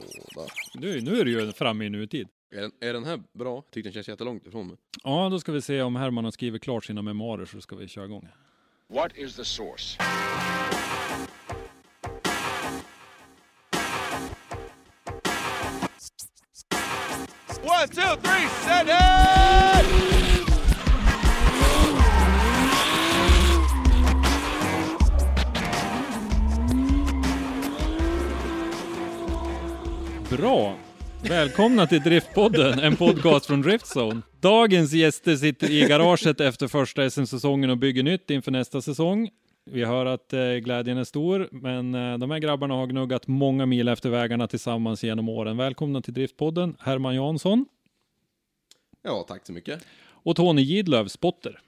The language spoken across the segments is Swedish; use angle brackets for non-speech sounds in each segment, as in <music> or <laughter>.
låda. Nu, nu är du ju framme i nutid. Är den, är den här bra? Jag tyckte den känns jättelångt ifrån mig. Ja, då ska vi se om Herman har skrivit klart sina memoarer så ska vi köra igång. What is the source? One, two, three, send it! Bra! Välkomna till Driftpodden, en podcast från Driftzone. Dagens gäster sitter i garaget efter första SM-säsongen och bygger nytt inför nästa säsong. Vi hör att eh, glädjen är stor, men eh, de här grabbarna har gnuggat många mil efter vägarna tillsammans genom åren. Välkomna till Driftpodden, Herman Jansson Ja, tack så mycket. och Tony Gidlöv, spotter.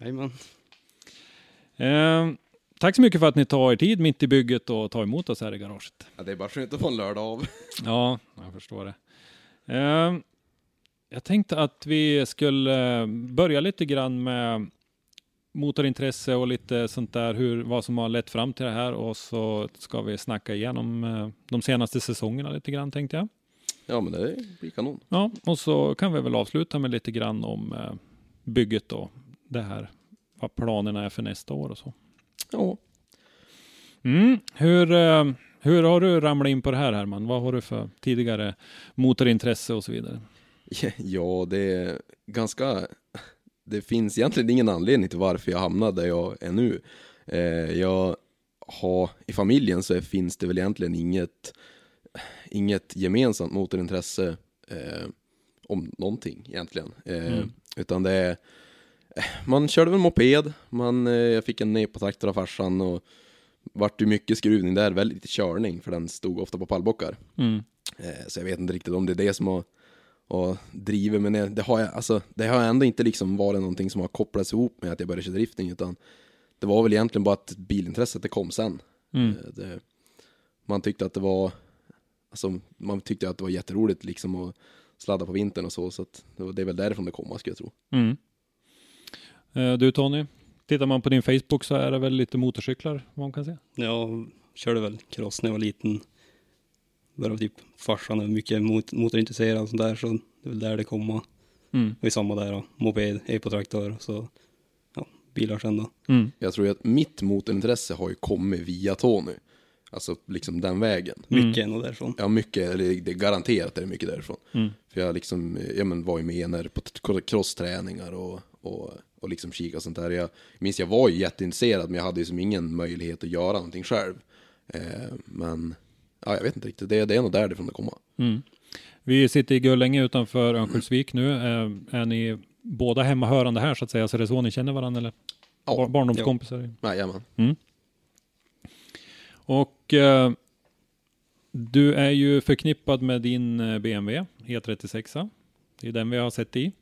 Jajamän. Eh, tack så mycket för att ni tar er tid mitt i bygget och tar emot oss här i garaget. Ja, det är bara skönt att få en lördag av. Ja, jag förstår det. Eh, jag tänkte att vi skulle börja lite grann med motorintresse och lite sånt där, hur, vad som har lett fram till det här och så ska vi snacka igenom eh, de senaste säsongerna lite grann tänkte jag. Ja, men det blir kanon. Ja, och så kan vi väl avsluta med lite grann om eh, bygget och det här, vad planerna är för nästa år och så. Ja. Mm. Hur, eh, hur har du ramlat in på det här Herman? Vad har du för tidigare motorintresse och så vidare? <laughs> Ja, det är ganska... Det finns egentligen ingen anledning till varför jag hamnade där jag är nu. Eh, jag har, i familjen så finns det väl egentligen inget, inget gemensamt motorintresse eh, om någonting egentligen. Mm. Utan det är, man körde väl moped, man, eh, jag fick en nepotraktor av farsan och vart ju mycket skruvning där, väldigt lite körning för den stod ofta på pallbockar. Mm. Eh, Så jag vet inte riktigt om det är det som har, har drivit mig ner. Det har, jag, alltså, det har ändå inte liksom varit någonting som har kopplats ihop med att jag började köra drifting, utan det var väl egentligen bara att bilintresset det kom sen. Mm. Eh, Det, man tyckte att det var, alltså, man tyckte att det var jätteroligt liksom att sladda på vintern och så, så att det, var, det är väl därifrån det kommer skulle jag tro. Mm. Eh, Du Tony, tittar man på din Facebook så är det väl lite motorcyklar vad man kan se? Jag körde väl cross när jag var liten. Började typ farsan är mycket mot, motorintresserad och sånt där så det är väl där det kommer. Mm. Och i samma där då, moped, epotraktor så ja, bilar sen då. Mm. Jag tror att mitt motorintresse har ju kommit via Tony. Alltså liksom den vägen. Mm. Mycket ändå därifrån. Ja, mycket, eller det är garanterat är det mycket därifrån. Mm. För jag liksom, ja men var ju med när på crossträningar och, och, och liksom kika och sånt där. Jag minns jag var ju jätteintresserad men jag hade ju som ingen möjlighet att göra någonting själv. Eh, men, ja jag vet inte riktigt, det, det är nog därifrån det kommer. Mm. Vi sitter i Gullänge utanför Örnsköldsvik nu. Eh, Är ni båda hemmahörande här så att säga? Så det är så ni känner varandra eller? Ja, Bar- Barndomskompisar? jajamän. Och eh, du är ju förknippad med din eh, BMW E36. Det är den vi har sett i.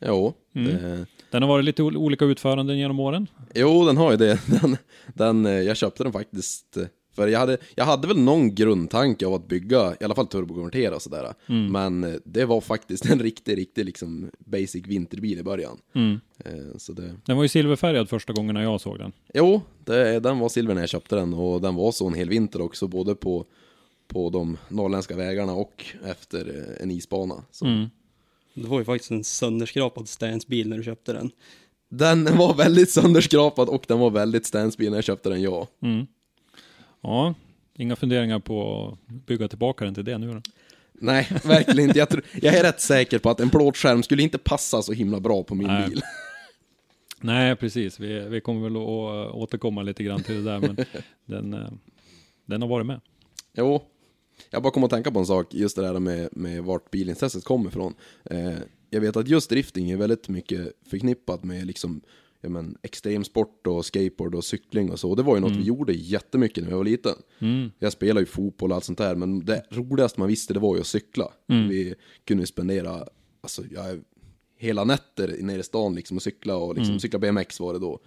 Jo, Mm. det, Den har varit lite ol- olika utföranden genom åren. jo, den har ju det. <laughs> Den, den, eh, jag köpte den faktiskt eh, för jag hade, jag hade väl någon grundtanke av att bygga, i alla fall turbokonvertera och sådär. Men eh, det var faktiskt en <laughs> riktig, riktig liksom basic vinterbil i början. Mm. Eh, Så det, Den var ju silverfärgad första gången när jag såg den. Jo, det, den var silver när jag köpte den och den var så en hel vinter också, både på, på de norrländska vägarna och efter eh, en isbana. Så Mm. Det var ju faktiskt en sönderskrapad Stance-bil när du köpte den. Den var väldigt sönderskrapad och den var väldigt stansbil när jag köpte den, ja. Mm. Ja, inga funderingar på att bygga tillbaka den till det nu då? Nej, verkligen inte. Jag, tror, jag är rätt säker på att en plåtskärm skulle inte passa så himla bra på min Nej. bil. Nej, precis. Vi, vi kommer väl att återkomma lite grann till det där, men <laughs> den, eh, den har varit med. Jo, jag bara kom att tänka på en sak, just det där med, med vart bilintresset kommer ifrån. Eh, jag vet att just drifting är väldigt mycket förknippat med liksom, ja, men, extremsport och skateboard och cykling och så. Och det var ju något vi gjorde jättemycket när jag var liten. Jag spelade ju fotboll och allt sånt där, men det roligaste man visste det var ju att cykla. Vi kunde ju spendera, alltså, jag, hela nätter nere i stan liksom och cykla och liksom, cykla BMX var det då.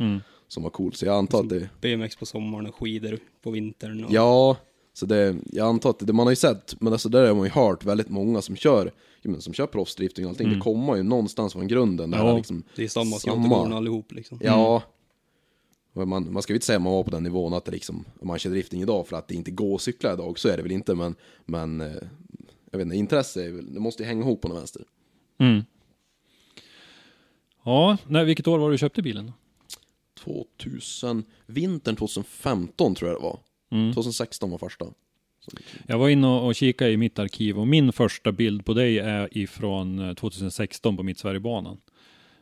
Som var coolt, så jag antar att det BMX på sommaren och skidor på vintern. Och... Ja, så det, jag antar att det man har ju sett, men alltså där har man ju hört väldigt många som kör, men som kör proffsdrifting och allting, det kommer ju någonstans från grunden. Där Ja, liksom, Det är samma Samma. allihop liksom. Ja. Och Man, man ska ju inte säga att man var på den nivån att det liksom, om man kör drifting idag för att det inte går att cykla idag, så är det väl inte, men, men eh, jag vet inte, intresse det måste ju hänga ihop på något vänster. Mm. Ja, nej, vilket år var det du köpte bilen? då? 2000, vintern 2015 tror jag det var. Mm. 2016 var första. Jag var inne och kikade i mitt arkiv och min första bild på dig är ifrån eh, 2016 på mitt Sverigebanan.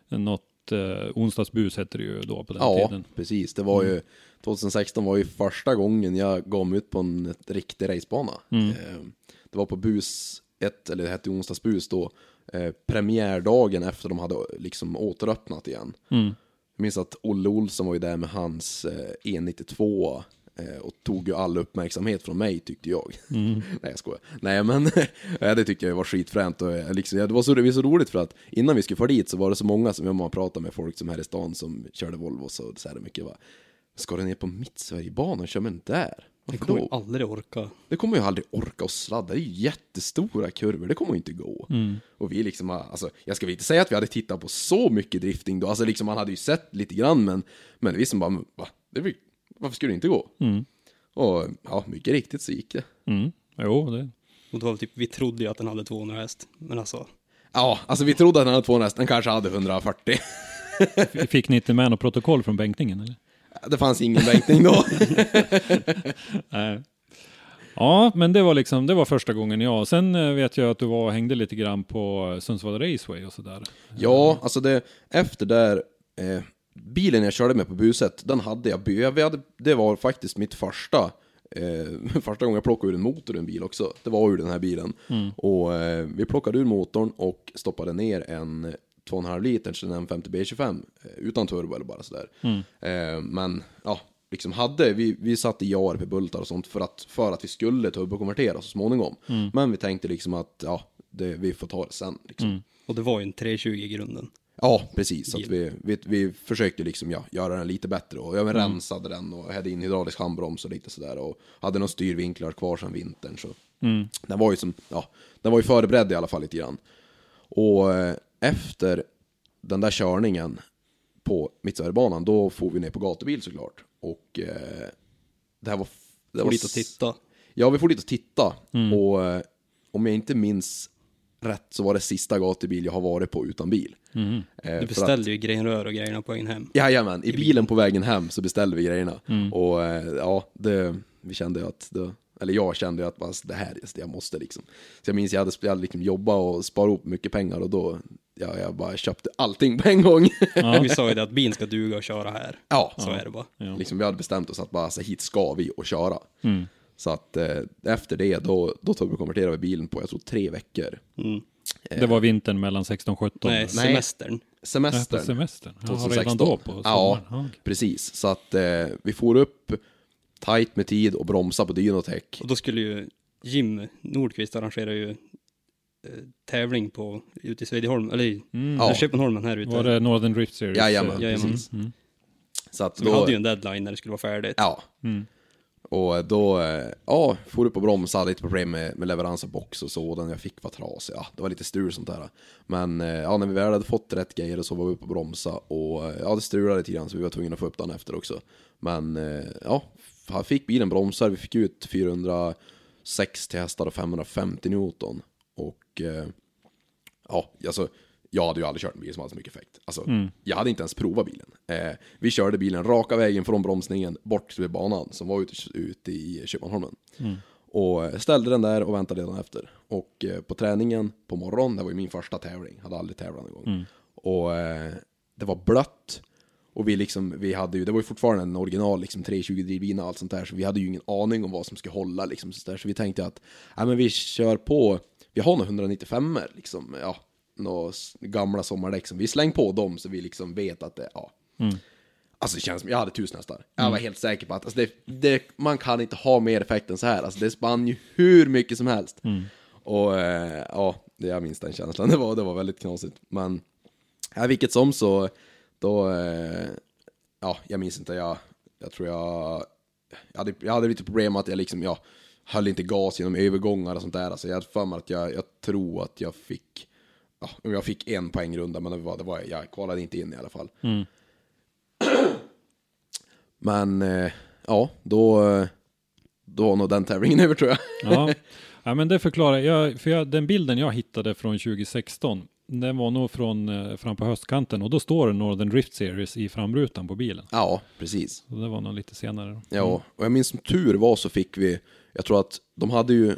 Något eh, onsdagsbus hette det ju då på den Ja, tiden. precis. Det var ju 2016 var ju första gången jag gav mig ut på en riktig racebana. Eh, Det var på bus 1, eller det hette onsdagsbus då, eh, premiärdagen efter de hade liksom återöppnat igen. Jag minns att Olle Olsson var ju där med hans eh, E92 eh, och tog ju all uppmärksamhet från mig tyckte jag. <laughs> Nej jag skojar. Nej men <laughs> det tyckte jag var skitfränt och jag liksom, det var så, det var så roligt för att innan vi skulle fara dit så var det så många som jag man pratade med folk som här i stan som körde Volvo så så här mycket var Ska du ner på Mittsverigebanan och köra med den där? Det kommer ju aldrig orka. Det kommer jag aldrig orka och sladda, det är ju jättestora kurvor, det kommer ju inte gå. Och vi liksom, har- alltså, jag ska väl inte säga att vi hade tittat på så mycket drifting då, alltså liksom man hade ju sett lite grann men, men vi som bara, va? Det blir, varför skulle det inte gå? Och ja, mycket riktigt så gick det. Mm. Jo, det. Och det var typ, vi trodde ju att den hade 200 häst. Men alltså, Ja, alltså vi trodde att den hade 200 häst, den kanske hade 140. Fick ni inte med något protokoll från bänkningen? Eller? Det fanns ingen bänkning då. <laughs> Nej. Ja, men det var liksom, det var första gången jag. Sen eh, vet jag att du var och hängde lite grann på Sundsvall Raceway och sådär. Ja, alltså det, efter där, eh, bilen jag körde med på buset, den hade jag, hade, det var faktiskt mitt första, eh, <laughs> första gången jag plockade ur en motor ur en bil också, det var ur den här bilen. Och eh, vi plockade ur motorn och stoppade ner en 2,5 liters, en M50 B25, eh, utan turbo eller bara sådär. Eh, men, ja, liksom hade, vi, vi satte i ARP-bultar och sånt för att, för att vi skulle turbokonvertera så småningom. Men vi tänkte liksom att, ja, det, vi får ta det sen liksom. och det var ju en 320 i grunden. Ja, precis. Att vi, vi, vi försökte liksom, ja, göra den lite bättre och jag men, Mm. rensade den och hade in hydraulisk handbroms och lite sådär och hade några styrvinklar kvar sedan vintern. Så. Mm. Den var ju som, ja, den var ju förberedd i alla fall lite grann. Och eh, efter den där körningen på Mittsverigebanan, då får vi ner på gatubil såklart. Och eh, det här var... Det Får var dit och titta. Ja, vi får dit och titta. Mm. Och eh, om jag inte minns rätt så var det sista gatubil jag har varit på utan bil. Eh, Mm. Du för att- beställde ju grenrör och grejerna på vägen hem. Jajamän, i bilen på vägen hem så beställde vi grejerna. Mm. Och eh, ja, det, vi kände ju att, det, eller jag kände ju att alltså, det här, jag måste liksom. Så jag minns jag hade, jag hade liksom jobbat och sparat ihop mycket pengar och då, ja, jag bara köpte allting på en gång. <laughs> Vi sa ju det att bilen ska duga och köra här. ja, Så är det bara. liksom, vi hade bestämt oss att bara, så hit ska vi och köra. Så att eh, efter det, då, då tog vi och konverterade vi bilen på, jag tror tre veckor. Det var vintern mellan 16 och 17. Nej, semestern. Nej, Semestern. semestern. Ja, 2016. redan då på sommaren. Ja, precis. Så att eh, vi får upp tight med tid och bromsa på Dynotech. Och då skulle ju Jim Nordqvist arrangera ju eh, tävling på, ute i Svedjeholm, eller i Ja. Köpenholmen här ute. Var det Northern Drift Series? Jajamän, Jajamän. precis. Mm. Så att Så vi hade ju en deadline när det skulle vara färdigt. Ja. Och då, eh, ja, for upp och bromsade hade lite problem med, med leverans av box och så, den jag fick var trasig, ja, det var lite strul sånt där. Men eh, ja, när vi väl hade fått rätt grejer så var vi uppe och bromsa och eh, ja, det strulade lite grann så vi var tvungna att få upp den efter också. Men ja, fick bilen bromsar, vi fick ut 460 hästar och 550 Newton. Och ja, alltså jag hade ju aldrig kört en bil som hade så mycket effekt. Alltså, jag hade inte ens provat bilen. Eh, vi körde bilen raka vägen från bromsningen bort till banan som var ute, ute i Köpmanholmen. Och ställde den där och väntade redan efter. Och eh, på träningen på morgonen, det var ju min första tävling, hade aldrig tävlat någon gång. Och eh, det var blött. Och vi liksom, vi hade ju, det var ju fortfarande en original liksom 320 drivlina och allt sånt där, så vi hade ju ingen aning om vad som skulle hålla liksom så, där. så vi tänkte att, ja men vi kör på, vi har nog 195 liksom, ja, några gamla sommardäck som vi släng på dem så vi liksom vet att det, ja. Alltså det känns som, jag hade tusen hästar. Jag var helt säker på att alltså det, det, man kan inte ha mer effekt än så här. Alltså det spann ju hur mycket som helst. Och eh, ja, det jag minns den känslan. <laughs> Det var, det var väldigt knasigt. Men ja, vilket som så, då, eh, ja, jag minns inte. Jag, jag tror jag, jag hade, jag hade lite problem att jag liksom, jag höll inte gas genom övergångar och sånt där. Alltså jag hade för mig att jag, jag tror att jag fick, ja, jag fick en poängrunda, men det var, det var, jag kvalade inte in i alla fall. <clears throat> Men eh, ja, då, då var nog den tävlingen <laughs> över tror jag. Ja. ja, men det förklarar jag. För jag, den bilden jag hittade från 2016, den var nog från eh, fram på höstkanten och då står det Northern Drift Series i framrutan på bilen. Ja, precis. Så det var nog lite senare. Då. Ja, och jag minns som tur var så fick vi, jag tror att de hade ju,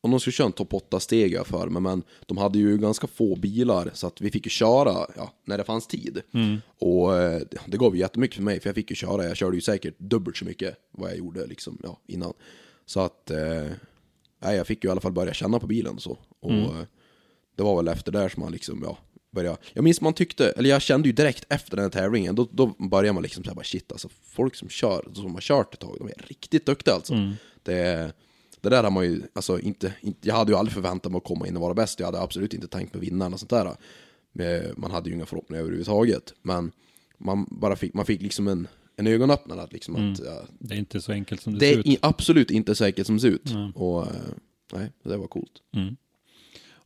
om de skulle köra en topp 8-steg för mig, men de hade ju ganska få bilar så att vi fick ju köra ja, när det fanns tid. Och eh, det gav ju jättemycket för mig, för jag fick ju köra, jag körde ju säkert dubbelt så mycket vad jag gjorde liksom, ja, innan. Så att, eh, jag fick ju i alla fall börja känna på bilen och så. Och eh, det var väl efter där som man liksom, ja, började. Jag minns man tyckte, eller jag kände ju direkt efter den här tävlingen, då, då började man liksom såhär bara shit alltså, folk som kör, som har kört ett tag, de är riktigt duktiga alltså. Det, det där har man ju, alltså inte, inte, jag hade ju aldrig förväntat mig att komma in och vara bäst, jag hade absolut inte tänkt mig vinna och sånt där. Men Man hade ju inga förhoppningar överhuvudtaget, men man bara fick, man fick liksom en, en ögonöppnare att liksom att, ja, Det är inte så enkelt som det, det ser är ut. i, absolut inte så enkelt som det ser ut. Och eh, nej, det var coolt.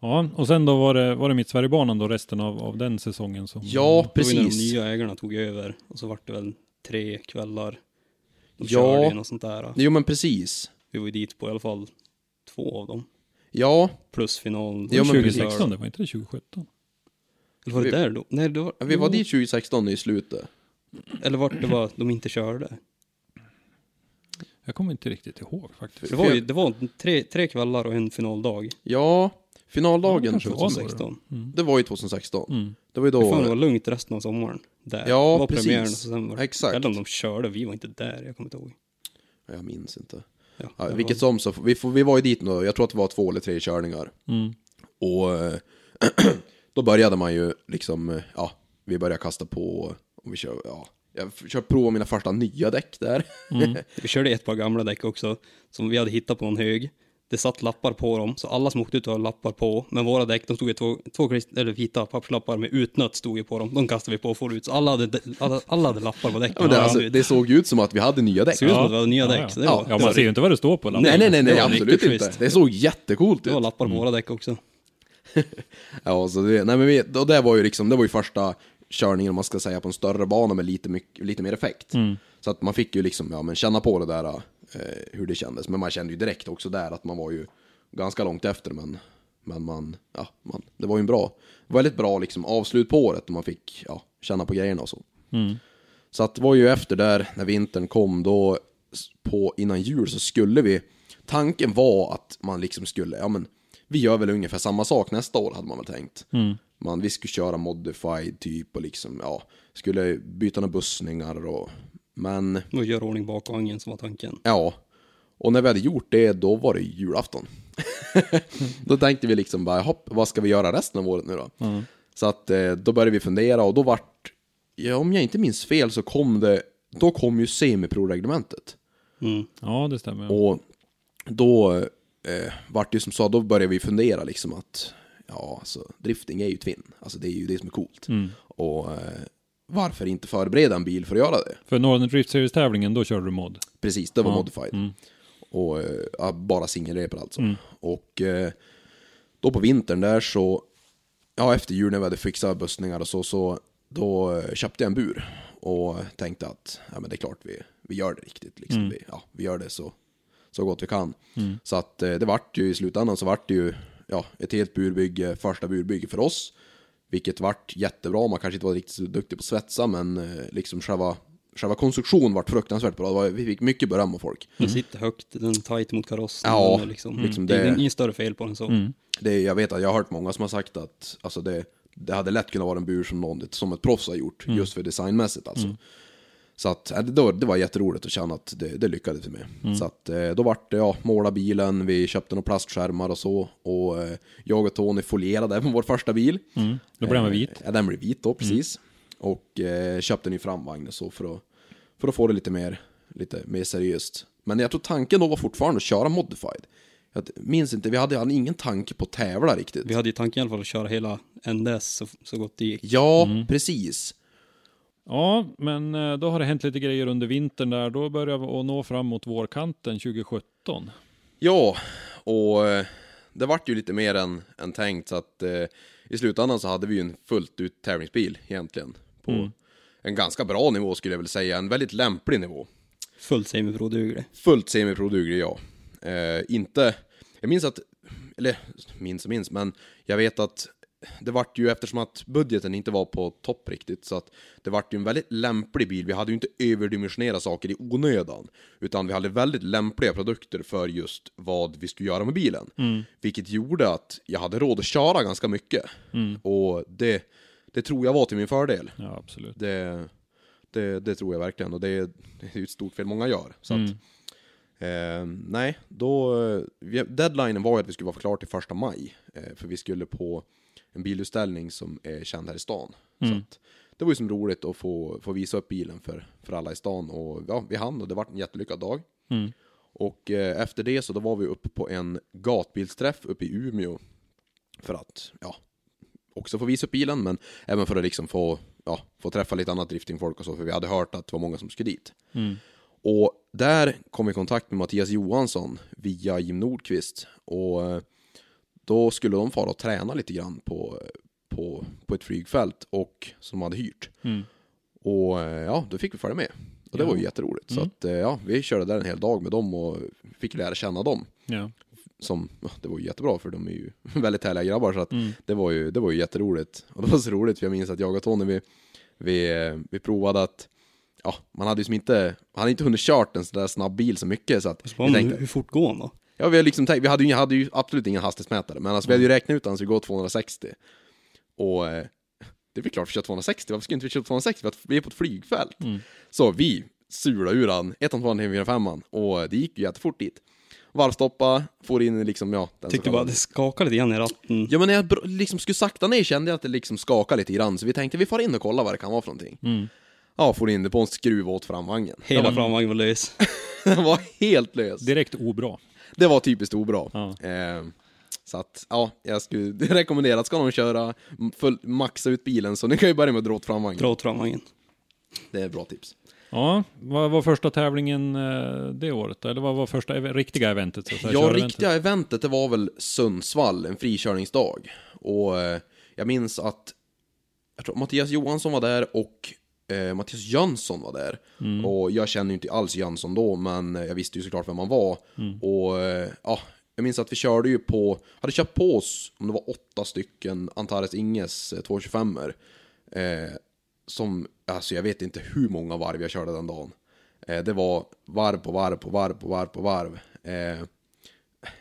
Ja, och sen då var det, var det mitt Sverigebanan då resten av, av den säsongen som... Ja, Det ju när precis. de nya ägarna tog över och så vart det väl tre kvällar. De Ja. körde något sånt där. Jo men precis. Vi var ju dit på i alla fall två av dem. Ja, Plus finalen. Ja, men 2016, det var inte det 2017? Eller var det Vi- där då? Nej, det var, vi var dit 2016 i slutet. Eller vart det var de inte körde. Jag kommer inte riktigt ihåg faktiskt. Det var ju det var tre, tre kvällar och en finaldag. Ja, finaldagen Ja, det kanske var så. 2016. Det var ju 2016. Mm. Det var ju Det fan det då... var lugnt resten av sommaren. Där. Ja, det var precis. premiären och sen var Exakt. Eller om de körde, vi var inte där, jag kommer inte ihåg. Jag minns inte. Ja, Ja, vilket som så, vi, vi var ju dit nu, jag tror att det var två eller tre körningar. Mm. Och <clears throat> då började man ju liksom, ja, vi började kasta på, och vi kör, ja, jag kör prova mina första nya däck där. <laughs> Vi körde ett par gamla däck också, som vi hade hittat på en hög. Det satt lappar på dem, så alla som åkte ut hade lappar på. Men våra däck, de stod ju två, två krist- eller vita papperslappar med utnött stod ju på dem. De kastade vi på och for ut. Så alla hade, alla, alla hade lappar på däcken. Ja, det, alltså, det det såg ju ut som att vi hade nya däck. såg ut som Ja. att det var nya däck. ja. Det Ja, var, Ja, det man ser ju inte vad det står på lappen. Nej, nej, nej, nej Det absolut inte. schysst. Det såg jättecoolt det var ut. lappar på våra däck också. <laughs> Ja, så det, nej men vi, och det var ju liksom, det var ju första körningen om man ska säga på en större bana med lite, mycket, lite mer effekt. Så att man fick ju liksom, ja men känna på det där, hur det kändes. Men man kände ju direkt också där att man var ju ganska långt efter, men, men man, ja, man, det var ju en bra, väldigt bra liksom avslut på året, och man fick, ja, känna på grejerna och så. Så att det var ju efter där, när vintern kom, då på, innan jul så skulle vi, tanken var att man liksom skulle, ja men, vi gör väl ungefär samma sak nästa år hade man väl tänkt. Man, vi skulle köra modified typ och liksom, ja, skulle byta några bussningar och, men, Och göra ordning bakvagnen som var tanken. ja. Och när vi hade gjort det, då var det julafton. <laughs> då tänkte vi liksom bara, hopp, vad ska vi göra resten av året nu då? Så att eh, då började vi fundera och då vart, ja, om jag inte minns fel så kom det, då kom ju semipro-reglementet. Mm. Ja, det stämmer. Och då eh, vart det som sa, då började vi fundera liksom att, ja alltså drifting är ju twin, alltså det är ju det som är coolt. Och eh, varför inte förbereda en bil för att göra det? För Northern Drift Series-tävlingen, då körde du mod. Precis, det var Ja, modified. Och eh, ja, bara singelreper alltså. Och eh, då på vintern där så, ja efter jul när vi hade fixat bussningar och så, så då eh, köpte jag en bur. Och tänkte att, ja men det är klart vi, vi gör det riktigt liksom. Vi, ja, vi gör det så, så gott vi kan. Så att det vart ju i slutändan så vart det ju, ja, ett helt burbygge, första burbygge för oss. Vilket vart jättebra, man kanske inte var riktigt så duktig på att svetsa, men eh, liksom själva själva konstruktionen vart fruktansvärt bra. Var, vi fick mycket beröm av folk. Den sitter högt, den tight mot karossen. Ja, liksom, liksom det det- är inget större fel på den så. Det, jag vet att jag har hört många som har sagt att alltså det, det hade lätt kunnat vara en bur som någon som ett proffs har gjort, just för designmässigt alltså. Så att, det, var- det var jätteroligt att känna att det, det lyckades med. Så att eh, då vart det, ja, måla bilen, vi köpte några plastskärmar och så. Och eh, jag och Tony folierade även vår första bil. Då blir den vit. Eh, Ja, den blev vit då, precis. Och eh, köpte en ny framvagn och så för att, för att få det lite mer, lite mer seriöst. Men jag tror tanken då var fortfarande att köra modified. Jag minns inte, vi hade, hade ingen tanke på att tävla riktigt. Vi hade ju tanken i alla fall att köra hela NDS så, så gott det gick. Ja, precis. Ja, men eh, då har det hänt lite grejer under vintern där. Då börjar vi att nå fram mot vårkanten 2017. Ja, och eh, det vart ju lite mer än, än tänkt så att eh, i slutändan så hade vi ju en fullt ut tävlingsbil egentligen. På en ganska bra nivå skulle jag vilja säga, en väldigt lämplig nivå. Fullt semiproduglig. Fullt semiproduglig, ja. Eh, inte, jag minns att, eller minns och minns, men jag vet att det vart ju eftersom att budgeten inte var på topp riktigt så att det vart ju en väldigt lämplig bil. Vi hade ju inte överdimensionerat saker i onödan, utan vi hade väldigt lämpliga produkter för just vad vi skulle göra med bilen. Vilket gjorde att jag hade råd att köra ganska mycket. Och det, det tror jag var till min fördel. Ja, absolut. Det, det, det tror jag verkligen och det är, ju ett stort fel många gör. Så att, eh, nej, då, vi, deadlinen var ju att vi skulle vara klara till första maj. Eh, för vi skulle på en bilutställning som är känd här i stan. Så att, det var ju som roligt att få, få visa upp bilen för, för alla i stan och ja, vi hann och det var en jättelyckad dag. Och eh, efter det så då var vi uppe på en gatbilsträff uppe i Umeå. För att, ja, också få visa upp bilen, men även för att liksom få, ja, få träffa lite annat driftingfolk och så, för vi hade hört att det var många som skulle dit. Och där kom vi i kontakt med Mattias Johansson via Jim Nordqvist. Och eh, då skulle de fara och träna lite grann på, på, på ett flygfält och, som de hade hyrt. Och eh, ja, då fick vi följa med. Och det var ju jätteroligt. Så att, eh, ja, vi körde där en hel dag med dem och fick lära känna dem Ja. som, ja, det var ju jättebra för de är ju <laughs> väldigt härliga grabbar så att det, var ju, det var ju jätteroligt. Och det var så roligt för jag minns att jag och Tony vi, vi, eh, vi provade att Ja, man hade ju som inte, man hade inte hunnit kört en sån där snabb bil så mycket så att Så hur, tänkte, hur fort går han då? Ja vi hade liksom tänkt, vi hade ju, hade ju absolut ingen hastighetsmätare men alltså vi hade ju räknat ut att han skulle gå 260 Och eh, det är väl klart vi kör 260, varför skulle inte vi köra 260? För att vi är på ett flygfält Så vi sulade ur han, 1 2 4 5 och det gick ju jättefort dit Varvstoppa, får in liksom, ja den så Tyckte bara kallade- det skakade lite grann i ratten. Ja men när jag br- liksom skulle sakta ner kände jag att det liksom skakade lite grann, så vi tänkte vi får in och kolla vad det kan vara för någonting. Ja, får in det på en skruv åt framvagnen. Hela framvagnen var lös. <laughs> Den var helt lös. Direkt obra. Det var typiskt obra. Ja. Eh, så att, ja, jag skulle <laughs> rekommendera att ska någon köra, full, maxa ut bilen, så ni kan ju börja med att dra åt framvagnen. Dra åt framvagnen. Det är ett bra tips. Ja, vad var första tävlingen eh, det året? Eller vad var första ev- riktiga eventet? Så Ja, riktiga eventet, det var väl Sundsvall, en frikörningsdag. Och eh, jag minns att jag tror Mattias Johansson var där och eh, Mattias Jönsson var där. Och jag känner ju inte alls Jönsson då, men jag visste ju såklart vem han var. Och eh, ja, jag minns att vi körde ju på, hade köpt på oss, om det var åtta stycken Antares Inges eh, 225 eh, Som, alltså jag vet inte hur många varv jag körde den dagen. Eh, det var varv på varv på varv på varv på varv. Eh,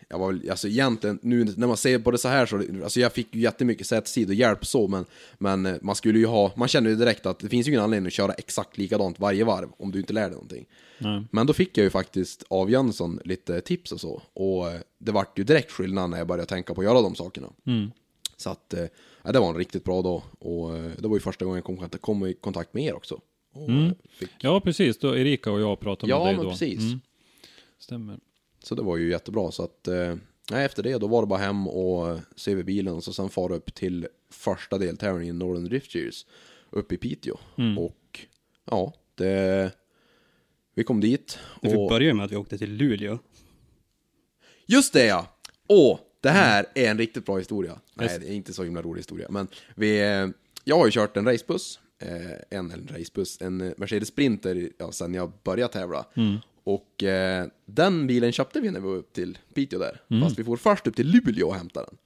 jag var väl, alltså egentligen, nu när man ser på det så här så, alltså jag fick ju jättemycket sätestid och hjälp så, men, men eh, man skulle ju ha, man känner ju direkt att det finns ju ingen anledning att köra exakt likadant varje varv om du inte lär dig någonting. Nej. Men då fick jag ju faktiskt av Jönsson lite tips och så, och eh, det vart ju direkt skillnad när jag började tänka på att göra de sakerna. Så att, eh, ja, det var en riktigt bra dag, och det var ju första gången jag kom, i kontakt med er också. Eh, fick, Ja, precis. Då Erika och jag pratade med ja, dig men då. precis. Mm, stämmer. Så det var ju jättebra. Så att, eh, efter det då var det bara hem och eh, se över bilen och så sen fara upp till första deltävlingen Northern Drift Series uppe i Piteå. Och ja, det, vi kom dit. Det fick Och, börja med att vi åkte till Luleå. just det ja! Åh, det här är en riktigt bra historia. Nej, det är inte så himla rolig historia. Men vi, eh, jag har ju kört en racebuss. Eh, en, en racebuss, en Mercedes Sprinter ja, sen jag började tävla. Och eh, den bilen köpte vi när vi var upp till Piteå där. Fast vi får först upp till Luleå och hämtade den.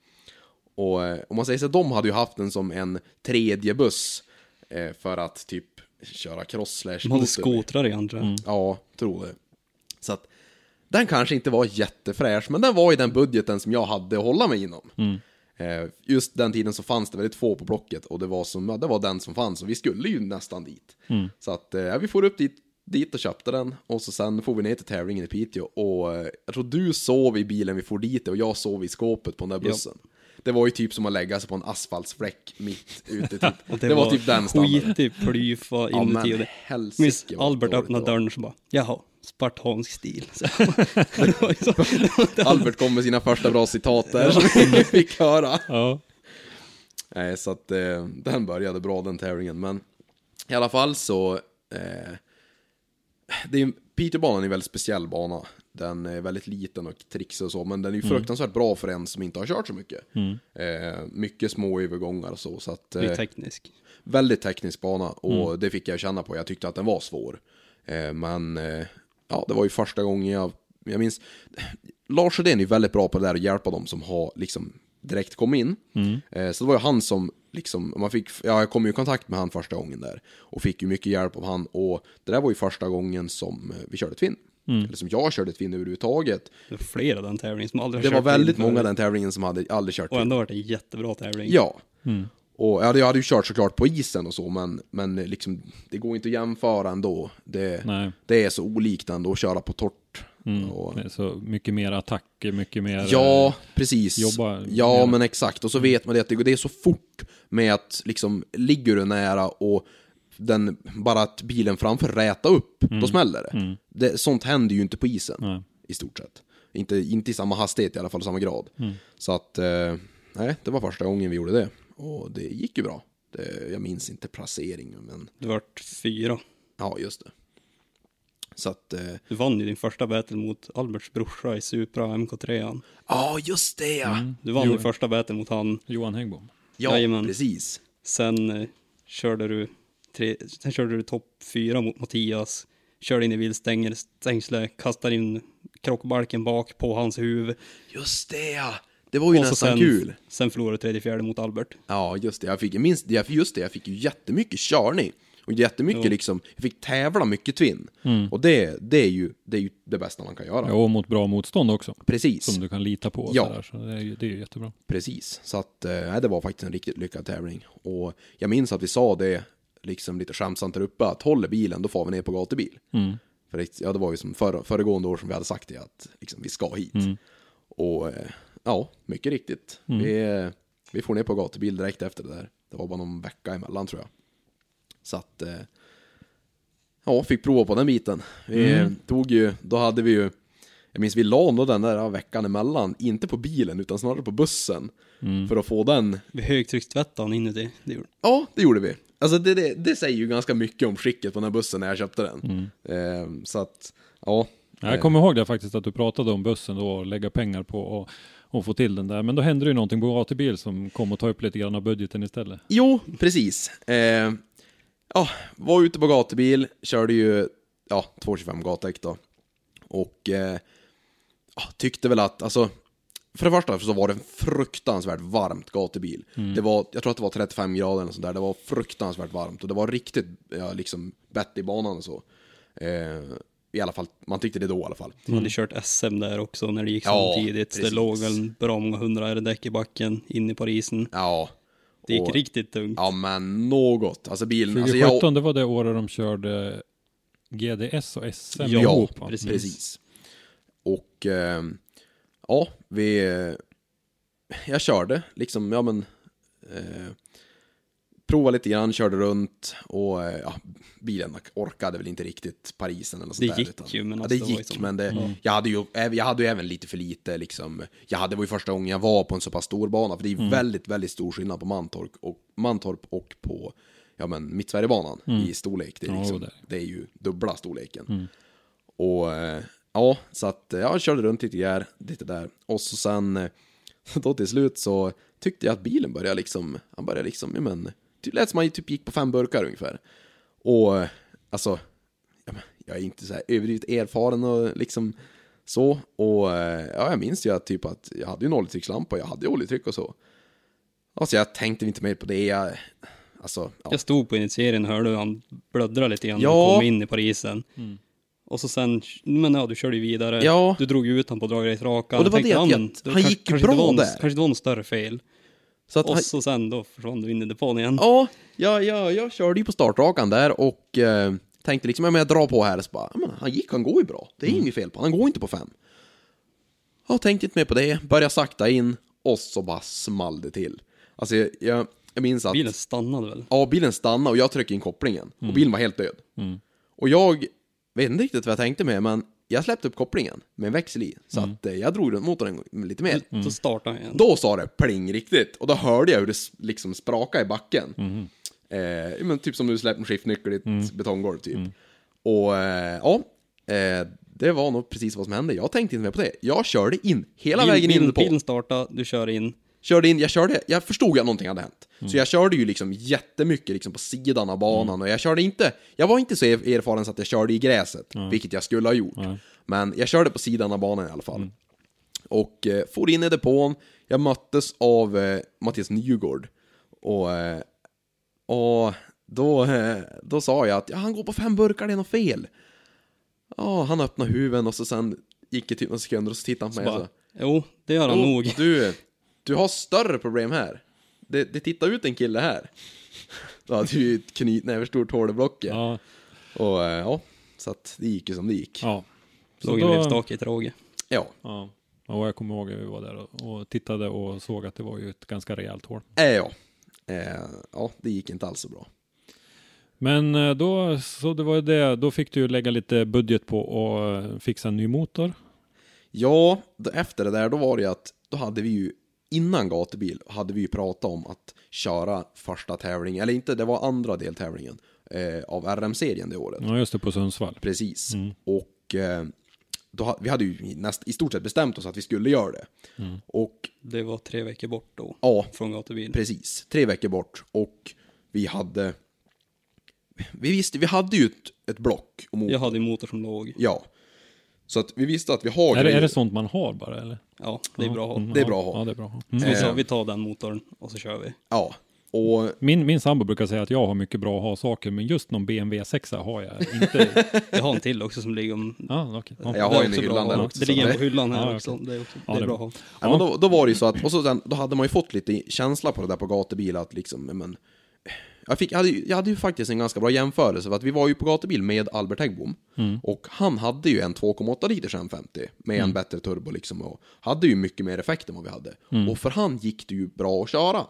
Och eh, om man säger så, de hade ju haft den som en tredje buss. Eh, för att typ köra cross slash De hade skotrar i andra. Ja, tror det. Så att den kanske inte var jättefräsch, men den var i den budgeten som jag hade att hålla mig inom. Eh, just den tiden så fanns det väldigt få på Blocket och det var, som, det var den som fanns och vi skulle ju nästan dit. Så att eh, ja, vi får upp dit, dit och köpte den och så sen får vi ner till tävlingen i Piteå och eh, jag tror du sov i bilen vi får dit och jag sov i skåpet på den där bussen. Det var ju typ som att lägga sig på en asfaltsfläck mitt ute. Typ. <laughs> Och det, var typ den standarden. Skitig plyfa Ja, inuti. men och det- Albert öppnade det var. dörren så bara, jaha, spartansk stil. Det <laughs> var Albert kom med sina första bra citat där som vi fick höra. Ja. Nej, så att eh, den började bra den tävlingen, men i alla fall så... Eh, det är, Peterbanan är en väldigt speciell bana. Den är väldigt liten och trixig och så, men den är ju fruktansvärt bra för en som inte har kört så mycket. Eh, mycket små övergångar och så, så att... det är Eh, teknisk. väldigt teknisk bana och det fick jag känna på. Jag tyckte att den var svår. Eh, men eh, ja, det var ju första gången jag, jag minns, Lars Sjödén är väldigt bra på det där att hjälpa dem som har liksom direkt kommit in. Eh, så det var ju han som liksom, man fick, ja, jag kom ju i kontakt med han första gången där och fick ju mycket hjälp av han och det där var ju första gången som eh, vi körde Twin. Eller som jag körde Twin överhuvudtaget. Det var flera den tävlingen som aldrig har Det var väldigt in många den tävlingen som hade aldrig kört Och Twin. ändå var det en jättebra tävling. Ja. Och jag hade, jag hade ju kört såklart på isen och så, men, men liksom, det går inte att jämföra ändå. Det, Nej. det är så olikt ändå att köra på torrt. Och, Det är så mycket mer attacker, mycket mer... ja, precis. jobba ja, mer. men exakt. Och så vet man det att det, det är så fort med att liksom, ligger du nära och den, bara att bilen framför räta upp, då smäller det. det. Sånt händer ju inte på isen, Nej. i stort sett. Inte, inte i samma hastighet i alla fall, samma grad. Så att, eh, nej, det var första gången vi gjorde det. Och det gick ju bra. Det, jag minns inte placeringen, men Det vart fyra. ja, just det. Så att, eh, Du vann ju din första battle mot Alberts brorsa i Supra MK3. ja, just det ja! Du vann Jo. din första battle mot han. Johan Häggbom. Ja, Jajamän. precis. Sen eh, körde du tre, sen körde du topp fyra mot Mattias. Körde in i viltstängsle, kastade in krockbalken bak på hans huvud. Just det ja! Det var ju Och nästan sen, kul. Sen förlorade du tredje fjärde mot Albert. Ja, just det. Jag fick, jag, just det, jag fick ju jättemycket körning. Och jättemycket Jo. liksom, jag fick tävla mycket Twin. Och det, det, är ju, det är ju det bästa man kan göra. Ja, och mot bra motstånd också. Precis, Som du kan lita på. Ja. sådär. Så det är ju det är ju jättebra. precis. Så att, eh, det var faktiskt en riktigt lyckad tävling. Och jag minns att vi sa det, liksom lite skämtsamt där uppe, att håller bilen, då får vi ner på gatubil. För det, ja, det var ju som förra, föregående år som vi hade sagt det, att liksom, vi ska hit. Och eh, ja, mycket riktigt. Vi, eh, vi får ner på gatubil direkt efter det där. Det var bara någon vecka emellan tror jag. Så att, eh, ja, fick prova på den biten. Vi tog ju, då hade vi ju, jag minns vi la nog den där veckan emellan, inte på bilen utan snarare på bussen. För att få den, Vi högtryckstvättade han inuti. Det gjorde. ja det gjorde vi. Alltså det, det, det säger ju ganska mycket om skicket på den här bussen när jag köpte den. Eh, så att, ja. Ja, Jag kommer ihåg det faktiskt att du pratade om bussen då och lägga pengar på och, och få till den där. Men då hände det ju någonting på AT-bil som kom att ta upp lite grann av budgeten istället. Jo, precis. Eh, ja, var ute på gatubil, körde ju ja, 225 gatdäck då. Och eh, tyckte väl att, alltså, för det första så var det fruktansvärt varmt gatubil. Det var, jag tror att det var 35 grader eller sånt där, det var fruktansvärt varmt och det var riktigt, ja, liksom, bett i banan och så. Eh, I alla fall, man tyckte det då i alla fall. De hade kört SM där också när det gick Ja, samtidigt. Så det precis. låg väl bra många hundra R-däck i backen inne på isen. Ja. Det gick och- riktigt tungt. Ja men något, alltså bilen, alltså 2017 jag, det var det året de körde GDS och SM Ja, ihop. precis. Precis. Och eh, ja, vi... Jag körde liksom, ja men... Eh, provade lite grann, körde runt och eh, ja, bilen orkade väl inte riktigt Parisen eller sånt Det där, gick ju, men ja, alltså, det gick, som- men det, jag, hade ju, jag hade ju även lite för lite liksom. Jag hade, det var ju första gången jag var på en så pass stor bana, för det är Mm. väldigt, väldigt stor skillnad på Mantorp och, Mantorp och på ja, men, Mittsverigebanan i storlek. Det är, Ja, liksom, är det är ju dubbla storleken. Och eh, ja, så att eh, jag körde runt lite där, lite där. Och så sen, <laughs> då till slut så tyckte jag att bilen började liksom, han började liksom, ja men, det lät som han typ gick på fem burkar ungefär. Och alltså, jag är inte så här överdrivet erfaren och liksom så. Och ja, jag minns ju att typ att jag hade ju en oljetryckslampa, jag hade ju oljetryck och så. Alltså jag tänkte inte mer på det. Jag, Alltså, ja. Jag stod på initieringen och hörde hur han blöddrade lite grann Ja. och kom in i Parisen. Och så sen, men ja, du körde ju vidare. Ja. Du drog ut han på dragracerakan. Och det var Jag tänkte, det att ja, jag- han kanske- gick ju kanske bra det var en, där. Kanske det var något större fel. Så att Och han, så sen då försvann du in i depån igen. Ja, ja, ja, jag körde ju på startrakan där och eh, tänkte liksom, ja, men jag drar på här, så bara, ja, men han gick, han går ju bra. Det är Mm. inget fel på han går inte på fem. Jag tänkte inte mer på det, började sakta in och så bara small det till. Alltså jag, jag, jag minns att... Bilen stannade väl? Ja, bilen stannade och jag tryckte in kopplingen. Och bilen var helt död. Och jag vet inte riktigt vad jag tänkte med, men jag släppte upp kopplingen med en växel i. Så att eh, jag drog runt motorn lite mer. Så startade han igen. Då sa det pling riktigt. Och då hörde jag hur det liksom sprakade i backen. Eh, men typ som du släpper en skiftnyckel i ett betonggolv typ. Och eh, ja, eh, det var nog precis vad som hände. Jag tänkte inte mer på det. Jag körde in hela Bil- vägen in bilen, på. bilen startade, du kör in. Körde in, jag körde, jag förstod att någonting hade hänt. Så jag körde ju liksom jättemycket liksom på sidan av banan och jag körde inte, jag var inte så er- erfaren så att jag körde i gräset, vilket jag skulle ha gjort. Men jag körde på sidan av banan i alla fall. Och eh, for in i depån, jag möttes av eh, Mattias Nygård. Och, eh, och då, eh, då sa jag att ja, han går på fem burkar, det är något fel. Ja, han öppnade huven och så sen gick det typ några sekunder och så tittade han på mig och Bara, så jo, det gör han Jo, nog. Du, du har större problem här. Det, det tittar ut en kille här. Då hade ju ett knytnäverstort hål i blocket. Ja, Och eh, ja, så att det gick ju som det gick. Ja. ja. Låg en vevstake i ett råge. Ja. Och jag kommer ihåg att vi var där och, och tittade och såg att det var ju ett ganska rejält hål. Äh, ja. Eh, ja, det gick inte alls så bra. Men eh, då, så det var ju det, då fick du ju lägga lite budget på och eh, fixa en ny motor. Ja, då, efter det där, då var det ju att då hade vi ju innan gatubil hade vi ju pratat om att köra första tävlingen, eller inte, det var andra deltävlingen eh, av RM-serien det året. Ja, just det, på Sundsvall. Precis. Och eh, då, vi hade ju näst, i stort sett bestämt oss att vi skulle göra det. Och Det var tre veckor bort då. ja, Från gatubil. precis. Tre veckor bort. Och vi hade... Vi visste, vi hade ju ett, ett block. Och motor. Jag hade en motor som låg. Ja. Så att vi visste att vi har Är det, är det sånt man har bara eller? Ja, det är bra att ha. Mm, Det är bra att ha. Ja, det är bra att ha. Så vi sa, Eh. vi tar den motorn och så kör vi. Ja. Och Min, min sambo brukar säga att jag har mycket bra att ha saker, men just någon BMW 6 har jag inte. <laughs> Jag har en till också som ligger om... ja, okej. Ja. Jag det har är en i hyllan där också, Det ligger på hyllan här Ja, också. okej. Det är, också, det är är bra att ha. Ja, men då, då var det ju så att, och så sen, då hade man ju fått lite känsla på det där på gatubil att liksom, men jag, fick, jag, hade, ju- jag hade ju faktiskt en ganska bra jämförelse för att vi var ju på gatubil med Albert Häggbom och han hade ju en 2,8 liters M50 med en bättre turbo liksom och hade ju mycket mer effekt än vad vi hade. Och för han gick det ju bra att köra.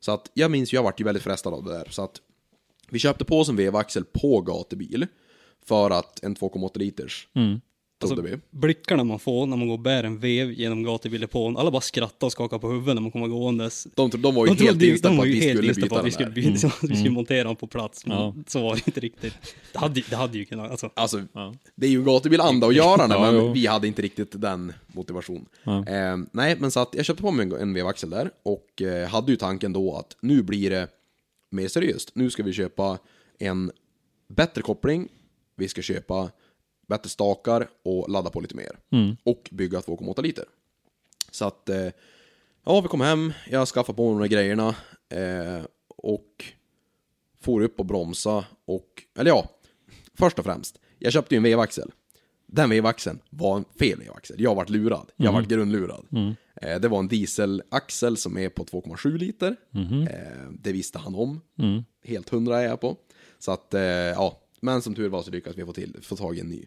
Så att jag minns ju, jag vart ju väldigt frestad av det där. Så att vi köpte på oss en vevaxel på gatubil för att en 2,8 liters trodde vi. Blickarna man får när man går och bär en vev genom gatubildepån, alla bara skrattar och skakar på huvudet när man kommer gåendes. De, de var ju De helt inställda på var att ju vi skulle byta på att vi skulle, byta, <laughs> vi skulle montera dem på plats. Men Ja. så var det inte riktigt. Det hade, det hade ju kunnat, alltså. Alltså, det är ju gatubil-anda att göra det, Ja, men jo. vi hade inte riktigt den motivation. Ja. Eh, nej, men så att jag köpte på mig en- en vevaxel där och eh, hade ju tanken då att nu blir det mer seriöst. Nu ska vi köpa en bättre koppling, vi ska köpa bättre stakar och ladda på lite mer. Och bygga 2,8 liter. Så att, eh, ja, vi kom hem, jag skaffade på mig de här grejerna eh, och for upp och bromsa och, eller ja, först och främst, jag köpte ju en vevaxel. Den vevaxeln var en fel vevaxel. Jag vart lurad. Jag vart grundlurad. Eh, det var en dieselaxel som är på 2,7 liter. Eh, det visste han om. Helt hundra är jag på. Så att, eh, ja, men som tur var så lyckades vi få, till, få tag i en ny.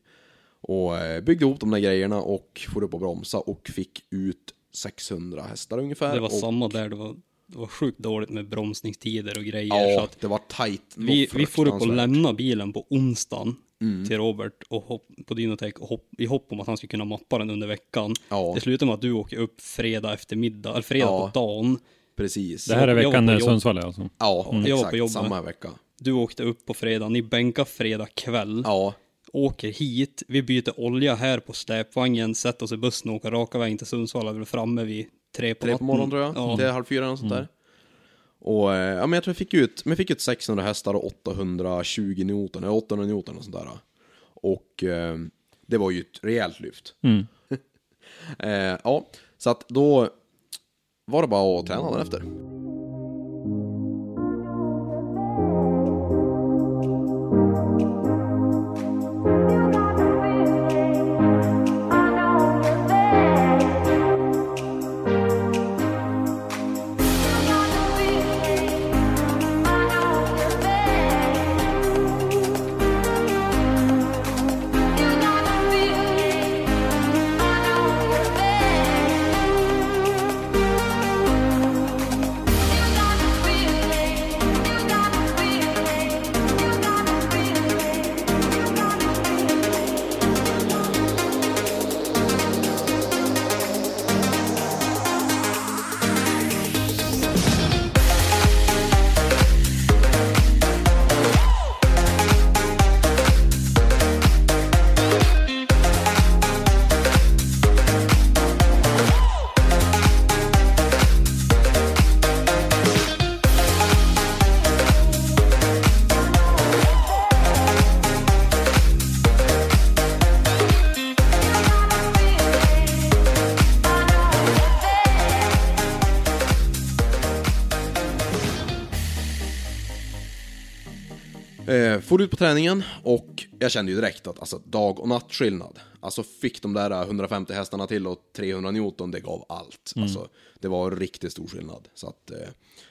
Och eh, byggde ihop de där grejerna och for upp och bromsa och fick ut 600 hästar ungefär. Det var och, samma där, det var, det var sjukt dåligt med bromsningstider och grejer. så Ja, att det var tajt. vi, vi får upp och lämna bilen på onsdagen Mm. till Robert och hopp, på Dynotech och hopp, i hopp om att han skulle kunna mappa den under veckan. Ja. Det slutar med att du åker upp fredag eftermiddag, eller fredag Ja. på dagen. Precis. Det här är veckan när jobb. Sundsvall är alltså. Ja, jag var exakt. Samma vecka. Du åkte upp på fredag, ni bänkar fredag kväll. Ja, Åker hit, vi byter olja här på släpvagnen, sätter oss i bussen och åker raka vägen till Sundsvall. Vi är framme vid tre på tre på morgonen tror jag. Ja. Det är halv fyra eller sånt där. Och eh, ja, men jag tror jag fick ut, men jag fick ut 600 hästar och 820 Newton, eller 800 Newton och sånt där. Och eh, det var ju ett rejält lyft. <laughs> eh, ja, så att då var det bara att träna den efter. For ut på träningen och jag kände ju direkt att alltså, dag och nattskillnad. Alltså fick de där 150 hästarna till och 300 Newton, det gav allt. Alltså, det var riktigt stor skillnad. Så att, eh,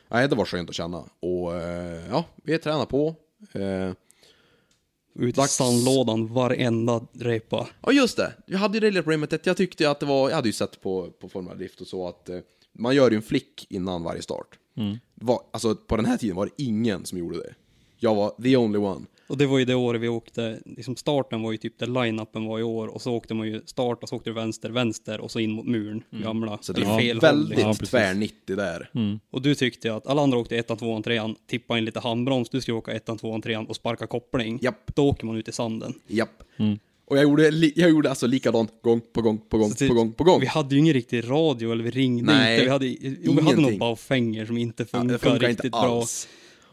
nej, det var skönt att känna. Och eh, ja, vi tränar på. Eh, Ut i Dags- sandlådan varenda repa. Ja just det, jag hade ju det lilla problemet jag tyckte att det var, jag hade ju sett på, på Formula Drift och så att eh, man gör ju en flick innan varje start. Det Var, alltså på den här tiden var det ingen som gjorde det. Jag var the only one. Och det var ju det året vi åkte, liksom starten var ju typ där line-upen var i år och så åkte man ju start och så åkte du vänster, vänster och så in mot muren, gamla. Så det var fel håll, väldigt liksom. Ja, precis. tvärnittig där. Och du tyckte att alla andra åkte ettan, tvåan, trean, tippa in lite handbroms, du skulle åka ettan, tvåan, trean och sparka koppling. Japp. Då åker man ut i sanden. Japp. Och jag gjorde, jag gjorde alltså likadant gång på gång på gång det- på gång på gång. Vi hade ju ingen riktig radio eller vi ringde Nej, inte. Vi hade, jo, vi hade nog ingenting. baufänger som inte Ja, funkar, det funkar riktigt inte bra.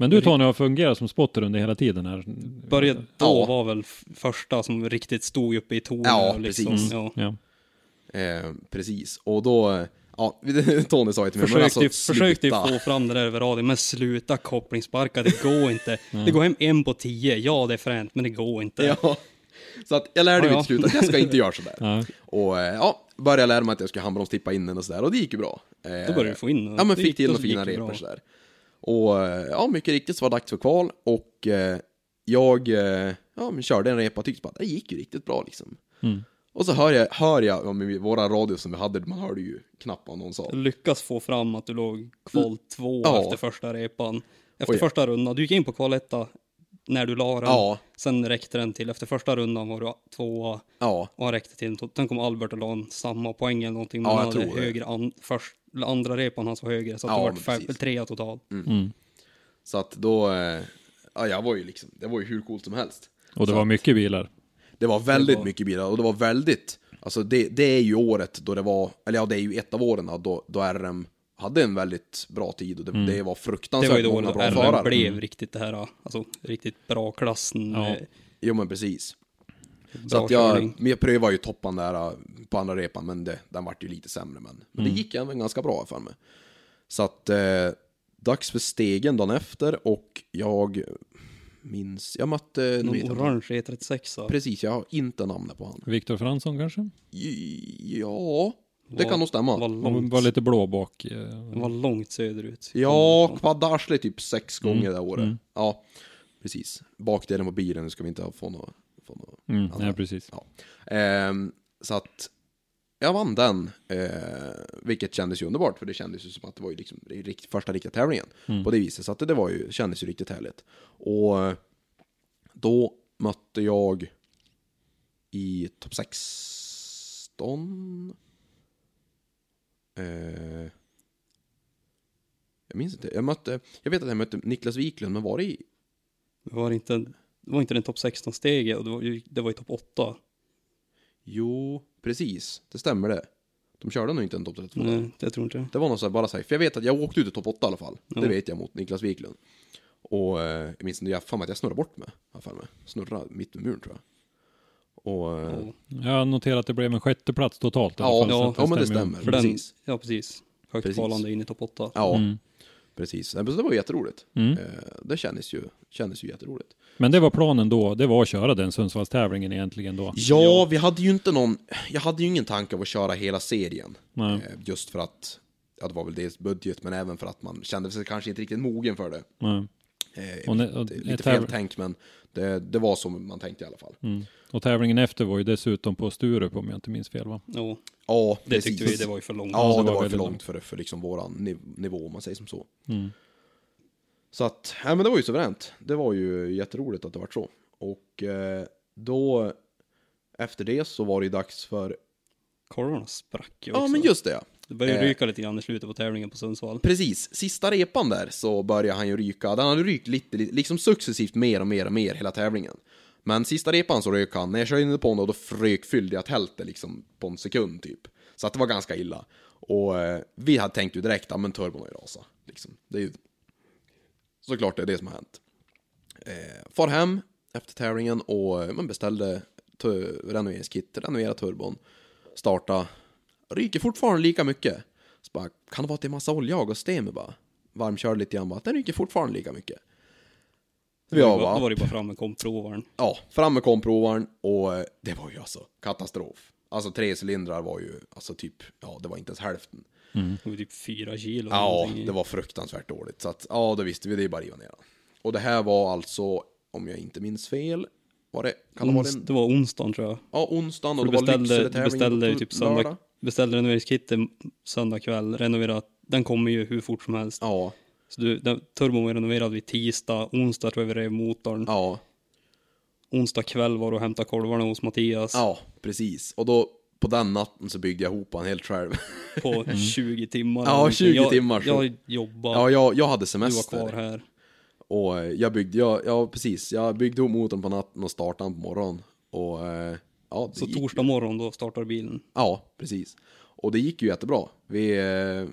Men du Tony har fungerat som spotter under hela tiden här. Började, då Ja. var väl första som riktigt stod uppe i tornet. Ja, och liksom, precis. Ja. Ja. Eh, precis, och då, eh, ja, <laughs> Tony sa ju till mig, men Försökte, alltså ju- försökte ju få fram det där över radion, men sluta kopplingsparka, det går inte. <laughs> Det går hem en på tio, ja det är fränt, men det går inte. Ja. Så att jag lärde mig Ja, ja. till slut att jag ska inte göra sådär. <laughs> Ja. Och eh, ja, började lära mig att jag skulle handbromstippa in den och sådär, och det gick ju bra. Eh, Då började du få in Ja men fick till några fina repor bra. sådär. Och eh, ja, mycket riktigt så var det dags för kval och eh, jag eh, ja, men körde en repa och tyckte bara att det gick ju riktigt bra liksom. Mm. Och så hör jag, hör jag om i våra radio som vi hade, man hörde ju knappt vad någon sa. Lyckas få fram att du låg kval två Ja. efter första repan. Efter Oj. första rundan, du gick in på kval etta när du la den. Ja. Sen räckte den till, efter första rundan var du tvåa Ja, och han räckte till. Sen kom Albert och la en samma poäng eller någonting. Men Ja, han hade högre, an, först, andra repan hans var högre. Så att Ja, det men var fem, trea totalt. så att då, eh, ja jag var ju liksom, det var ju hur coolt som helst. Och det Så var mycket bilar. Det var väldigt Det var- mycket bilar och det var väldigt, alltså det, det är ju året då det var, eller ja det är ju ett av åren då, då RM hade en väldigt bra tid och det, det var Det var fruktansvärt ju då många bra RM förare. blev riktigt det här, alltså riktigt bra klassen. Ja. med Jo men precis. Så att jag, men jag prövade ju toppan där äh, på andra repan, men det, den vart ju lite sämre. Men, men Mm. det gick även ganska bra för mig. Så att, eh, dags för stegen dagen efter och jag minns, jag mötte, nu vet Någon orange E36. precis, jag har inte namnet på han. Viktor Fransson kanske? Ja, det Var- kan nog stämma. Var långt, var lite blå bak. eh, var långt söderut. Ja, kvaddarsle typ sex gånger Mm, det året. mm. Ja, precis. Bakdelen på bilen ska vi inte få något. Få något Mm, nej, precis. Ja. Ehm, så att jag vann den, eh, vilket kändes ju underbart, för det kändes ju som att det var ju liksom rikt, första riktiga tävlingen på det viset. Så att det, det var ju, kändes ju riktigt härligt. Och eh, då mötte jag i topp 16. Eh, jag minns inte. Jag mötte, jag vet att jag mötte Niklas Wiklund, men var det i Det var inte, det var inte den topp 16-steget och det var ju, det var i topp 8. Jo, precis. Det stämmer det. De körde nog inte en topp 32. Nej, det tror inte jag. Det var något så här, bara så här, för jag vet att jag åkte ut i topp 8 i alla fall. Ja. Det vet jag mot Niklas Wiklund. Och eh, jag minns när jag fan att jag snurrade bort mig. jag. Snurrade mitt med muren tror jag. Och eh, Ja. Jag har noterat att det blev en sjätte plats totalt. i alla ja, fall, så ja, att ja, men det stämmer. För den, precis. ja precis. Högt Precis. kvalande in i topp 8. Ja, Mm. Precis. Nej, men så Det var jätteroligt. Mm. Eh, det kändes ju, kändes ju jätteroligt. Men det var planen då, det var att köra den Sundsvallstävlingen egentligen då. Ja, vi hade ju inte någon, jag hade ju ingen tanke av att köra hela serien. Nej. Eh, just för att, ja det var väl dels budget, men även för att man kände sig kanske inte riktigt mogen för det. Nej. Eh, Och och lite fel tänkt, men det, det var som man tänkte i alla fall. Mm. Och tävlingen efter var ju dessutom på Sturup om jag inte minns fel va? Ja, Ja, det precis. tyckte vi det var ju för långt. Ja, det det, var var, för långt. för, för liksom våran niv- nivå, om man säger som så. Mm. Så att, ja men det var ju suveränt. Det var ju jätteroligt att det var så. Och eh, då, efter det så var det ju dags för, Korvarna sprack ju också. ja men just det ja. Det började eh, ryka lite grann i slutet på tävlingen på Sundsvall. Precis, sista repan där så började han ju ryka. Den hade rykt lite, liksom successivt mer och mer och mer hela tävlingen. Men sista repan så rök han, när jag körde in på honom då frök fyllde jag tältet liksom på en sekund typ. Så att det var ganska illa. Och eh, vi hade tänkt ju direkt, ja men turbon har ju rasat. Liksom. Det är ju såklart det är det som har hänt. Eh, far hem efter tävlingen och eh, man beställde renoveringskit, renovera turbon, starta, ryker fortfarande lika mycket. Så bara, kan det vara att det är massa olja och sten bara? Varmkör lite grann bara, den ryker fortfarande lika mycket. Vi Då har var, då var bara, det bara fram med komprovaren. ja, fram med komprovaren och eh, det var ju alltså katastrof. Alltså tre cylindrar var ju, alltså typ, ja det var inte ens hälften. Det var typ fyra kilo. Ja, någonting i. det var fruktansvärt dåligt. Så att, ja, då visste vi det är bara att riva ner den. Och det här var alltså, om jag inte minns fel, var det, kan det vara Ons, det var onsdagen tror jag. ja onsdagen och Du det var beställde, du Lycksele-tävlingen beställde ju på typ lördag. söndag, beställde renoveringskittet söndag kväll, renoverat. Den kommer ju hur fort som helst. Ja, Så du, den, turbon var renoverad vid tisdag, onsdag tror jag vi rev motorn. ja, Onsdag kväll var du och hämtade kolvarna hos Mattias. ja, precis. Och då, på den natten så byggde jag ihop den helt själv. <laughs> På 20 timmar. Mm. Ja, eller någonting. 20 jag, timmar så- Jag jobbade, Ja, jag, jag hade du var semester. kvar här. Och eh, jag byggde, ja, ja precis, jag byggde ihop motorn på natten och startade den på morgonen. Och eh, ja, Så gick, torsdag morgon då startade bilen. Ja, precis. Och det gick ju jättebra. Vi eh,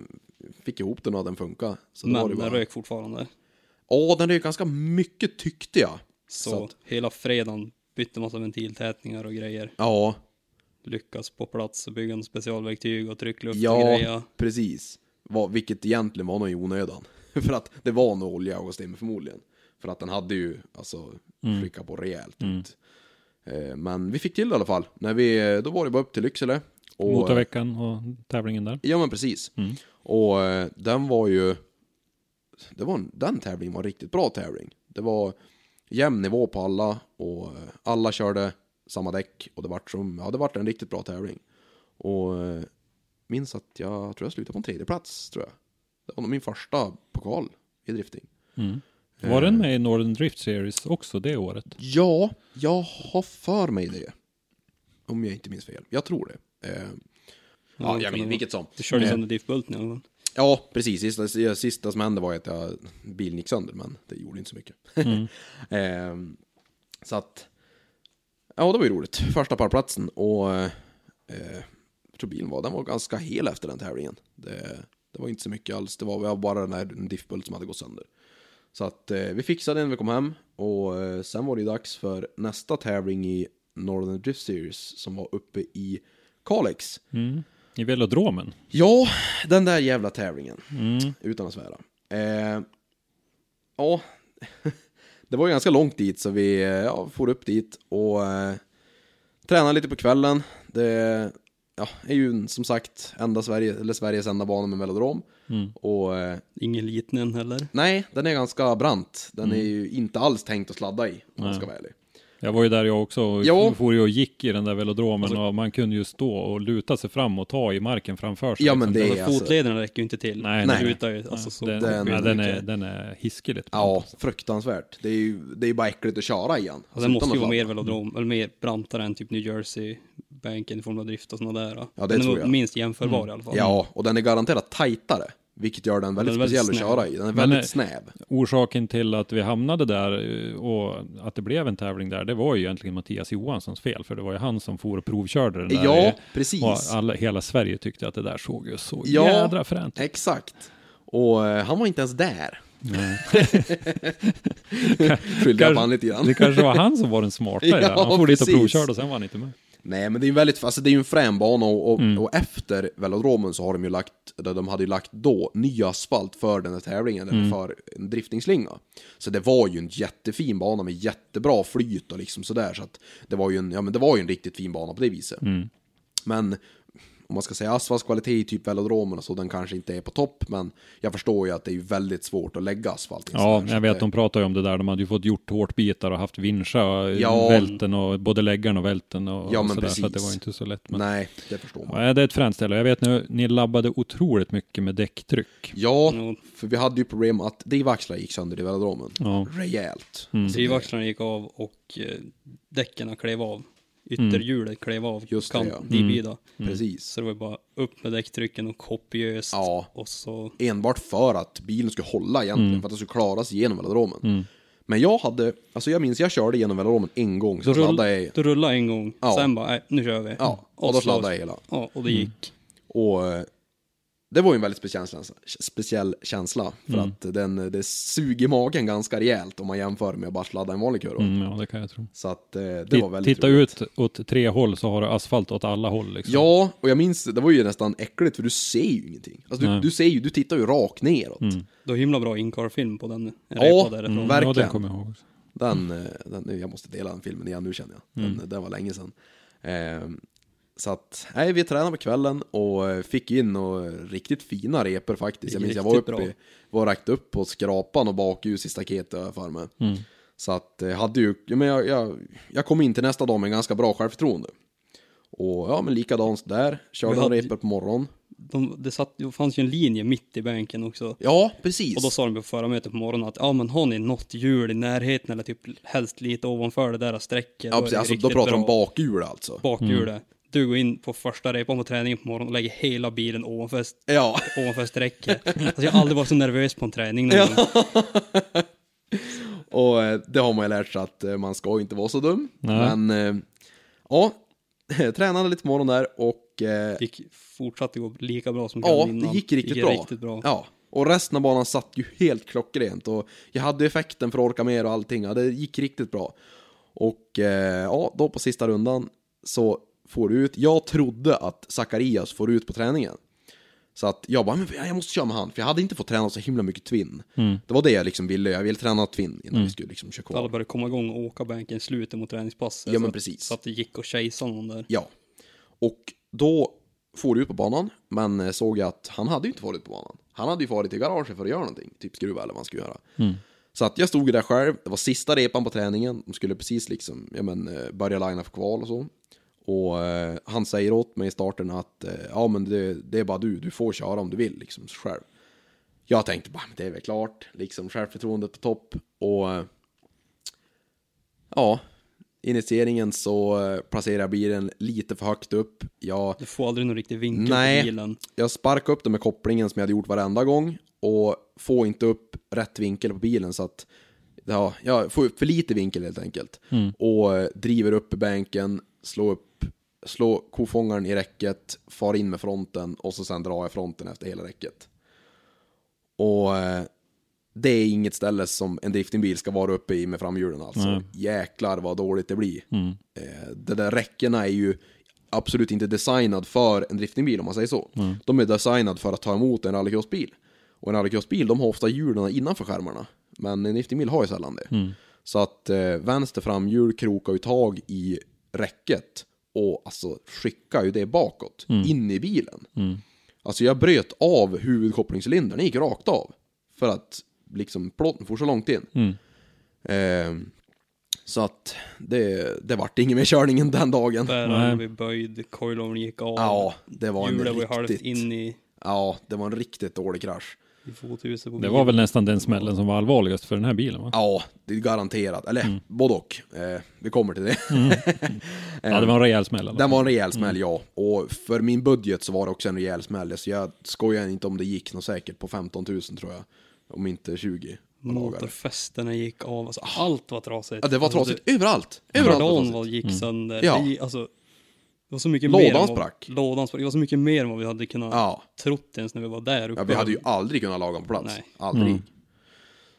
fick ihop den och den funkade. Var Men det den bara... rök fortfarande. Ja, den rök ganska mycket tyckte jag. Så, Så att- hela fredagen bytte massa ventiltätningar och grejer. Ja, Lyckas på plats och bygga en specialverktyg och tryckluft och ja, grejer. precis. Vad, vilket egentligen var nog i onödan. <laughs> För att det var nog olja och stim förmodligen. För att den hade ju alltså flickat på rejält ut. Eh, Men vi fick till det i alla fall. När vi, då var det bara upp till Lycksele. Och, Motorveckan och tävlingen där. Ja men precis. Mm. Och eh, den var ju, det var, en- den tävlingen var en riktigt bra tävling. Det var jämn nivå på alla och eh, alla körde samma däck och det vart som, ja det vart en riktigt bra tävling. Och eh, minns att jag tror jag slutade på en tredje plats tror jag. Det var nog min första pokal i drifting. Mm. Var den med i Northern Drift Series också det året? Ja, jag har för mig det. Om jag inte minns fel. Jag tror det. Eh, ja, jag minns det vilket som. Du körde Eh, sönder diffbulten i alla fall. Ja, precis. Sista, sista som hände var att jag, bilen gick sönder, men det gjorde inte så mycket. <laughs> Ehm, så att, ja det var ju roligt. Första parplatsen och eh, jag tror bilen var, den var ganska hel efter den tävlingen. Det, det var inte så mycket alls, det var, det var bara den där diffbult som hade gått sönder. Så att eh, vi fixade den när vi kom hem och eh, sen var det dags för nästa tävling i Northern Drift Series som var uppe i Kalix. Mm. I velodromen? Ja, den där jävla tävlingen. Mm. Utan att svära. Eh, ja, <laughs> det var ju ganska långt dit så vi eh, ja, for upp dit och eh, tränade lite på kvällen. Det ja, är ju som sagt enda Sverige, eller Sveriges enda bana med velodrom. Mm. Och eh, Ingen liten heller. nej, den är ganska brant. Den är ju inte alls tänkt att sladda i, om man ska vara ärlig. Jag var ju där jag också och Ja. for ju och gick i den där velodromen och man kunde ju stå och luta sig fram och ta i marken framför sig. Ja, men liksom. det är Alltså, alltså, fotlederna räcker ju inte till. Nej, Den nej. lutar ju alltså så den, den- ja, den, är, den är hiskeligt. Ja, fruktansvärt. Det är ju det är bara äckligt att köra igen. Alltså, den måste ju vara mer velodrom, eller mer brantare än typ New Jersey banken i Formula Drift och sådana där. Ja, det den tror är jag. Mm. minst jämförbar i alla fall. Ja, och den är garanterat tajtare. Vilket gör den väldigt Den väldigt speciell att snäv. köra i. Den är Men, väldigt eh, snäv. Orsaken till att vi hamnade där eh, och att det blev en tävling där, det var ju egentligen Mattias Johanssons fel, för det var ju han som for och provkörde den där. Ja, precis. Och alla, hela Sverige tyckte att det där såg ju så Ja. jädra fränt ut. Exakt. Och eh, han var inte ens där. <laughs> Skyllde jag på han lite grann. Det kanske var han som var den smarta i det. <laughs> Ja, Han for dit och provkörde och sen var han inte med. Nej, men det är ju väldigt, alltså det är ju en frän bana och, och, Mm. och efter velodromen så har de ju lagt, de hade ju lagt då ny asfalt för den här tävlingen, Mm. för en driftingslinga. Så det var ju en jättefin bana med jättebra flyt och liksom sådär, så att det var ju en, ja men det var ju en riktigt fin bana på det viset. Mm. Men om man ska säga asfaltskvalitet i typ velodromen och så, den kanske inte är på topp, men jag förstår ju att det är väldigt svårt att lägga asfalt Ja, här, så jag vet, det- de pratade ju om det där. De hade ju fått gjort tårtbitar och haft vincha, Ja. välten och både läggaren och välten och, Ja, och men sådär. Så att det precis. var inte så lätt. Men... Nej, det förstår man. Ja, det är ett fränt ställe. Jag vet nu, ni labbade otroligt mycket med däcktryck. Ja, Jo. för vi hade ju problem att drivaxlar gick sönder i velodromen. Ja. Rejält. Mm. Drivaxlarna gick av och eh, däcken klev av. Ytterhjulet klev av. Mm. Just det, ja. Mm. Dibida. Precis. Så det var bara upp med däcktrycken och kopiöst. Ja. Och så, Enbart för att bilen skulle hålla egentligen, Mm. för att den skulle klara sig igenom velodromen. Men jag hade, alltså jag minns jag körde igenom velodromen en gång, så då, sladdade jag, då rullade en gång, Ja. sen bara, nej, nu kör vi. ja, och då sladdade jag hela. Ja, och det gick. Och eh, det var ju en väldigt speciell känsla, speciell känsla för Mm. att den, det suger i magen ganska rejält om man jämför med att bara sladda en vanlig kurva. Mm, ja, det kan jag tro. Så att eh, det Ti- var väldigt Titta roligt. ut åt tre håll så har du asfalt åt alla håll. Liksom. Ja, och jag minns, det var ju nästan äckligt för du ser ju ingenting. Alltså du, du ser ju, du tittar ju rakt neråt. Det var himla bra incar-film på den Ja, mm. Ja, verkligen. den kommer jag ihåg. också. Den, eh, den, jag måste dela den filmen igen nu känner jag. Den, den var länge sedan. Eh, så att, nej, vi tränade på kvällen och eh, fick in och riktigt fina repor faktiskt. Jag minns jag var uppe, bra. var räckt upp på skrapan och bakljus i staketet har jag för mig. Så att jag hade ju, men jag, jag, jag kom in till nästa dag med ganska bra självförtroende. Och ja, men likadant där. Körde några repor på morgonen. De, det, satt, det fanns ju en linje mitt i bänken också. Ja, precis. Och då sa de på förarmötet på morgonen att ja men har ni något hjul i närheten eller typ helst lite ovanför det där strecket. ja, precis. Alltså, då pratar de bra. bakhjul alltså. bakhjulet. Du går in på första repan på träningen på morgonen och lägger hela bilen ovanför, Ja. ovanför strecket. Alltså jag har aldrig varit så nervös på en träning någon gång. <laughs> Och eh, det har man ju lärt sig att eh, man ska inte vara så dum. Nej. Men eh, ja, <laughs> tränade lite på morgonen där och eh, gick fortsatte gå lika bra som ja, kvällen det innan. gick riktigt gick bra. riktigt bra. Ja, och resten av banan satt ju helt klockrent och jag hade effekten för att orka mer och allting. Ja, det gick riktigt bra. Och ja, då på sista rundan så får ut. Jag trodde att Zacharias får ut på träningen. Så att jag bara, men jag måste köra med han, för jag hade inte fått träna så himla mycket twin. Det var det jag liksom ville, jag ville träna twin innan vi skulle liksom köra Alla kvar. började komma igång och åka bänken i slutet mot träningspasset. Ja, men så- precis. Så att det gick att chasea någon där. Ja. Och då får du ut på banan, men eh, såg jag att han hade ju inte varit på banan. Han hade ju varit i garaget för att göra någonting, typ skruva eller vad han skulle göra. Så att jag stod där själv, det var sista repan på träningen, de skulle precis liksom, ja men, eh, börja linea för kval och så. Och eh, han säger åt mig i starten att, eh, ja men det, det är bara du, du får köra om du vill liksom själv. Jag tänkte bara, men det är väl klart, liksom självförtroendet på topp. Och eh, ja, initieringen så eh, placerar jag bilen lite för högt upp. Jag Du får aldrig någon riktig vinkel Nej. på bilen. jag sparkade upp den med kopplingen som jag hade gjort varenda gång och får inte upp rätt vinkel på bilen så att ja, jag får upp för lite vinkel helt enkelt. Och eh, driver upp i bänken, slår upp, slår kofångaren i räcket, far in med fronten och så sen drar jag fronten efter hela räcket. Och eh, det är inget ställe som en driftingbil ska vara uppe i med framhjulen alltså. Jäklar vad dåligt det blir. Eh, de där räckena är ju absolut inte designad för en driftingbil om man säger så. De är designad för att ta emot en rallycrossbil. Och en rallycrossbil, de har ofta hjulen innanför skärmarna. Men en driftingbil har ju sällan det. Så att eh, vänster framhjul krokar ju tag i räcket och alltså skickar ju det bakåt, in i bilen. Alltså jag bröt av huvudkopplingscylindern, den gick rakt av. För att liksom plåten får så långt in. Ehm, så att det, det vart ingen mer körningen den dagen. Bäraren blev böjd, coilovern gick av. Ja, det var en Hjulet var halvt riktigt... in i, Ja, det var en riktigt dålig krasch. I fothuset på Det bilen. var väl nästan den smällen som var allvarligast för den här bilen va? Ja, det är garanterat. Eller både och. Eh, vi kommer till det. <laughs> Ja, det var en rejäl smäll. i alla Den var en rejäl smäll, ja. Och för min budget så var det också en rejäl smäll. Så jag skojar inte om det gick något säkert på 15 000 tror jag. Om inte 20. på dagar. Motorfästena gick av, alltså allt var trasigt. Ja, det var alltså, trasigt överallt. Överallt var trasigt. gick sönder. Ja. Det, alltså, det var så mycket Lådan mer än vad, sprack. Lådan sprack. Det var så mycket mer än vad vi hade kunnat Ja. trott ens när vi var där uppe. Ja, vi hade ju aldrig kunnat laga på plats. Nej. Aldrig.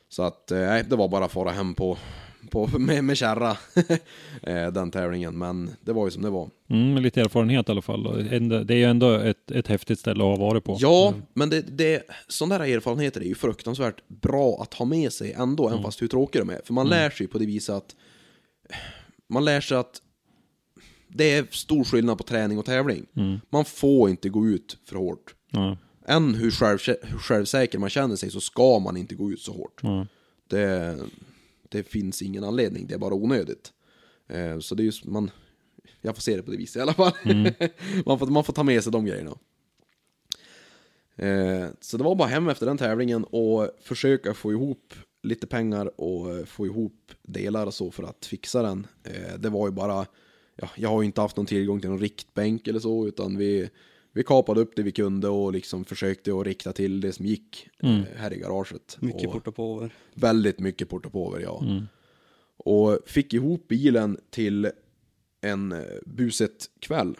Så att, eh, nej, det var bara att fara hem på, på, <laughs> med, med kärra, <laughs> eh, den tävlingen. Men det var ju som det var. Mm, lite erfarenhet i alla fall. Det är ju ändå ett, ett häftigt ställe att ha varit på. Ja, men det, det, sådana där erfarenheter är ju fruktansvärt bra att ha med sig ändå, även fast hur tråkiga de är. För man lär sig på det viset att man lär sig att det är stor skillnad på träning och tävling. Man får inte gå ut för hårt. Ja. Än hur, själv, hur självsäker man känner sig så ska man inte gå ut så hårt. Det, det finns ingen anledning, det är bara onödigt. Eh, så det är just, man, jag får se det på det viset i alla fall. <laughs> man, får, man får ta med sig de grejerna. Eh, så det var bara hem efter den tävlingen och försöka få ihop lite pengar och få ihop delar och så för att fixa den. Eh, det var ju bara, ja, jag har ju inte haft någon tillgång till någon riktbänk eller så, utan vi, vi kapade upp det vi kunde och liksom försökte att rikta till det som gick eh, här i garaget. Mycket och, porta på över. Väldigt mycket portapover, ja. Och fick ihop bilen till en eh, buset kväll.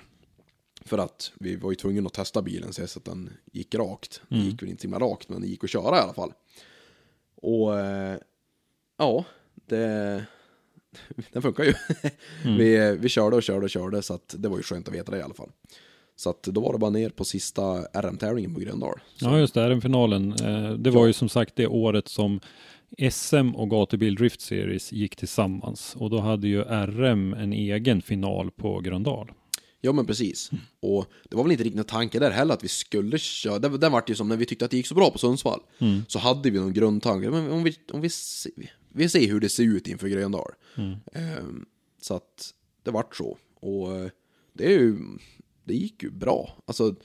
För att vi var ju tvungna att testa bilen så att den gick rakt. Den gick väl inte så himla rakt, men det gick att köra i alla fall. Och eh, ja, det, <laughs> den funkar ju. <laughs> vi, vi körde och körde och körde, så att det var ju skönt att veta det i alla fall. Så att då var det bara ner på sista RM-tävlingen på Gröndal. Så, Ja, just det, RM-finalen. Eh, det var ju som sagt det året som SM och Gatubil Drift Series gick tillsammans. Och då hade ju RM en egen final på Gröndal. Ja men precis. Och det var väl inte riktigt någon tanke där heller att vi skulle köra. Den, den vart ju som när vi tyckte att det gick så bra på Sundsvall. Så hade vi någon grundtanke. Men om vi, om vi, vi ser hur det ser ut inför Gröndal. Ehm, så att det vart så. Och eh, det är ju, det gick ju bra. Alltså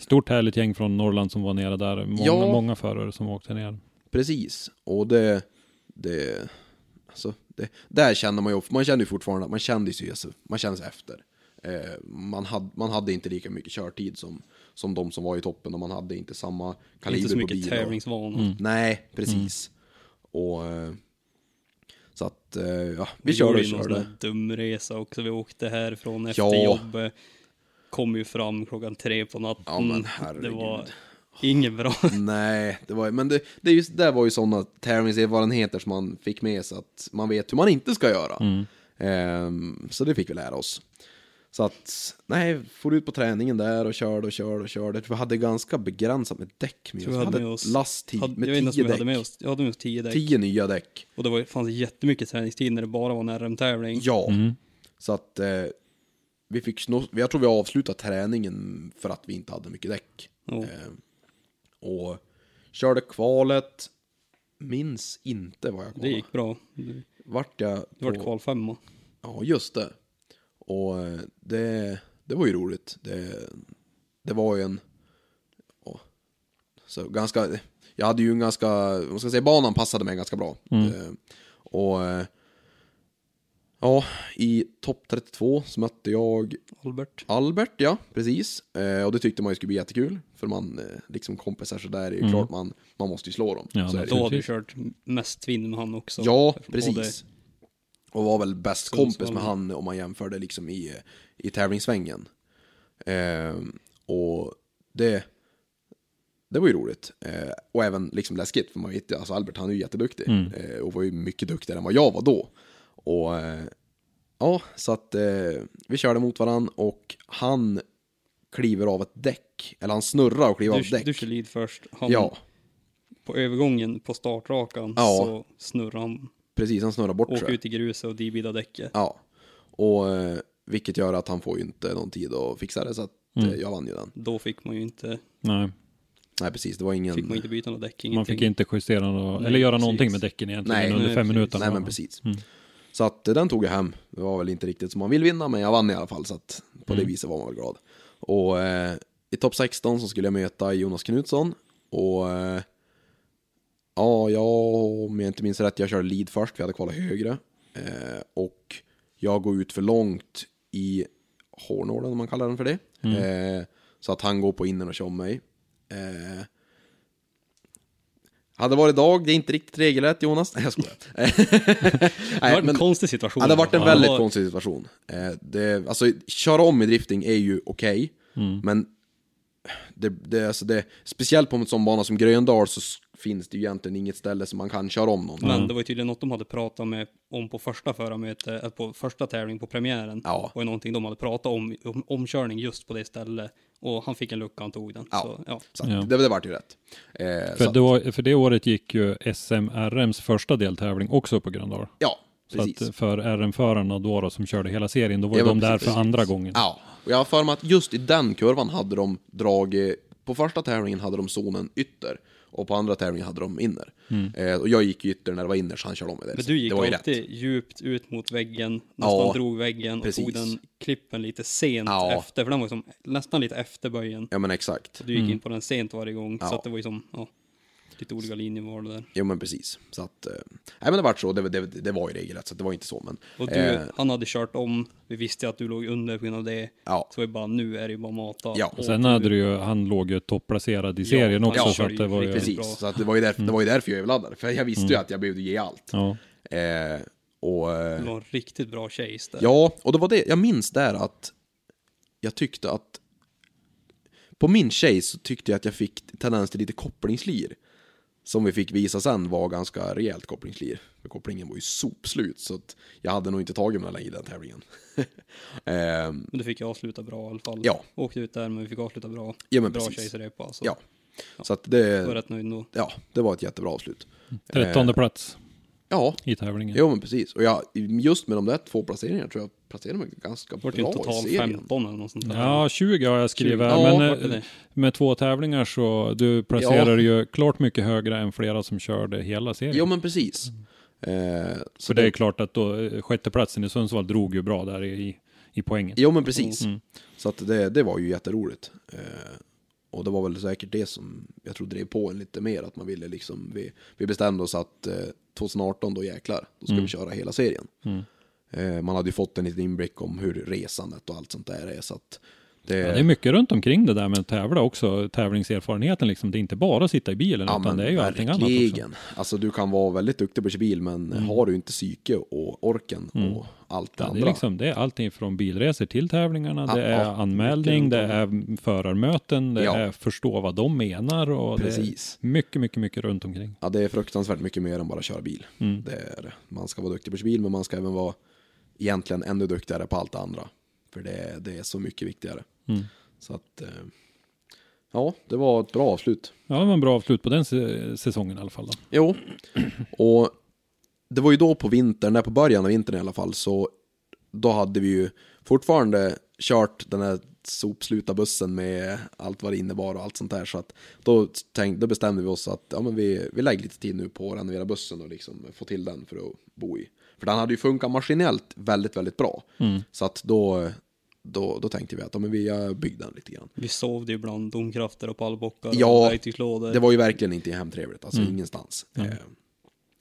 Stort härligt gäng från Norrland som var nere där. Många, Ja. många förare som åkte ner. precis. Och det, det, alltså det, där kände man ju, man kände ju fortfarande att man kände sig, alltså, man kände sig efter. Eh, man, hade, man hade inte lika mycket körtid som, som de som var i toppen och man hade inte samma kaliber Inte så på mycket tävlingsvana. Nej, precis. Och eh, så att, eh, ja, vi, Vi körde gjorde och ju någon sån körde. här dumresa också. Vi åkte härifrån efter Ja. jobbet. Kom ju fram klockan tre på natten. Ja, men det var inget bra. <laughs> Nej, det var, men det, det, just, det var ju sådana tävlingserfarenheter som man fick med sig att man vet hur man inte ska göra. Ehm, så det fick vi lära oss. Så att, nej, for ut på träningen där och körde och körde och körde. Vi hade ganska begränsat med däck med oss. vi Vi hade hade med oss- last tio, Hade, med jag vet inte tio däck. hade med oss. Jag hade med oss tio däck. Tio nya däck. Och det var, fanns jättemycket träningstid när det bara var en RM-tävling. Ja, så att eh, vi fick snå, jag tror vi avslutade träningen för att vi inte hade mycket däck. Ja. Eh, och körde kvalet, minns inte vad jag Det kvalade. gick bra. Det Vart jag det vart på- kvalfemma. Ja, just det. Och eh, det, det var ju roligt. Det, det var ju en... ja, så ganska... Jag hade ju en ganska... Vad ska jag säga? Banan passade mig ganska bra. Eh, och... eh, Ja, i topp 32 så mötte jag Albert. Albert, ja, precis. Eh, och det tyckte man ju skulle bli jättekul. För man, eh, liksom kompisar så där är ju klart man, man måste ju slå dem. Ja, så det. Då hade vi Precis. kört mest tvinn med han också. Ja, Både- precis. Och var väl bäst kompis med han om man jämförde liksom i, i tävlingssvängen. Ehm, och det, det var ju roligt. Eh, och även liksom läskigt, för man vet ju, alltså Albert han är ju jätteduktig. Eh, och var ju mycket duktigare än vad jag var då. Och eh, ja, så att eh, vi körde mot varann och han kliver av ett däck. Eller han snurrar och kliver av ett Du, däck. du kör lead först. Han, ja, På övergången på startrakan Ja. så snurrar han. Precis. Han snurrar bort Åker tror jag. ut i gruset och debidar däcket. Ja, och eh, vilket gör att han får ju inte någon tid att fixa det, så att eh, jag vann ju den. Då fick man ju inte, Nej, Nej, precis, det var ingen... fick man inte byta något däck, ingenting. man fick inte justera något, Nej, eller göra precis. någonting med däcken egentligen Nej, under nej, fem precis. minuter. Nej, men precis. Så att eh, den tog jag hem. Det var väl inte riktigt som man vill vinna, men jag vann i alla fall, så att på det viset var man väl glad. Och eh, i topp 16 så skulle jag möta Jonas Knutsson, och eh, ja, jag, om jag inte minns rätt, jag körde lead först, vi hade kvalat högre. Eh, och jag går ut för långt i hårnålen, om man kallar den för det. Eh, så att han går på innen och kör om mig. Eh, hade varit idag, det är inte riktigt regelrätt Jonas. Nej jag skojar. <laughs> Det var en men, konstig situation. ja, det har varit en Ja, väldigt var- konstig situation. Eh, det, alltså, köra om i drifting är ju okej, men det, det, alltså det, speciellt på en sån bana som Gröndal så finns det ju egentligen inget ställe som man kan köra om någon. Men det var ju tydligen något de hade pratat med om på första förarmöte, äh, på första tävling på premiären. Ja. ju någonting de hade pratat om, om omkörning just på det stället. Och han fick en lucka, han tog den. Ja. Så, ja. Så att Ja. det, det vart ju rätt. Eh, För, så, det var, för det året gick ju SMRMs första deltävling också på Gröndal. ja, Så precis. att för RM-förarna då, då som körde hela serien, då var Ja, de men där precis. för andra gången. Ja, och jag har för mig att just i den kurvan hade de dragit, på första tävlingen hade de zonen ytter, och på andra tävlingen hade de inner. Eh, och jag gick ytter när det var inner, så han körde om med det. Men du gick det var ju alltid rätt. djupt ut mot väggen, nästan Ja, drog väggen och precis. tog den klippen lite sent Ja. efter, för den var ju som nästan lite efter böjen. Ja men exakt. Du gick in på den sent varje gång, Mm. Ja. så att det var ju som, ja, lite olika linjeval där. Jo men precis. Så att, eh, nej men det vart så, det, det, det var ju regelrätt, så det var inte så men. Och du, eh, han hade kört om, vi visste att du låg under på grund av det. Ja. Så vi bara, nu är det ju bara mata. Ja. Och Sen hade du ju, han låg ju topplacerad i Ja, serien också, så körde att det var ju... riktigt precis, bra. så att det var ju därför, det var ju därför jag överladdade. För jag visste ju att jag behövde ge allt. Ja. Eh, och, eh, Det var en riktigt bra chase där. Ja, och det var det, jag minns där att jag tyckte att på min tjej så tyckte jag att jag fick tendens till lite kopplingslir. Som vi fick visa sen var ganska rejält kopplingslir. För kopplingen var ju sopslut så att jag hade nog inte tagit mig längre i den tävlingen. <laughs> Ehm, Men du fick ju avsluta bra i alla fall. Ja. Åkte ut där men vi fick avsluta bra. Ja, men bra precis. kejsarrepa. Så ja, så att jag var det, rätt nöjd nog. ja, det var ett jättebra avslut. Trettonde Eh, plats Ja, i tävlingen. jo men precis. Och jag, just med de där två placeringarna tror jag placerade mig ganska Det bra var ju en i total serien. 15 eller något sånt där. Ja, 20 har jag skrivit Ja, men vart eh, det? med två tävlingar så du placerar ju klart mycket högre än flera som körde hela serien. Jo men precis. Eh, så För det är klart att då eh, sjätteplatsen i Sundsvall drog ju bra där i, i poängen. Jo men precis. Mm. Så att det, det var ju jätteroligt. Eh, och det var väl säkert det som jag tror drev på en lite mer. Att man ville liksom, vi, vi bestämde oss att eh, 2018 då jäklar, då ska Mm. vi köra hela serien. Mm. Eh, man hade ju fått en liten inblick om hur resandet och allt sånt där är. Så att det, Ja, det är mycket runt omkring det där med att tävla också, tävlingserfarenheten liksom. Det är inte bara att sitta i bilen, Ja, utan det är ju allting annat också. verkligen. Alltså du kan vara väldigt duktig på att köra bil, men har du inte psyke och orken och allt det Mm. Ja, det, andra. är liksom, det är allting från bilresor till tävlingarna, det är anmälning, det är förarmöten, det är förstå vad de menar och Precis. det är mycket, mycket, mycket runt omkring. Ja, det är fruktansvärt mycket mer än bara köra bil. Mm. Det är det. Man ska vara duktig på att köra bil, men man ska även vara egentligen ännu duktigare på allt det andra. För det, det är så mycket viktigare. Mm. Så att, eh, ja, det var ett bra avslut. Ja, det var en bra avslut på den säsongen i alla fall. Då. Jo, och det var ju då på vintern, där på början av vintern i alla fall, så då hade vi ju fortfarande kört den här sopsluta bussen med allt vad det innebar och allt sånt där. Så att då, tänk, då bestämde vi oss att ja, men vi, vi lägger lite tid nu på att renovera bussen och liksom få till den för att bo i. För den hade ju funkat maskinellt väldigt, väldigt bra. Så att då, då, då tänkte vi att ja, men vi byggt den lite grann. Vi sovde ju bland domkrafter och pallbockar Ja, och verktygslådor. Det var ju verkligen inte hemtrevligt, alltså ingenstans. Eh,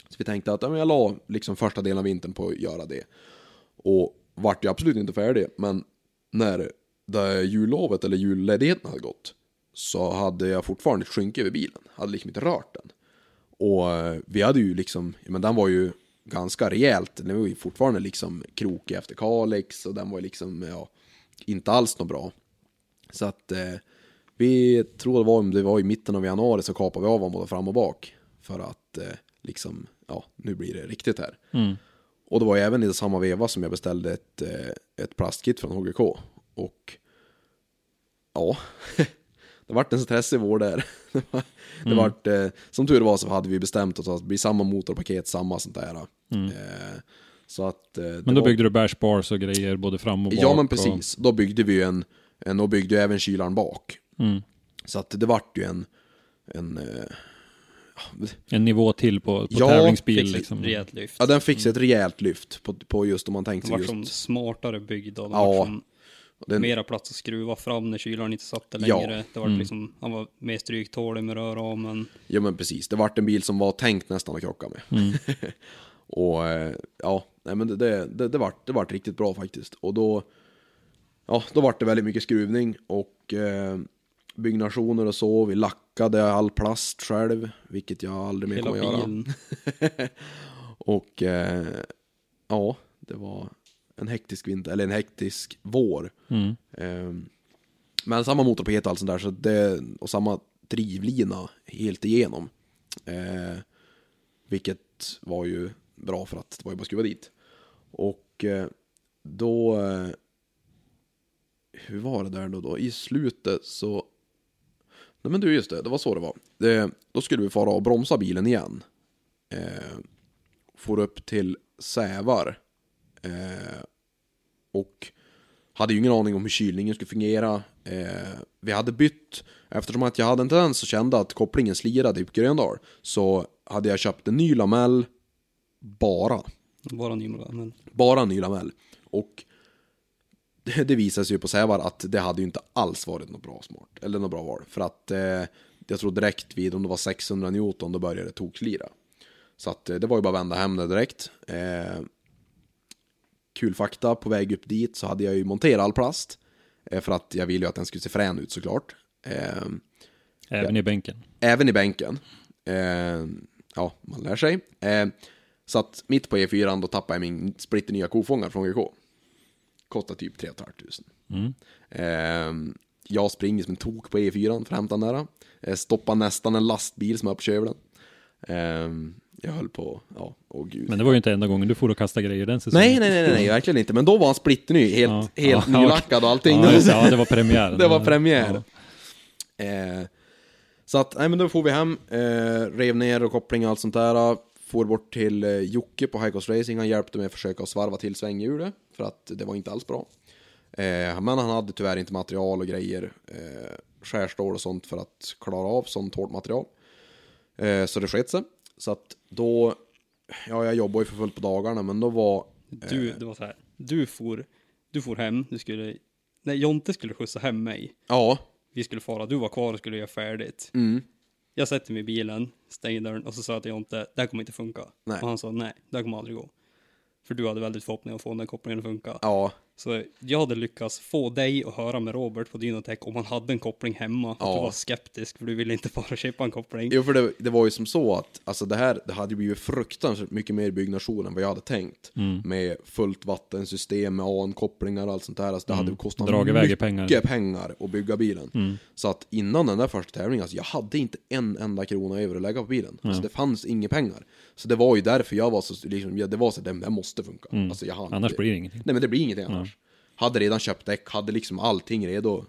så vi tänkte att ja, men jag la liksom första delen av vintern på att göra det. Och vart ju absolut inte färdig, men när det jullovet eller julledigheten hade gått så hade jag fortfarande ett skynke över bilen. Hade liksom inte rört den. Och eh, vi hade ju liksom, men den var ju ganska rejält, den var ju fortfarande liksom krokig efter Kalix och den var ju liksom, ja, inte alls något bra. Så att eh, vi tror det var, det var i mitten av januari så kapade vi av dem både fram och bak. För att eh, liksom, ja, nu blir det riktigt här. Mm. Och det var även i samma veva som jag beställde ett, eh, ett plastkit från HGK. Och ja, <laughs> det vart en stressig vår där. <laughs> det var, det vart, eh, som tur var så hade vi bestämt oss att det blir samma motorpaket, samma sånt där. Eh, så att, eh, Men då var- byggde du bärsbars och grejer både fram och bak. Ja men och- precis, då byggde vi ju en, en och byggde även kylaren bak. Mm. Så att det vart ju en, en eh, En nivå till på, på Ja, tävlingsbil Fick liksom. rejält lyft. ja den fick sig ett rejält lyft på, på just om man tänkte Den sig var just. som smartare byggd och den Ja. var som Den, mera plats att skruva fram när kylaren inte satt där Ja. längre. Det var Mm. liksom, han var mer stryktålig med rörramen. Ja men precis, det vart en bil som var tänkt nästan att krocka med. Mm. <laughs> och eh, ja, nej men det, det, det, det, vart, det vart riktigt bra faktiskt. Och då, ja, då vart det väldigt mycket skruvning och eh, byggnationer och så. Vi lackade all plast själv, vilket jag aldrig mer Hela kommer göra. bilen. <laughs> Och eh, ja, det var en hektisk vinter, eller en hektisk vår. Mm. Eh, men samma motorpaket och allt sånt där, så det, och samma drivlina helt igenom. Eh, vilket var ju bra för att det var ju bara att skruva dit. Och eh, då... Eh, hur var det där då, då? I slutet så... Nej men du, just det, det var så det var. Det, då skulle vi fara och bromsa bilen igen. Eh, får upp till Sävar. Eh, och hade ju ingen aning om hur kylningen skulle fungera. Eh, vi hade bytt, eftersom att jag hade en tendens och kände att kopplingen slirade i Gröndal, så hade jag köpt en ny lamell bara. Bara Nymola. Men Bara ny lamell. Och det, det visade sig ju på Sävar att det hade ju inte alls varit något bra smart, eller något bra val. För att eh, jag tror direkt vid, om det var 600 Newton, då började det tokslira. Så att eh, det var ju bara att vända hem det direkt. Eh, kul fakta, på väg upp dit så hade jag ju monterat all plast. Eh, för att jag ville ju att den skulle se frän ut såklart. Eh, Även i bänken. även i bänken. Eh, ja, man lär sig. Så att mitt på E4 då tappade jag min splitter nya kofångare från GK. Kostar typ 3 500. Eh, jag springer som en tok på E4 för att hämta den där. Eh, stoppar nästan en lastbil som är på kövlen. Ehm, jag höll på, ja, åh gud. Men det var ju inte enda gången du får och kasta grejer den säsongen. nej, nej, nej, nej, verkligen inte. Men då var han splitterny, helt, Ja. helt Ja, nylackad och allting. Ja, ja, det var premiär. <laughs> Det var premiär. Ja. Eh, så att, nej men då får vi hem, eh, rev ner och koppling och allt sånt där. For bort till eh, Jocke på High Coast Racing, han hjälpte mig att försöka svarva till svänghjulet, för att det var inte alls bra. Eh, men han hade tyvärr inte material och grejer, eh, skärstål och sånt för att klara av sånt hårt material. Eh, så det sket sig. Så att då, ja jag jobbar ju för fullt på dagarna, men då var Du, det var så här. Du for, du for hem, du skulle, nej Jonte skulle skjutsa hem mig. Ja, Vi skulle fara, du var kvar och skulle göra färdigt. mm, Jag sätter mig i bilen, stänger dörren och så sa jag till Jonte, det här kommer inte funka. Nej. Och han sa, nej, det här kommer aldrig gå. För du hade väldigt förhoppning att få den kopplingen att funka. ja, Så jag hade lyckats få dig att höra med Robert på Dynotech om han hade en koppling hemma. Att Ja. du var skeptisk för du ville inte <laughs> bara köpa en koppling. Jo, för det, det var ju som så att alltså det här det hade ju blivit fruktansvärt mycket mer byggnation än vad jag hade tänkt. Med fullt vattensystem, med AN-kopplingar och allt sånt där. Alltså det hade ju kostat Drag mycket pengar. pengar. att bygga bilen. Så att innan den där första tävlingen, alltså jag hade inte en enda krona över att lägga på bilen. Alltså det fanns inga pengar. Så det var ju därför jag var så, liksom, det var så, det, det måste funka. Alltså jag hann, Annars blir det ingenting. Nej men det blir ingenting annars. Hade redan köpt däck, hade liksom allting redo.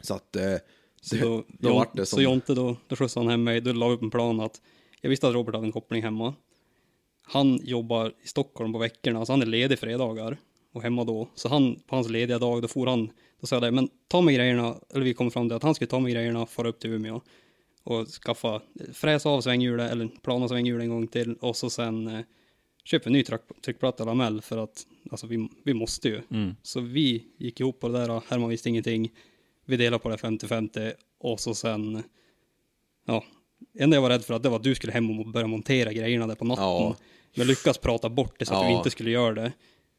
Så att, eh, Så, då, då vart det så som... Jonte då, då skjutsade han hem mig, då la upp en plan att jag visste att Robert hade en koppling hemma. Han jobbar i Stockholm på veckorna, så han är ledig fredagar och hemma då. Så han, på hans lediga dag, då får han, då sa jag det, men ta med grejerna, eller vi kom fram till att han skulle ta med grejerna, fara upp till Umeå och skaffa, fräsa av svänghjulet, eller plana svänghjulet en gång till och så sen köpa en ny tryck, tryckplatta lamell för att, alltså vi, vi måste ju. Mm. Så vi gick ihop på det där, Herman visste ingenting. Vi delade på det 50-50 och så sen, ja, enda jag var rädd för att det var att du skulle hem och börja montera grejerna där på natten. Ja. Men lyckas prata bort det så att Ja. vi inte skulle göra det.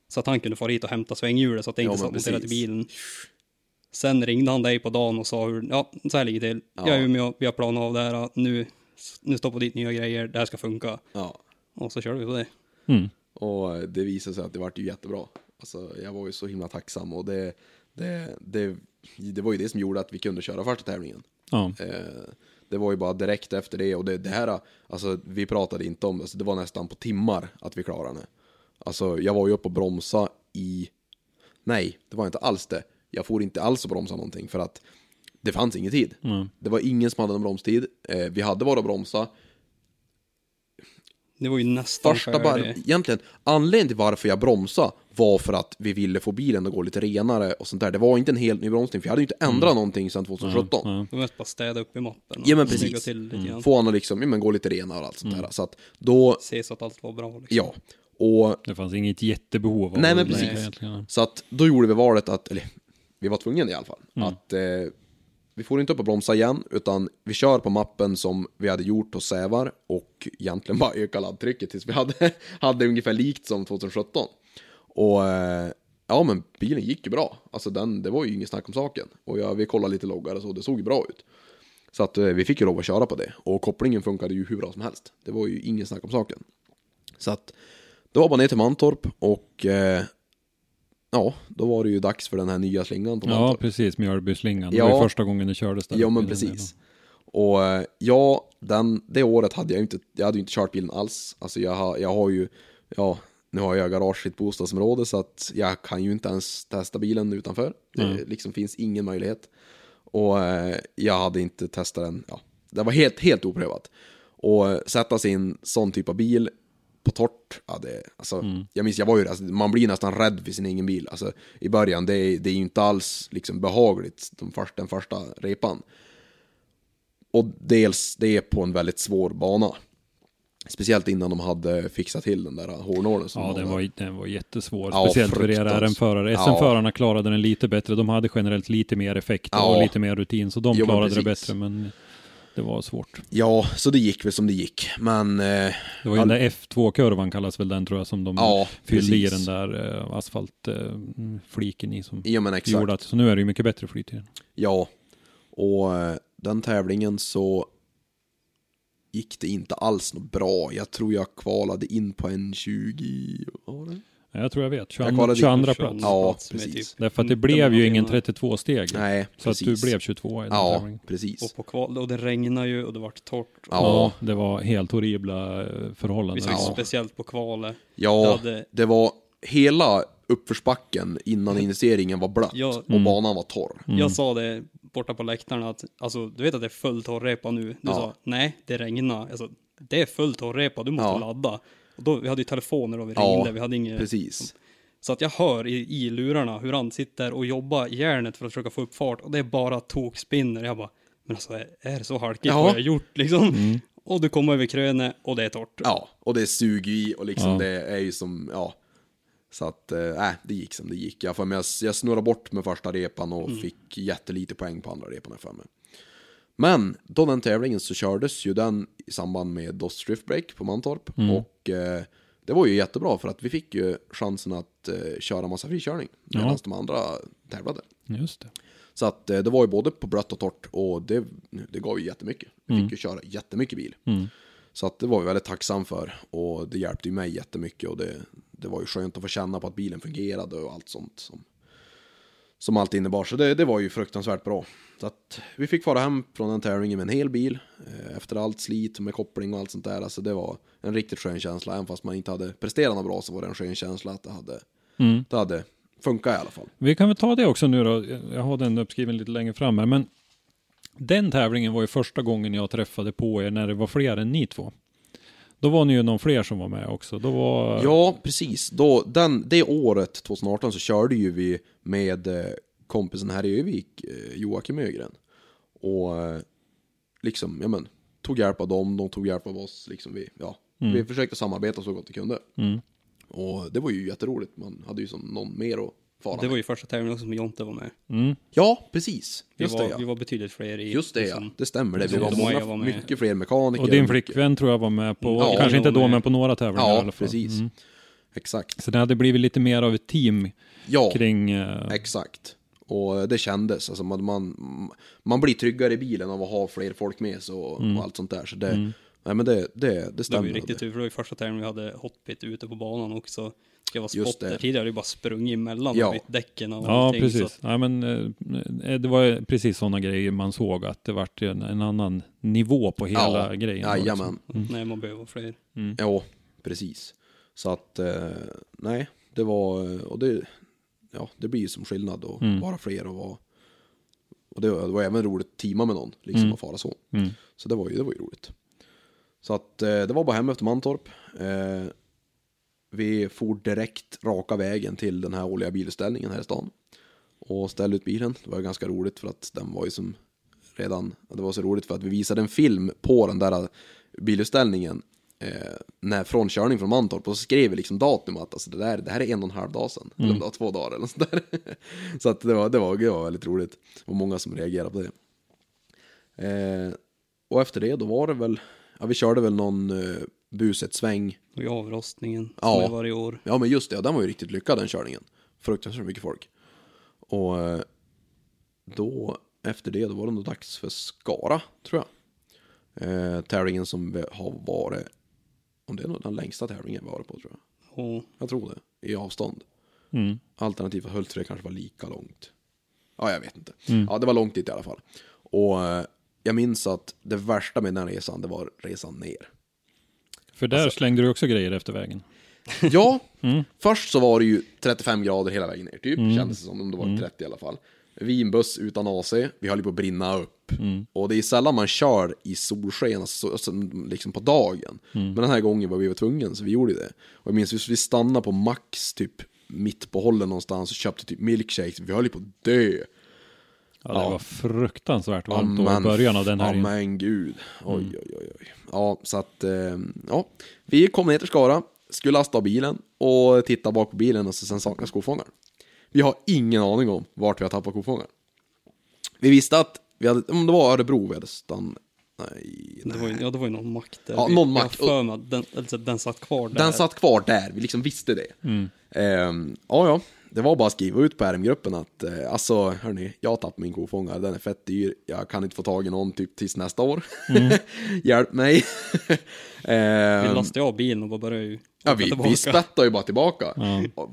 Så att han kunde få hit och hämta svänghjulet så att det Ja, inte men satt monterat i bilen. Sen ringde han dig på dagen och sa hur, ja, så här ligger det till. Ja. Jag är Umeå, vi har planat av det här, nu, nu stoppar dit nya grejer, det här ska funka. Ja. Och så körde vi på det. Mm. Och det visade sig att det vart ju jättebra. Alltså, jag var ju så himla tacksam och det, det, det, det var ju det som gjorde att vi kunde köra första tävlingen. Ja. Eh, det var ju bara direkt efter det och det, det här, alltså vi pratade inte om det, alltså, det var nästan på timmar att vi klarade det. Alltså jag var ju uppe och bromsa i, nej det var inte alls det. Jag får inte alls att bromsa någonting för att det fanns ingen tid. Det var ingen som hade någon bromstid. Eh, vi hade bara att bromsa. Det var ju nästan Första bara, egentligen, anledningen till varför jag bromsade var för att vi ville få bilen att gå lite renare och sånt där. Det var inte en helt ny bromsning, för jag hade ju inte ändrat någonting sedan 2017. Ja. Det var mest bara städa upp i mappen. och Ja men precis. Grann. Få honom att liksom, ja, men gå lite renare och allt sånt där. Så att då, Se så att allt var bra. Liksom. ja. Och, Det fanns inget jättebehov av nej men det precis. Så att då gjorde vi valet att, eller vi var tvungna i alla fall, Mm. att eh, vi får inte upp och bromsa igen, utan vi kör på mappen som vi hade gjort hos Sävar och egentligen bara öka laddtrycket tills vi hade, <laughs> hade ungefär likt som 2017. Och eh, ja, men bilen gick ju bra. Alltså den, det var ju inget snack om saken. Och jag, vi kollade lite loggar och så, det såg ju bra ut. Så att eh, vi fick ju lov att köra på det. Och kopplingen funkade ju hur bra som helst. Det var ju ingen snack om saken. Så att det var bara ner till Mantorp och eh, ja, då var det ju dags för den här nya slingan Ja, Mantorp. precis. Mjölbyslingan. Det Ja. var ju första gången det kördes där. Ja, men precis. Och eh, ja, den, det året hade jag inte, jag hade ju inte kört bilen alls. Alltså jag har, jag har ju, ja, nu har jag garage i ett bostadsområde så att jag kan ju inte ens testa bilen utanför. Det liksom finns ingen möjlighet. Och eh, jag hade inte testat den, ja, det var helt, helt oprövat. Och eh, sätta sig i en sån typ av bil på torrt, ja det, alltså, jag minns, jag var ju, alltså, man blir nästan rädd för sin egen bil. Alltså, I början, det är, det är ju inte alls liksom behagligt, de första, den första repan. Och dels, det är på en väldigt svår bana. Speciellt innan de hade fixat till den där hårnålen Ja, den var, den var jättesvår. Ja, Speciellt för er. RM-förare. Ja. SM-förarna klarade den lite bättre. De hade generellt lite mer effekt Ja. och lite mer rutin. Så de Jo, klarade det bättre. Men det var svårt. Ja, så det gick väl som det gick. Men eh, Det var ju den där F2-kurvan kallas väl den tror jag som de Ja, fyllde i precis. den där eh, asfaltfliken i som ja, men exakt. gjorde att, så nu är det ju mycket bättre flyt i den. Ja, och eh, den tävlingen så gick det inte alls något bra. Jag tror jag kvalade in på en 20, vad var det? Jag tror jag vet. 22, Jag kollade 22 dit. plats. Ja, precis. Därför att det 19 blev ju ingen maskiner. 32-steg. Nej, Så att du blev 22 i den Ja, tävlingen. precis. Och på kval, och det regnade ju och det vart torrt. Ja. Ja, det var helt horribla eh, Vi förhållanden. såg Ja. speciellt på kvalet. Ja, Det hade- det var hela uppförsbacken innan investeringen var blött Ja. och banan var torr. Jag sa det borta på läktarna att, alltså du vet att det är full torrrepa nu? Du Ja. sa, nej det regnar. Alltså, det är full torrrepa, du måste Ja. ladda. Och då, vi hade ju telefoner och vi Ja, ringde, vi hade inget... Precis. Så att jag hör i, i lurarna hur han sitter och jobbar i järnet för att försöka få upp fart och det är bara tokspinner. Jag bara, men alltså är, är det så halkigt Ja. vad jag har gjort liksom? Och du kommer över krönet och det är torrt. Ja, och det suger i och liksom Ja. det är ju som, ja. Så att, nej, äh, det gick som det gick. Jag, jag, jag snurrade bort med första repan och fick jättelite poäng på andra repan för mig. Men då den tävlingen så kördes ju den i samband med DOS Drift Break på Mantorp. Och eh, det var ju jättebra för att vi fick ju chansen att eh, köra massa frikörning. Medan Ja. de andra tävlade. Just det. Så att eh, det var ju både på blött och torrt och det, det gav ju jättemycket. Vi fick ju köra jättemycket bil. Så att det var vi väldigt tacksam för och det hjälpte ju mig jättemycket och det, det var ju skönt att få känna på att bilen fungerade och allt sånt som, som allt innebar. Så det, det var ju fruktansvärt bra. Så att vi fick fara hem från den tävlingen med en hel bil eh, efter allt slit med koppling och allt sånt där. Alltså det var en riktigt skön känsla. Även fast man inte hade presterat något bra så var det en skön känsla att det hade, det hade funkat i alla fall. Vi kan väl ta det också nu då. Jag har den uppskriven lite längre fram här. Men den tävlingen var ju första gången jag träffade på er när det var fler än ni två. Då var ni ju någon fler som var med också. Då var... Ja, precis. Då, den, det året, 2018, så körde ju vi med eh, kompisen här i Övik, eh, Joakim Ögren. Och eh, liksom, ja men, tog hjälp av dem, de tog hjälp av oss. Liksom vi, ja, vi försökte samarbeta så gott vi kunde. Mm. Och det var ju jätteroligt, man hade ju som någon mer att fara Det var ju första tävlingen också som Jonte var med. Mm. Ja, precis. Vi, Just var, det ja. vi var betydligt fler i... Just det ja, liksom- det stämmer. Det. Vi som var många, var med. mycket fler mekaniker. Och din flickvän tror jag var med på, Ja, kanske inte då med. men på några tävlingar i Ja, alla fall. precis. Mm. Exakt. Så det hade blivit lite mer av ett team Ja. kring... eh, Exakt. Och det kändes, alltså man, man, man blir tryggare i bilen av att ha fler folk med sig och, och allt sånt där. Så det, nej men det, det, det Det var stämmer. ju riktigt tur, för det var ju första tävlingen vi hade hotpit ute på banan också. Ska vara Just spotter. det. Tidigare hade vi bara sprungit emellan Ja. och bytt däcken och Ja, allting. Precis. att, Ja, men, eh, det var precis sådana grejer man såg, att det vart en, en annan nivå på hela ja, grejen. då, Jajamän. liksom. Nej, man behöver vara fler. Ja, precis. Så att, eh, nej, det var, och det, ja, det blir ju som skillnad att Mm. vara fler och vara, och det var, det var även roligt att teama med någon, liksom Mm. att fara så. Mm. Så det var ju, det var ju roligt. Så att eh, det var bara hem efter Mantorp. Eh, vi for direkt raka vägen till den här årliga bilutställningen här i stan. Och ställde ut bilen. Det var ganska roligt för att den var ju som redan, det var så roligt för att vi visade en film på den där bilutställningen eh, när, från körning från Mantorp och så skrev vi liksom datum att alltså, det, där, det här är en och en halv dag sedan. Eller det var två dagar eller något sånt där. <laughs> så att det var, det, var, det var väldigt roligt. Var många som reagerade på det. Eh, och efter det då var det väl, ja vi körde väl någon eh, buset sväng. Och i avrostningen Ja. som är varje år. Ja men just det, ja, den var ju riktigt lyckad den körningen. Fruktansvärt mycket folk. Och eh, då, efter det, då var det nog dags för Skara, tror jag. Eh, tävlingen som har varit, om det är nog den längsta tävlingen vi har varit på tror jag. Och Jag tror det, i avstånd. Mm. Alternativt Hultsfred kanske var lika långt. Ja, jag vet inte. Ja, det var långt dit i alla fall. Och eh, jag minns att det värsta med den resan, det var resan ner. För där slängde du också grejer efter vägen. Ja, <laughs> först så var det ju 35 grader hela vägen ner typ, kändes det som, om det var 30 i alla fall. Vi i en buss utan AC, vi höll på att brinna upp. Och det är sällan man kör i solsken, alltså, alltså, liksom på dagen. Men den här gången var vi tvungna, så vi gjorde det. Och jag minns vi stannade på Max, typ mitt på hållen någonstans och köpte typ milkshakes, vi höll på att dö. Ja, det Ja. var fruktansvärt varmt då men- i början av den här. Ja men gud. Oj, oj, oj, oj. Ja, så att, eh, ja. Vi kom ner till Skara, skulle lasta bilen och titta bak på bilen och så sen saknas kofångaren. Vi har ingen aning om vart vi har tappat kofångaren. Vi visste att vi hade, om det var Örebro vi hade stannat, nej, det var, ju, ja, det var ju någon mack där. Ja, Vi- någon jag mack. för mig att den, alltså, den satt kvar där. Den satt kvar där, vi liksom visste det. Ehm, ja, ja. Det var bara att skriva ut på RM-gruppen att eh, alltså hörni, jag har tappat min kofångare, den är fett dyr, jag kan inte få tag i någon typ tills nästa år. <laughs> Hjälp mig. <laughs> Vi eh, lastade av bilen och bara började ju ja, vi, tillbaka. vi spettade ju bara tillbaka.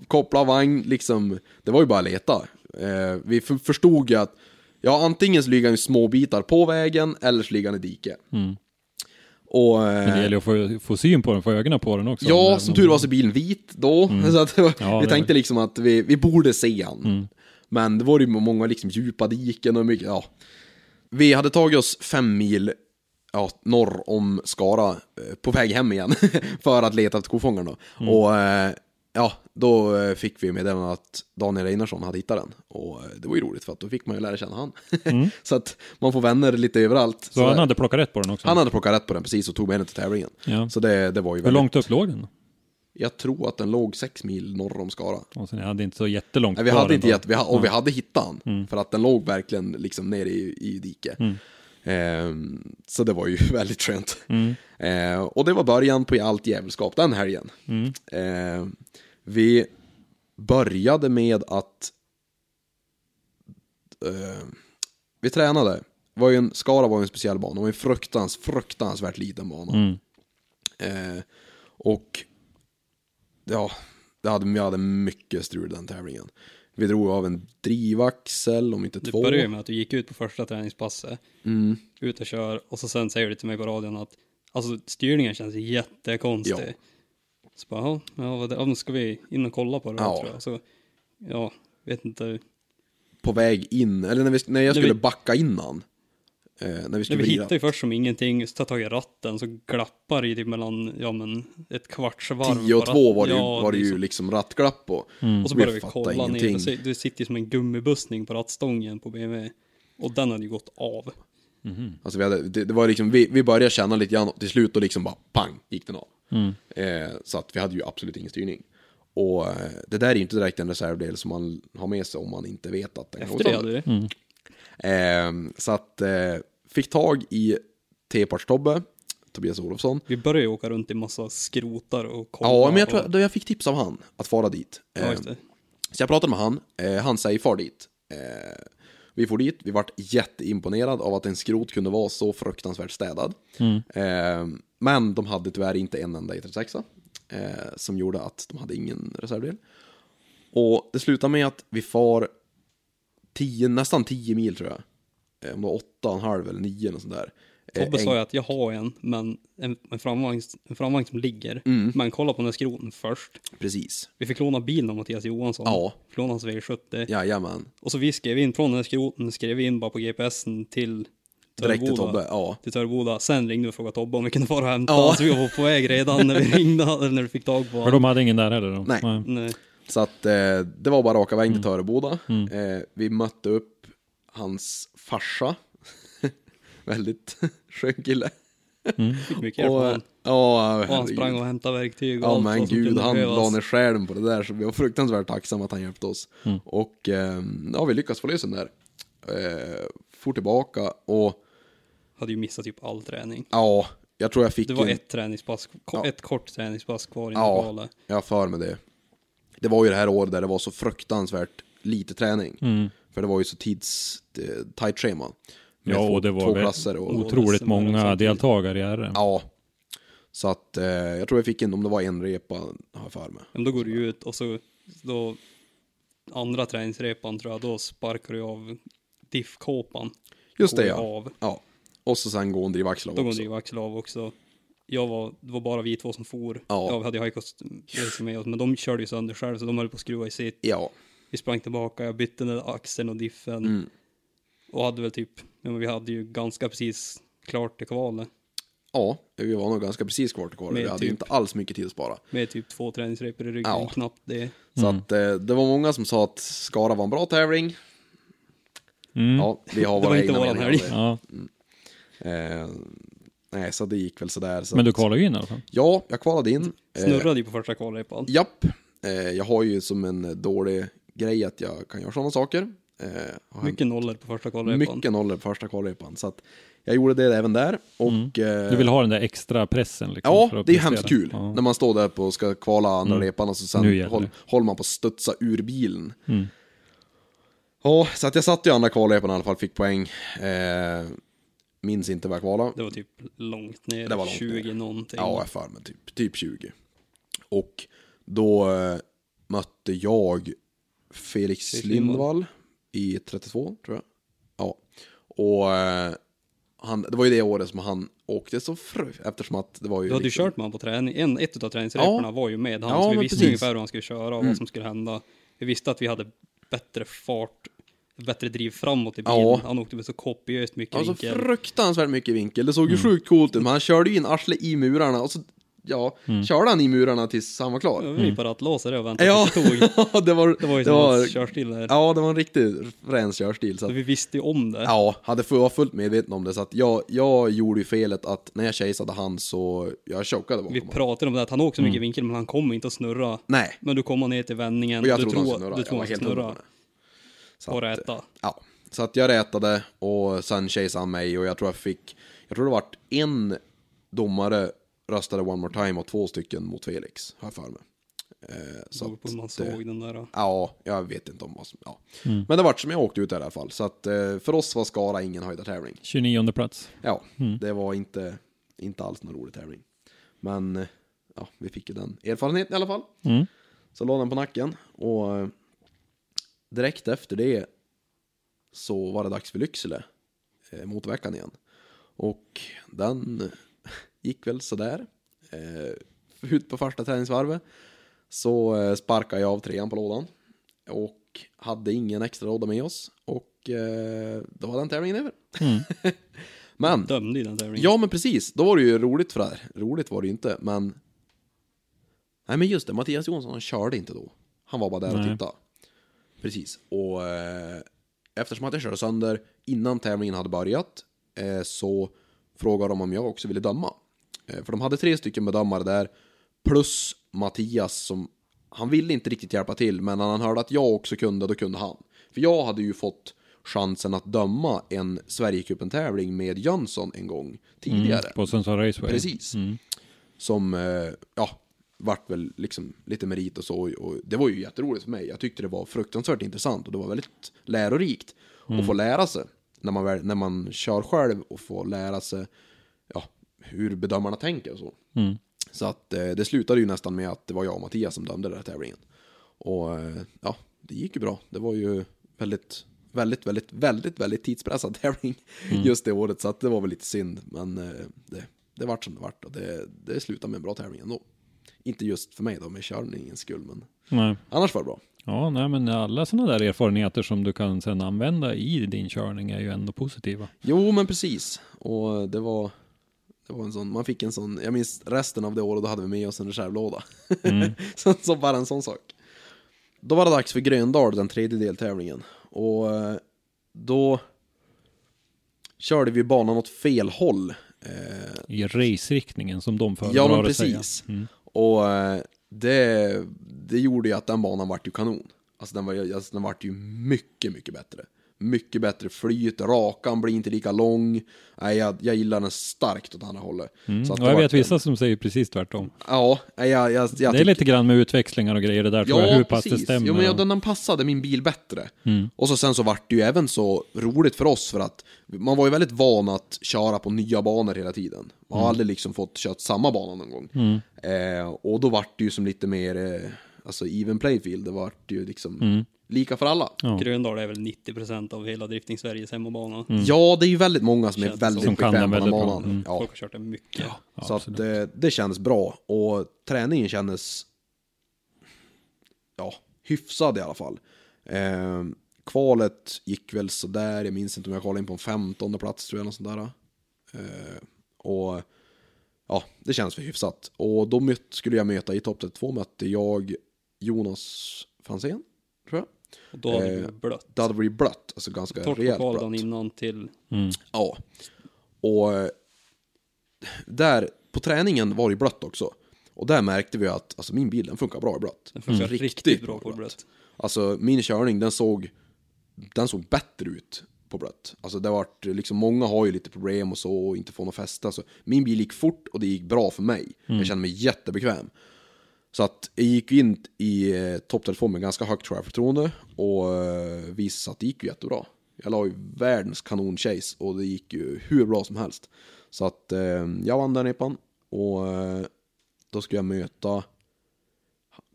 Koppla vagn, liksom, det var ju bara att leta. Eh, vi för, förstod ju att, ja antingen så ligger han i små bitar på vägen, eller så ligger han i diket. Och, eh, Men det gäller att få, få syn på den, få ögonen på den också. Ja, som om- tur var så bilen vit då. <laughs> Så att Ja, vi tänkte liksom att vi, vi borde se han. Men det var ju många liksom djupa diken och mycket, ja. Vi hade tagit oss fem mil ja, norr om Skara eh, på väg hem igen <laughs> för att leta efter kofångaren då. Och eh, ja, då eh, fick vi meddelande att Daniel Einarsson hade hittat den. Och eh, det var ju roligt för att då fick man ju lära känna han. <laughs> så att man får vänner lite överallt. Så han hade plockat rätt på den också? han hade plockat rätt på den precis och tog med den till tävlingen. Ja. Så det, det var ju Hur väldigt... långt upp låg den? Jag tror att den låg sex mil norr om Skara. Och sen, hade inte så jättelångt Nej, vi hade inte gett, vi ha, och vi hade hittat han. För att den låg verkligen liksom nere i, i diket. Ehm, så det var ju <laughs> väldigt skönt. Ehm, och det var början på allt jävelskap den helgen. Ehm, vi började med att ehm, vi tränade. Det Var ju en, Skara var ju en speciell bana, det var en fruktans, fruktansvärt liten bana. Mm. Eh, och ja, det hade, jag hade mycket strul den tävlingen. Vi drog av en drivaxel, om inte Det två. började ju med att du gick ut på första träningspasset, Mm. ut och kör och så sen säger du till mig på radion att alltså styrningen känns jättekonstig. Ja. Så bara, ja, ja, vad det- ja, nu ska vi in och kolla på det Ja. tror jag. Så, ja, vet inte. På väg in, eller när, vi, när jag När skulle vi- backa innan. Eh, när vi skulle vi vrida. hittar ju först som ingenting, så tar tag i ratten så glappar det ju typ mellan, ja men ett kvarts varv. 10 och på 2 ratten. var det ju, Ja, var det ju så- liksom rattglapp på. Och så Vi börjar vi kolla ner, ingenting. så, det sitter ju som en gummibussning på rattstången på BMW. Och den hade ju gått av. Alltså vi, hade, det, det var liksom, vi, vi började känna lite grann och till slut och liksom bara pang gick den av. Eh, så att vi hade ju absolut ingen styrning. Och eh, det där är ju inte direkt en reservdel som man har med sig om man inte vet att den Efter det sönder. hade vi. Eh, så att, eh, fick tag i T-parts-Tobbe, Tobias Olofsson. Vi började ju åka runt i massa skrotar och kolla. Ja, men jag tror och, då jag fick tips av han att fara dit. Ja, just Eh, det. Så jag pratade med han, eh, han säger far dit. Vi får dit, vi vart jätteimponerad av att en skrot kunde vara så fruktansvärt städad. Eh, men de hade tyvärr inte en enda E36 eh, som gjorde att de hade ingen reservdel. Och det slutar med att vi far 10, nästan 10 mil tror jag. Eh, om det var 8,5 eller 9 eller sånt där. Eh, Tobbe en- sa ju att jag har en, men en, en, framvagn, en framvagn som ligger. Mm. Men kolla på den här skroten först. Precis. Vi fick låna bilen av Mattias Johansson. Ja. Låna hans V70. Jajamän. Och så vi skrev in från den här skroten, skrev vi in bara på GPSen till Direkt till. Tobbe. Ja. Till Töreboda. Sen ringde vi och frågade Tobbe om vi kunde fara och hämta. Ja. Så vi var på väg redan när vi <laughs> ringde, eller när vi fick tag på För honom. de hade ingen där heller då? Nej. Nej. Så att eh, det var bara raka vägen till Töreboda. Eh, vi mötte upp hans farsa. <laughs> Väldigt skön kille. Fick mycket hjälp Och, honom. ja, Och han sprang och hämtade verktyg och Ja allt men gud, han behövas. la ner själen på det där så vi var fruktansvärt tacksamma att han hjälpte oss. Och eh, ja, vi lyckades få lösa den där. Eh, for tillbaka och Hade ju missat typ all träning. ja, jag tror jag fick Det var en- ett träningspass, Ja. ett kort träningspass kvar i Ja, lokalen. jag har för med det. Det var ju det här året där det var så fruktansvärt lite träning. För det var ju så tids eh, tight schema. Ja, två, och det var väl otroligt och- många deltagare i RM. Ja. Så att eh, jag tror jag fick in, om det var en repa, har jag för mig. Men då går du ut och så då andra träningsrepan tror jag, då sparkar du av diffkåpan. Just det Går ja. Av. ja. Och så sen gå en drivaxel av Då går också. drivaxel av också. Jag var, det var bara vi två som for. Ja. Jag hade Haikos med oss, men de körde ju sönder själv så de höll på att skruva i sitt. Ja. Vi sprang tillbaka, jag bytte den där axeln och diffen. Mm. Och hade väl typ, men vi hade ju ganska precis klart till kvalet. Ja, vi var nog ganska precis kvar till kvar. Vi hade typ- inte alls mycket tid att spara. Med typ två träningsrepor i ryggen, Ja. knappt det. Så att eh, det var många som sa att Skara var en bra tävling. Mm. Ja, vi har <laughs> Det våra egna meningar om det. Ja. Eh, nej, så det gick väl sådär. Så Men du kvalade ju in i alla fall. Ja, jag kvalade in. Eh, Snurrade ju på första kvalrepan. Japp. Eh, jag har ju som en dålig grej att jag kan göra sådana saker. Eh, Mycket nollor på första kvalrepan. mycket nollor på första kvalrepan. Så att jag gjorde det även där. Och, eh, Du vill ha den där extra pressen liksom, för Ja, att det är prestera. hemskt kul. Ja. När man står där på och ska kvala andra repan och så sen håll, håller man på att studsa ur bilen. Mm. Ja, så att jag satt i andra kvalrepan i alla fall, fick poäng. Eh, minns inte vad jag kvalade. Det var typ långt ner, Det var långt 20 ner. någonting. Ja, jag för mig typ, typ 20. Och då eh, mötte jag Felix Felix Lindvall i 32, tror jag. Ja. Och eh, han, det var ju det året som han åkte så fru, eftersom att det var ju... Du hade ju liksom- kört med honom på träning, en, ett av träningsreporna var ju med han, Ja, så vi visste precis. ungefär hur han skulle köra och vad som skulle hända. Vi visste att vi hade bättre fart, bättre driv framåt i bilen. Ja. Han åkte med så kopiöst mycket Alltså vinkel. fruktansvärt mycket vinkel. Det såg ju sjukt coolt ut, men han körde ju in arslet i murarna och så, ja, körde han i murarna tills han var klar. Vi bara att låsa det och vänta Ja, det tog. <laughs> det var, Det var ju det var, körstil där. ja, det var en riktig ren körstil. Så att, vi visste ju om det. ja, hade var fullt medveten om det. Så att jag, jag gjorde ju felet att när jag chaseade han så, jag chokade bakom Vi pratade om det, att han åker så mycket vinkel men han kommer inte att snurra. Nej, Men du kommer ner till vändningen, och jag du trodde han tror, skulle snurra. du tror han ska helt hundra snurra på på räta. Ja, så att jag rätade och sen chaseade han mig och jag tror jag fick, jag tror det vart en domare röstade one more time och två stycken mot Felix, har jag för mig. Eh, så hur man att, såg eh, den där. Ja, jag vet inte om vad som, ja. Men det vart som jag åkte ut i alla fall. Så att eh, för oss var Skara ingen höjdartävling. 29 plats. Ja, det var inte, inte alls någon rolig tävling. Men eh, ja, vi fick ju den erfarenheten i alla fall. Mm. Så la den på nacken och eh, direkt efter det så var det dags för Lycksele, eh, motorveckan igen. Och den gick väl sådär. Eh, ut på första träningsvarvet så eh, sparkade jag av trean på lådan och hade ingen extra låda med oss och eh, då var den tävlingen över. <laughs> Men Dömde ju den tävlingen. Ja men precis, då var det ju roligt för det här. Roligt var det ju inte, men... Nej men just det, Mattias Jonsson han körde inte då. Han var bara där och Nej. tittade. Precis, och eh, eftersom att jag körde sönder innan tävlingen hade börjat eh, så frågade de om jag också ville döma. Eh, för de hade tre stycken bedömare där, plus Mattias som... Han ville inte riktigt hjälpa till, men när han hörde att jag också kunde, då kunde han. För jag hade ju fått chansen att döma en Sverigecupen-tävling med Jönsson en gång tidigare. På Sundsvall Raceway. Precis. Som, eh, ja, vart väl liksom lite merit och så. Och det var ju jätteroligt för mig. Jag tyckte det var fruktansvärt intressant och det var väldigt lärorikt att få lära sig. När man, väl, när man kör själv och får lära sig hur bedömarna tänker och så. Mm. Så att eh, det slutade ju nästan med att det var jag och Mattias som dömde den här tävlingen. Och eh, ja, det gick ju bra. Det var ju väldigt, väldigt, väldigt, väldigt, väldigt tidspressad <laughs> tävling just det året. Så att det var väl lite synd. Men eh, det, det vart som det vart och det, det slutade med en bra tävling ändå. Inte just för mig då, med körningens skull, men Nej. annars var det bra. Ja, nej, men alla sådana där erfarenheter som du kan sedan använda i din körning är ju ändå positiva. Jo, men precis. Och det var, det var en sån, man fick en sån, jag minns resten av det året, då hade vi med oss en reservlåda. <laughs> så, så bara en sån sak. Då var det dags för Gröndal, den tredje deltävlingen. Och eh, då körde vi banan åt fel håll. Eh, I raceriktningen som de föredrar ja, men precis. Mm. Och eh, det, det gjorde ju att den banan vart ju kanon. Alltså den, var, alltså den vart ju mycket, mycket bättre. Mycket bättre flyt, rakan blir inte lika lång. Nej, jag, jag gillar den starkt åt andra hållet. Mm. Så att Och jag vet en- vissa som säger precis tvärtom. Ja, jag, jag, jag, det är tycker- lite grann med utväxlingar och grejer det där tror jag, hur pass det stämmer. Jo, men ja, den, den passade min bil bättre. Mm. Och så sen så vart det ju även så roligt för oss för att man var ju väldigt van att köra på nya banor hela tiden. Man Mm. har aldrig liksom fått kört samma bana någon gång. Eh, och då vart det ju som lite mer, eh, alltså even playfield, det vart ju liksom lika för alla. Mm. Ja. Gröndal är väl 90% av hela drifting Sveriges hemmabana. Ja, det är ju väldigt många som är Känns väldigt som kan den bekväma på den väldigt banan. Mm. Ja. Folk har kört den mycket. Så att det, det kändes bra och träningen kändes ja, hyfsad i alla fall. Eh, kvalet gick väl sådär, jag minns inte om jag kvalade in på en femtonde plats tror jag, något sånt där. Eh, och ja, det känns för hyfsat. Och då skulle jag möta, i topp 32 mötte jag Jonas Franzén, tror jag. Och då hade Eh, vi blött. Det hade blivit blött, alltså ganska Torrt rejält blött. innan till... Ja. Och eh, där, på träningen var det blött också. Och där märkte vi att alltså, min bil den funkar bra i blött. Den funkar Mm. riktigt bra på blött. Alltså min körning den såg den såg bättre ut på blött. Alltså det vart, liksom många har ju lite problem och så och inte får något fäste. Så min bil gick fort och det gick bra för mig. Jag kände mig jättebekväm. Så att jag gick ju in i eh, topptelefon med ganska högt självförtroende och eh, visade att det gick ju jättebra. Jag la ju världens kanon-chase och det gick ju hur bra som helst. Så att eh, jag vann den repan och då ska jag möta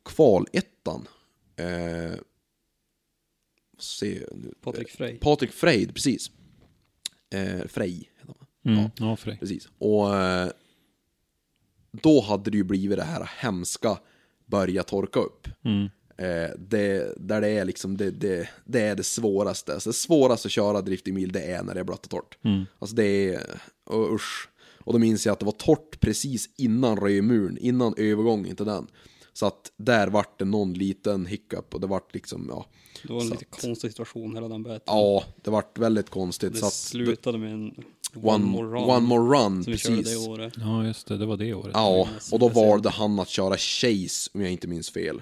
kvalettan. Eh, se nu. Patrik Frey. Patrik Frejd, precis. Eh, Frej heter han. Mm. Ja, för dig. Precis. Och eh, då hade det ju blivit det här hemska börja torka upp. Mm. Eh, det, där det är liksom, det, det, det är det svåraste. Alltså det svåraste att köra drift i mil, det är när det är blött och torrt. Alltså det är, uh, usch. Och då minns jag att det var torrt precis innan röjmuren, innan övergången till den. Så att där vart det någon liten hiccup och det vart liksom, ja. Det var en så lite att- konstig situation hela den beten. Ja, det vart väldigt konstigt. Det så att, slutade med en one, more run, one more run som vi körde precis. det året. Ja, just det. Det var det året. Ja, Yes, och då precis. valde han att köra Chase om jag inte minns fel.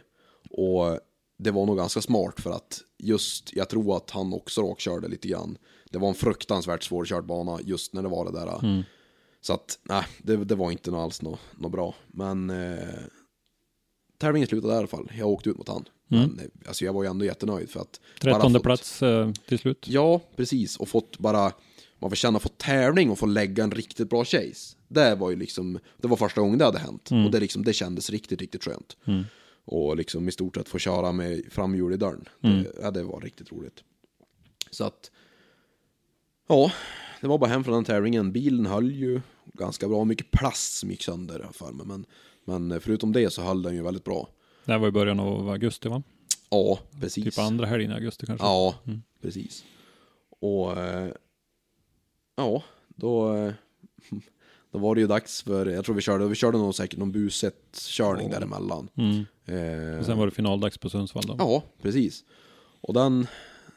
Och det var nog ganska smart för att just, jag tror att han också råkkörde lite grann. Det var en fruktansvärt svårkörd bana just när det var det där. Så att, nej, det, det var inte alls något nå bra. Men eh, tävlingen slutade där i alla fall. Jag åkte ut mot han. Men eh, alltså jag var ju ändå jättenöjd för att... bara Trettonde fått- plats eh, till slut. Ja, precis. Och fått bara, man får känna få tävling och få lägga en riktigt bra chase. Det var ju liksom, det var första gången det hade hänt. Och det, liksom, det kändes riktigt, riktigt skönt. Och liksom i stort sett få köra med framhjul i dörren. Det, ja, det var riktigt roligt. Så att, ja, det var bara hem från den tävlingen. Bilen höll ju ganska bra. Mycket plast som gick sönder för mig. Men, men förutom det så höll den ju väldigt bra. Det här var i början av augusti va? Ja, precis. Typ andra helgen i augusti kanske? Ja, precis. Och eh, ja, då, eh, <laughs> då var det ju dags för, jag tror vi körde, vi körde nog säkert någon buset-körning däremellan. Mm. Eh, Och sen var det finaldags på Sundsvall då? Ja, precis. Och den,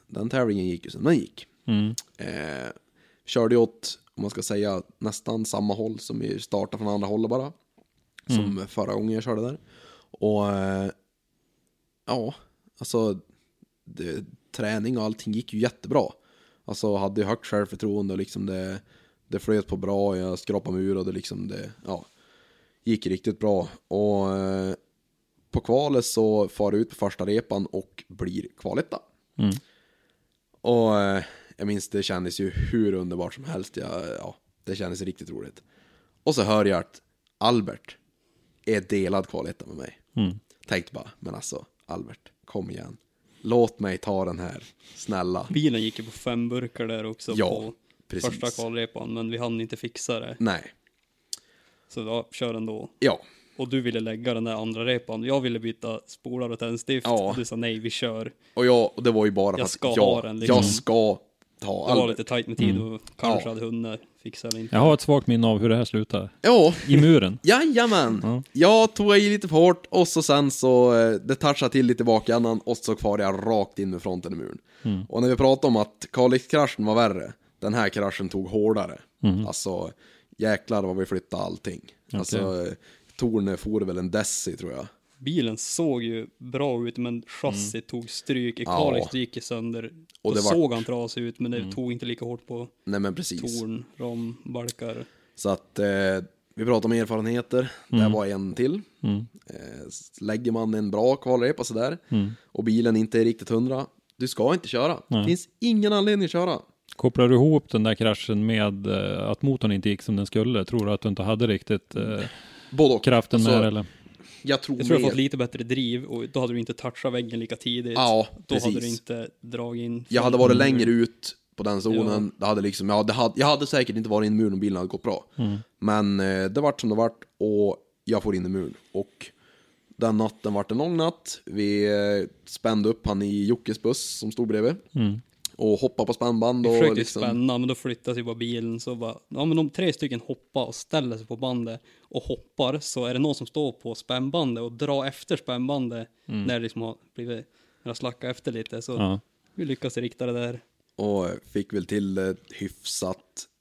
den tävlingen gick ju som den gick. Mm. Eh, körde ju åt, om man ska säga, nästan samma håll som vi startade från andra hållet bara. Som förra gången jag körde där. Och eh, ja, alltså det, träning och allting gick ju jättebra. Alltså hade högt självförtroende och liksom det, det flöt på bra, jag skrapade mig ur och det liksom det, ja, gick riktigt bra. Och eh, på kvalet så far jag ut på första repan och blir kvaletta. Mm. Och eh, jag minns det kändes ju hur underbart som helst. Jag, ja, det kändes riktigt roligt. Och så hör jag att Albert är delad kvaletta med mig. Mm. Tänkte bara, men alltså Albert, kom igen. Låt mig ta den här, snälla. Bilen gick ju på fem burkar där också Ja, på precis. första kvalrepan, men vi hann inte fixa det. Nej, Så ja, kör ändå. ja, Och du ville lägga den där andra repan. Jag ville byta spolar och tändstift. Ja. Och du sa nej, vi kör. och, jag, och det var ju bara för Jag att ska jag, ha den, liksom. jag ska ta Det var lite tajt med tid och kanske Ja. hade hunnit fixa eller inte. Jag har ett svagt minne av hur det här slutar. Ja, I muren. <laughs> Jajamän! Ja. Jag tog i lite för hårt och så sen så eh, det touchade till lite i bakändan och så kvar jag rakt in med fronten i muren. Mm. Och när vi pratade om att Kalix-kraschen var värre, den här kraschen tog hårdare. Mm. Alltså, jäklar vad vi flyttade allting. Alltså, eh, Torne for väl en deci tror jag. Bilen såg ju bra ut, men chassit tog stryk. I Ja. Kalix det gick sönder. Och det Då vart- såg han trasig ut, men det tog inte lika hårt på Nej men precis. torn, ram, balkar. Så att eh, vi pratar om erfarenheter. Det här var en till. Mm. Eh, lägger man en bra kvalrepa sådär Mm. och bilen inte är riktigt hundra, du ska inte köra. Det finns ingen anledning att köra. Kopplar du ihop den där kraschen med eh, att motorn inte gick som den skulle? Tror du att du inte hade riktigt eh, Både och. kraften Alltså, med eller? Jag tror, Jag tror jag mer- fått lite bättre driv och då hade du inte touchat väggen lika tidigt. Ja, då hade precis. du inte dragit in. Jag hade varit längre ut på den zonen. Det hade liksom, ja, det hade, jag hade säkert inte varit in i muren om bilen hade gått bra. Mm. Men eh, det vart som det vart och jag får in i muren. Och den natten vart en lång natt. Vi eh, spände upp han i Jockes buss som stod bredvid. Mm. Och hoppade på spännband. Vi Och försökte liksom, spänna, men då flyttas ju bara bilen så bara, ja men om tre stycken hoppar och ställer sig på bandet och hoppar så är det någon som står på spännbandet och drar efter spännbandet när det liksom har blivit, när det slackat efter lite så Ja. vi lyckas rikta det där. och fick väl till det hyfsat.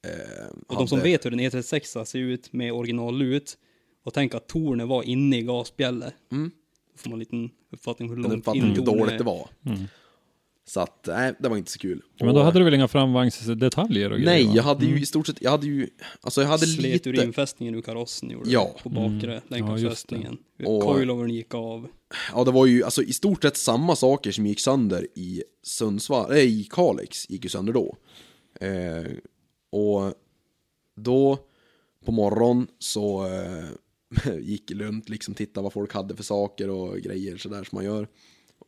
Eh, Och de som vet hur en E36 ser ut med originallut och tänk att tornet var inne i gasbjället. Mm. Då får man en liten uppfattning hur långt in tornet dåligt är. det var. Så att, nej, det var inte så kul. Men då Och- hade du väl inga framvagnsdetaljer och grejer? Nej, va? jag hade ju i stort sett, jag hade ju, alltså jag hade Slet ur lite, infästningen ur karossen gjorde Ja. det, på bakre Ja, just länkarfästningen. Och- Coilovern gick av. ja det var ju alltså i stort sett samma saker som gick sönder i Sundsvall, nej i Kalix gick ju sönder då. Eh, och då på morgon så eh, <laughs> gick runt liksom titta vad folk hade för saker och grejer sådär som man gör.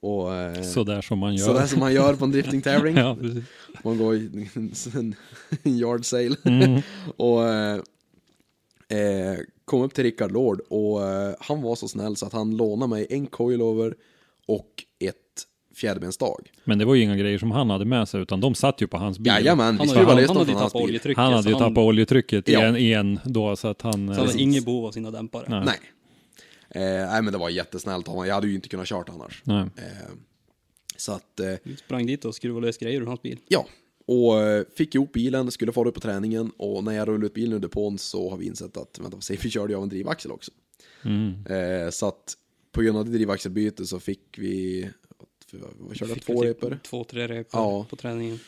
Och eh, Sådär som man gör. sådär som man gör på en driftingtävling. <laughs> ja, precis. Man går i en, <laughs> yard sale. Mm. <laughs> och eh, eh, kom upp till Rickard Lord och eh, han var så snäll så att han lånade mig en coilover och ett fjäderbensstag. Men det var ju inga grejer som han hade med sig, utan de satt ju på hans bil. Jajamän, vi Han, skruvade hade, lös han dem hade ju från hans tappat bil. oljetrycket. Han hade ju tappat oljetrycket Ja. i en, i en då, så att han... Så han eh, hade inget behov av sina dämpare. Nej. Nej. Eh, nej men det var jättesnällt av honom, jag hade ju inte kunnat kört annars. Nej. Eh, så att, eh, Vi sprang dit och skruvade lös grejer ur hans bil. ja. Och eh, fick ihop bilen, skulle fara upp på träningen och när jag rullade ut bilen ur depån så har vi insett att, vänta, se, vi körde ju av en drivaxel också. Mm. Eh, så att på grund av det drivaxelbytet så fick vi, vad körde jag, två typ repor? Två, tre repor Ja. på träningen.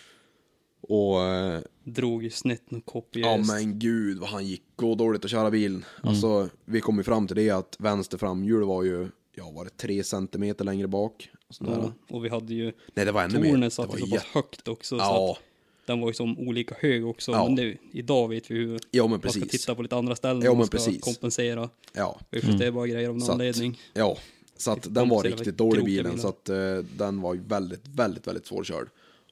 Och eh, Drog snett ja kopiöst. men gud vad han gick gå dåligt att köra bilen. Alltså vi kom ju fram till det att vänster framhjul var ju, ja var det tre centimeter längre bak? Ja, och vi hade ju Nej det var ännu mer. tornet Det satt var så jätte- pass högt också. Så Ja, att den var ju som olika hög också. Ja. Men det, idag vet vi hur ja men man ska titta på lite andra ställen. Ja, man ska precis. kompensera. Ja. Vi justerbara grejer av någon Så att- anledning. Ja, så att den var riktigt dålig bilen, så att eh, den var ju väldigt, väldigt, väldigt svårkörd.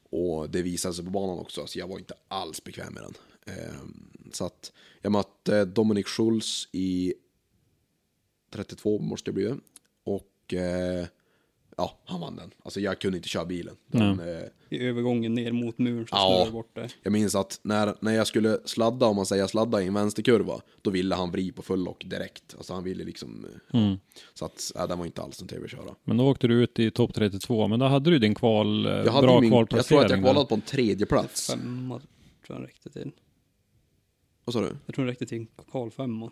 Och det visade sig på banan också, så jag var inte alls bekväm med den. Ehm, så att jag mötte Dominic Schultz i 32 måste det bli. Och eh, ja, han vann den. Alltså jag kunde inte köra bilen. Den, eh, I övergången ner mot muren så Ja. snurrade det bort det. jag minns att när, när jag skulle sladda, om man säger sladda i en vänsterkurva, då ville han vrida på full direkt. Alltså han ville liksom... eh, Mm. Så att, ja, den var inte alls en trevlig att köra. Men då åkte du ut i topp 32, men då hade du din kval, eh, Jag, hade bra min, jag tror kvalplacering. att jag kvalade på en tredje plats. Femma tror jag räckte till. Vad sa du? Jag tror den räckte till en kvalfemma.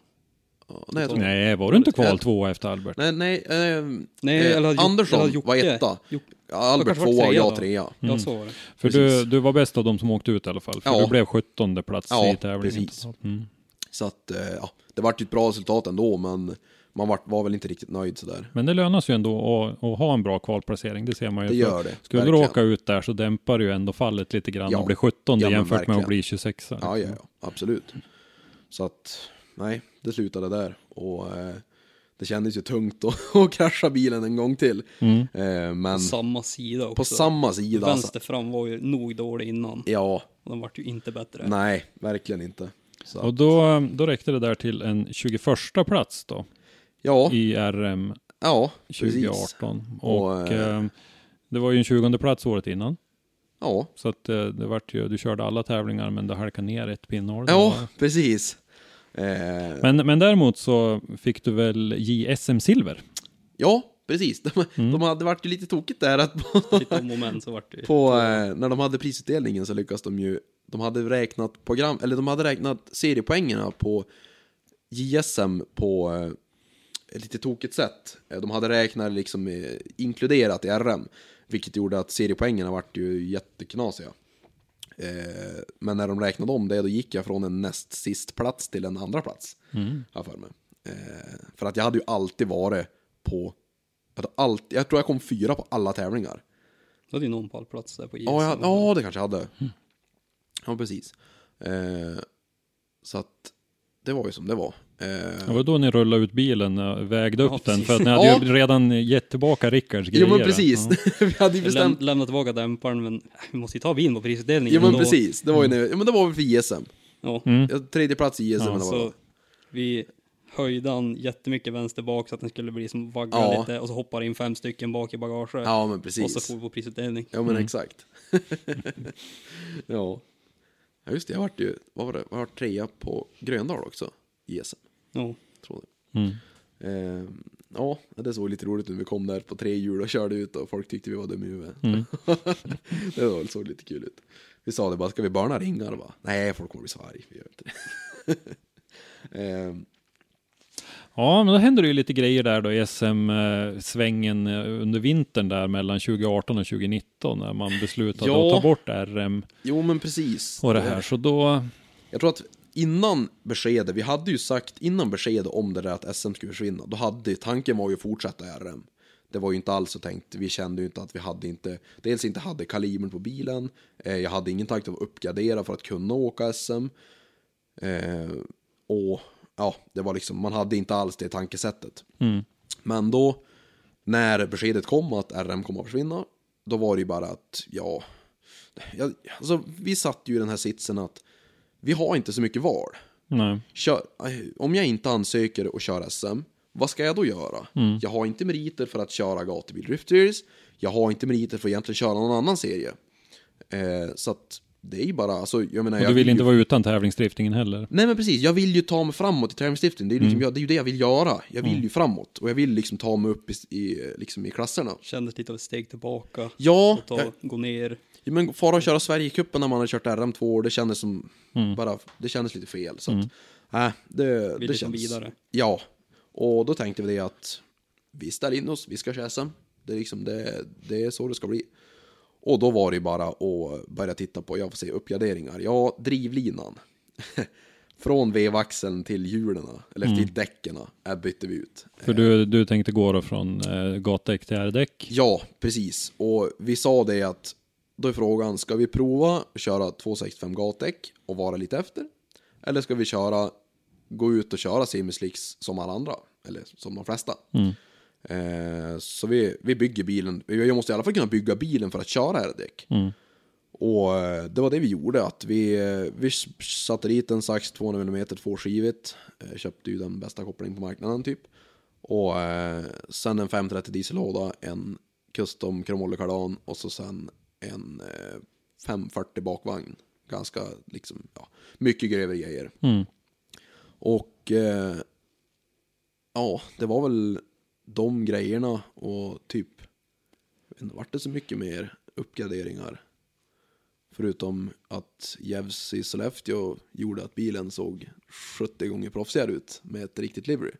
Nej, jag tror, nej, var du inte kval två efter Albert? nej, nej, eh, Nej, eh, eller Andersson eller Jocke. var etta. Jocke. Albert tvåa och jag trea. Ja, så var det. För precis. du, du var bäst av de som åkte ut i alla fall. För Ja. du blev 17 plats Ja, i tävlingen. precis. Mm. Så att, eh, ja, det vart ju ett bra resultat ändå, men man var, var väl inte riktigt nöjd sådär. Men det lönar sig ju ändå att, att ha en bra kvalplacering, det ser man ju. Det gör det. Skulle du verkligen. åka ut där så dämpar du ju ändå fallet lite grann Ja. och bli 17 Ja, jämfört med att verkligen. bli 26. Ja, ja, ja, absolut. Så att, nej, det slutade där. Och eh, det kändes ju tungt att, <laughs> att krascha bilen en gång till. Mm. Eh, men Samma sida också. på samma sida. Alltså, Vänster fram var ju nog dålig innan. ja, Och den vart ju inte bättre. nej, verkligen inte. Så, Och då, då räckte det där till en 21 plats då ja, i RM ja, precis. 2018. Och, Och, eh, eh, det var ju en 20 plats året innan. Ja, Så att eh, det vart ju, du körde alla tävlingar men du halkade ner ett pinnhål. ja, precis. Eh, Men, men däremot så fick du väl JSM Silver? Ja, precis. De, Mm. de hade varit ju lite tokigt där att på, Lite om moment så vart det <laughs> på eh, när de hade prisutdelningen så lyckas de ju, de hade räknat program, eller de hade räknat seriepoängerna på JSM på eh, ett lite tokigt sätt. De hade räknat liksom inkluderat i RM, vilket gjorde att seriepoängerna vart ju jätteknasiga. Eh, men när de räknade om det, då gick jag från en näst sist plats till en andra plats. Mm. För mig. Eh, för att jag hade ju alltid varit på, jag, alltid, jag tror jag kom fyra på alla tävlingar. Du hade ju någon pallplats där på IS. Ja, jag, ja det kanske jag hade. Ja, precis. Eh, så att det var ju som det var. Eh, Det var då ni rullade ut bilen och vägde upp Ja, den. precis. För att ni hade Ja. ju redan gett tillbaka Rickards grejer. jo men precis, Ja. <laughs> vi hade ju bestämt. läm, lämna tillbaka dämparen men vi måste ju ta bilen på prisutdelningen. Jo men ändå. precis, det var ju när, ja, men det var väl för ISM. Ja, Mm. Tredje plats i ISM. Ja, men det var, så vi höjde han jättemycket vänster bak så att den skulle bli som vagga Ja. lite och så hoppade in fem stycken bak i bagaget. ja men och så precis. får vi på prisutdelning. Ja men exakt. <laughs> ja. Ja just det, jag vart ju, vad var det, jag var trea på Gröndal också. ISM, Ja. tror jag. Mm. Eh, ja, det såg lite roligt ut när vi kom där på tre hjul och körde ut och folk tyckte vi var dumma i huvudet. Mm. <laughs> det var, det såg lite kul ut. Vi sa det bara, ska vi börna ringar? Bara, Nej, folk kommer bli så arg, vi gör inte det. <laughs> eh, Ja, men då händer det ju lite grejer där då i SM-svängen eh, under vintern där mellan 2018 och 2019 när man beslutade Ja. att ta bort RM Jo, men precis. och det här. Så då, Jag tror att innan beskedet, vi hade ju sagt innan beskedet om det där att SM skulle försvinna, då hade tanken var ju att fortsätta RM. Det var ju inte alls så tänkt, vi kände ju inte att vi hade inte, dels inte hade kalibern på bilen, eh, jag hade ingen tanke att uppgradera för att kunna åka SM. Eh, och ja, det var liksom, man hade inte alls det tankesättet. Men då, när beskedet kom att RM kommer att försvinna, då var det ju bara att, ja, ja alltså, vi satt ju i den här sitsen att vi har inte så mycket val. Kör, eh, om jag inte ansöker och kör SM, vad ska jag då göra? Jag har inte meriter för att köra gatubil Drift Series, jag har inte meriter för att egentligen köra någon annan serie. Eh, så att det är ju bara, alltså, jag menar... Och du vill ju- inte vara utan tävlingsdriftingen heller. Nej men precis, jag vill ju ta mig framåt i tävlingsdriften, det är, liksom, jag, det är ju det jag vill göra. Jag vill ju framåt, och jag vill liksom ta mig upp i, i, liksom i klasserna. Kändes lite av ett steg tillbaka. Ja, Och ta, jag, gå ner. Ja, men fara och köra Sverigecupen när man har kört RM två år, det kändes som bara, det kändes lite fel. Så att, äh, det, Vill det liksom känns... vidare. Ja, och då tänkte vi det att vi ställer in oss, vi ska köra SM. Det är liksom, det, det är så det ska bli. Och då var det bara att börja titta på, jag får se uppgraderingar. Ja, drivlinan. <laughs> Från vevaxeln till hjulen, eller till däcken, äh, bytte vi ut. För du, du tänkte gå då från eh, gatdäck till R-däck. Ja, precis. Och vi sa det att då är frågan, ska vi prova att köra 265 gatdäck och vara lite efter? Eller ska vi köra, gå ut och köra semislicks som alla andra? Eller som de flesta. Eh, så vi, vi bygger bilen, jag måste i alla fall kunna bygga bilen för att köra R-däck. Och eh, det var det vi gjorde, att vi, eh, vi satte dit en sax 200 mm tvåskivigt, eh, köpte ju den bästa kopplingen på marknaden typ. Och eh, sen en 530 diesellåda, en custom kromolle kardan och så sen en eh, 540 bakvagn. Ganska liksom, ja, mycket grövre grejer. Mm. Och eh, ja, det var väl de grejerna och typ, jag vet inte, vart det så mycket mer uppgraderingar? Förutom att Jevs i Sollefteå gjorde att bilen såg 70 gånger proffsigare ut med ett riktigt livery.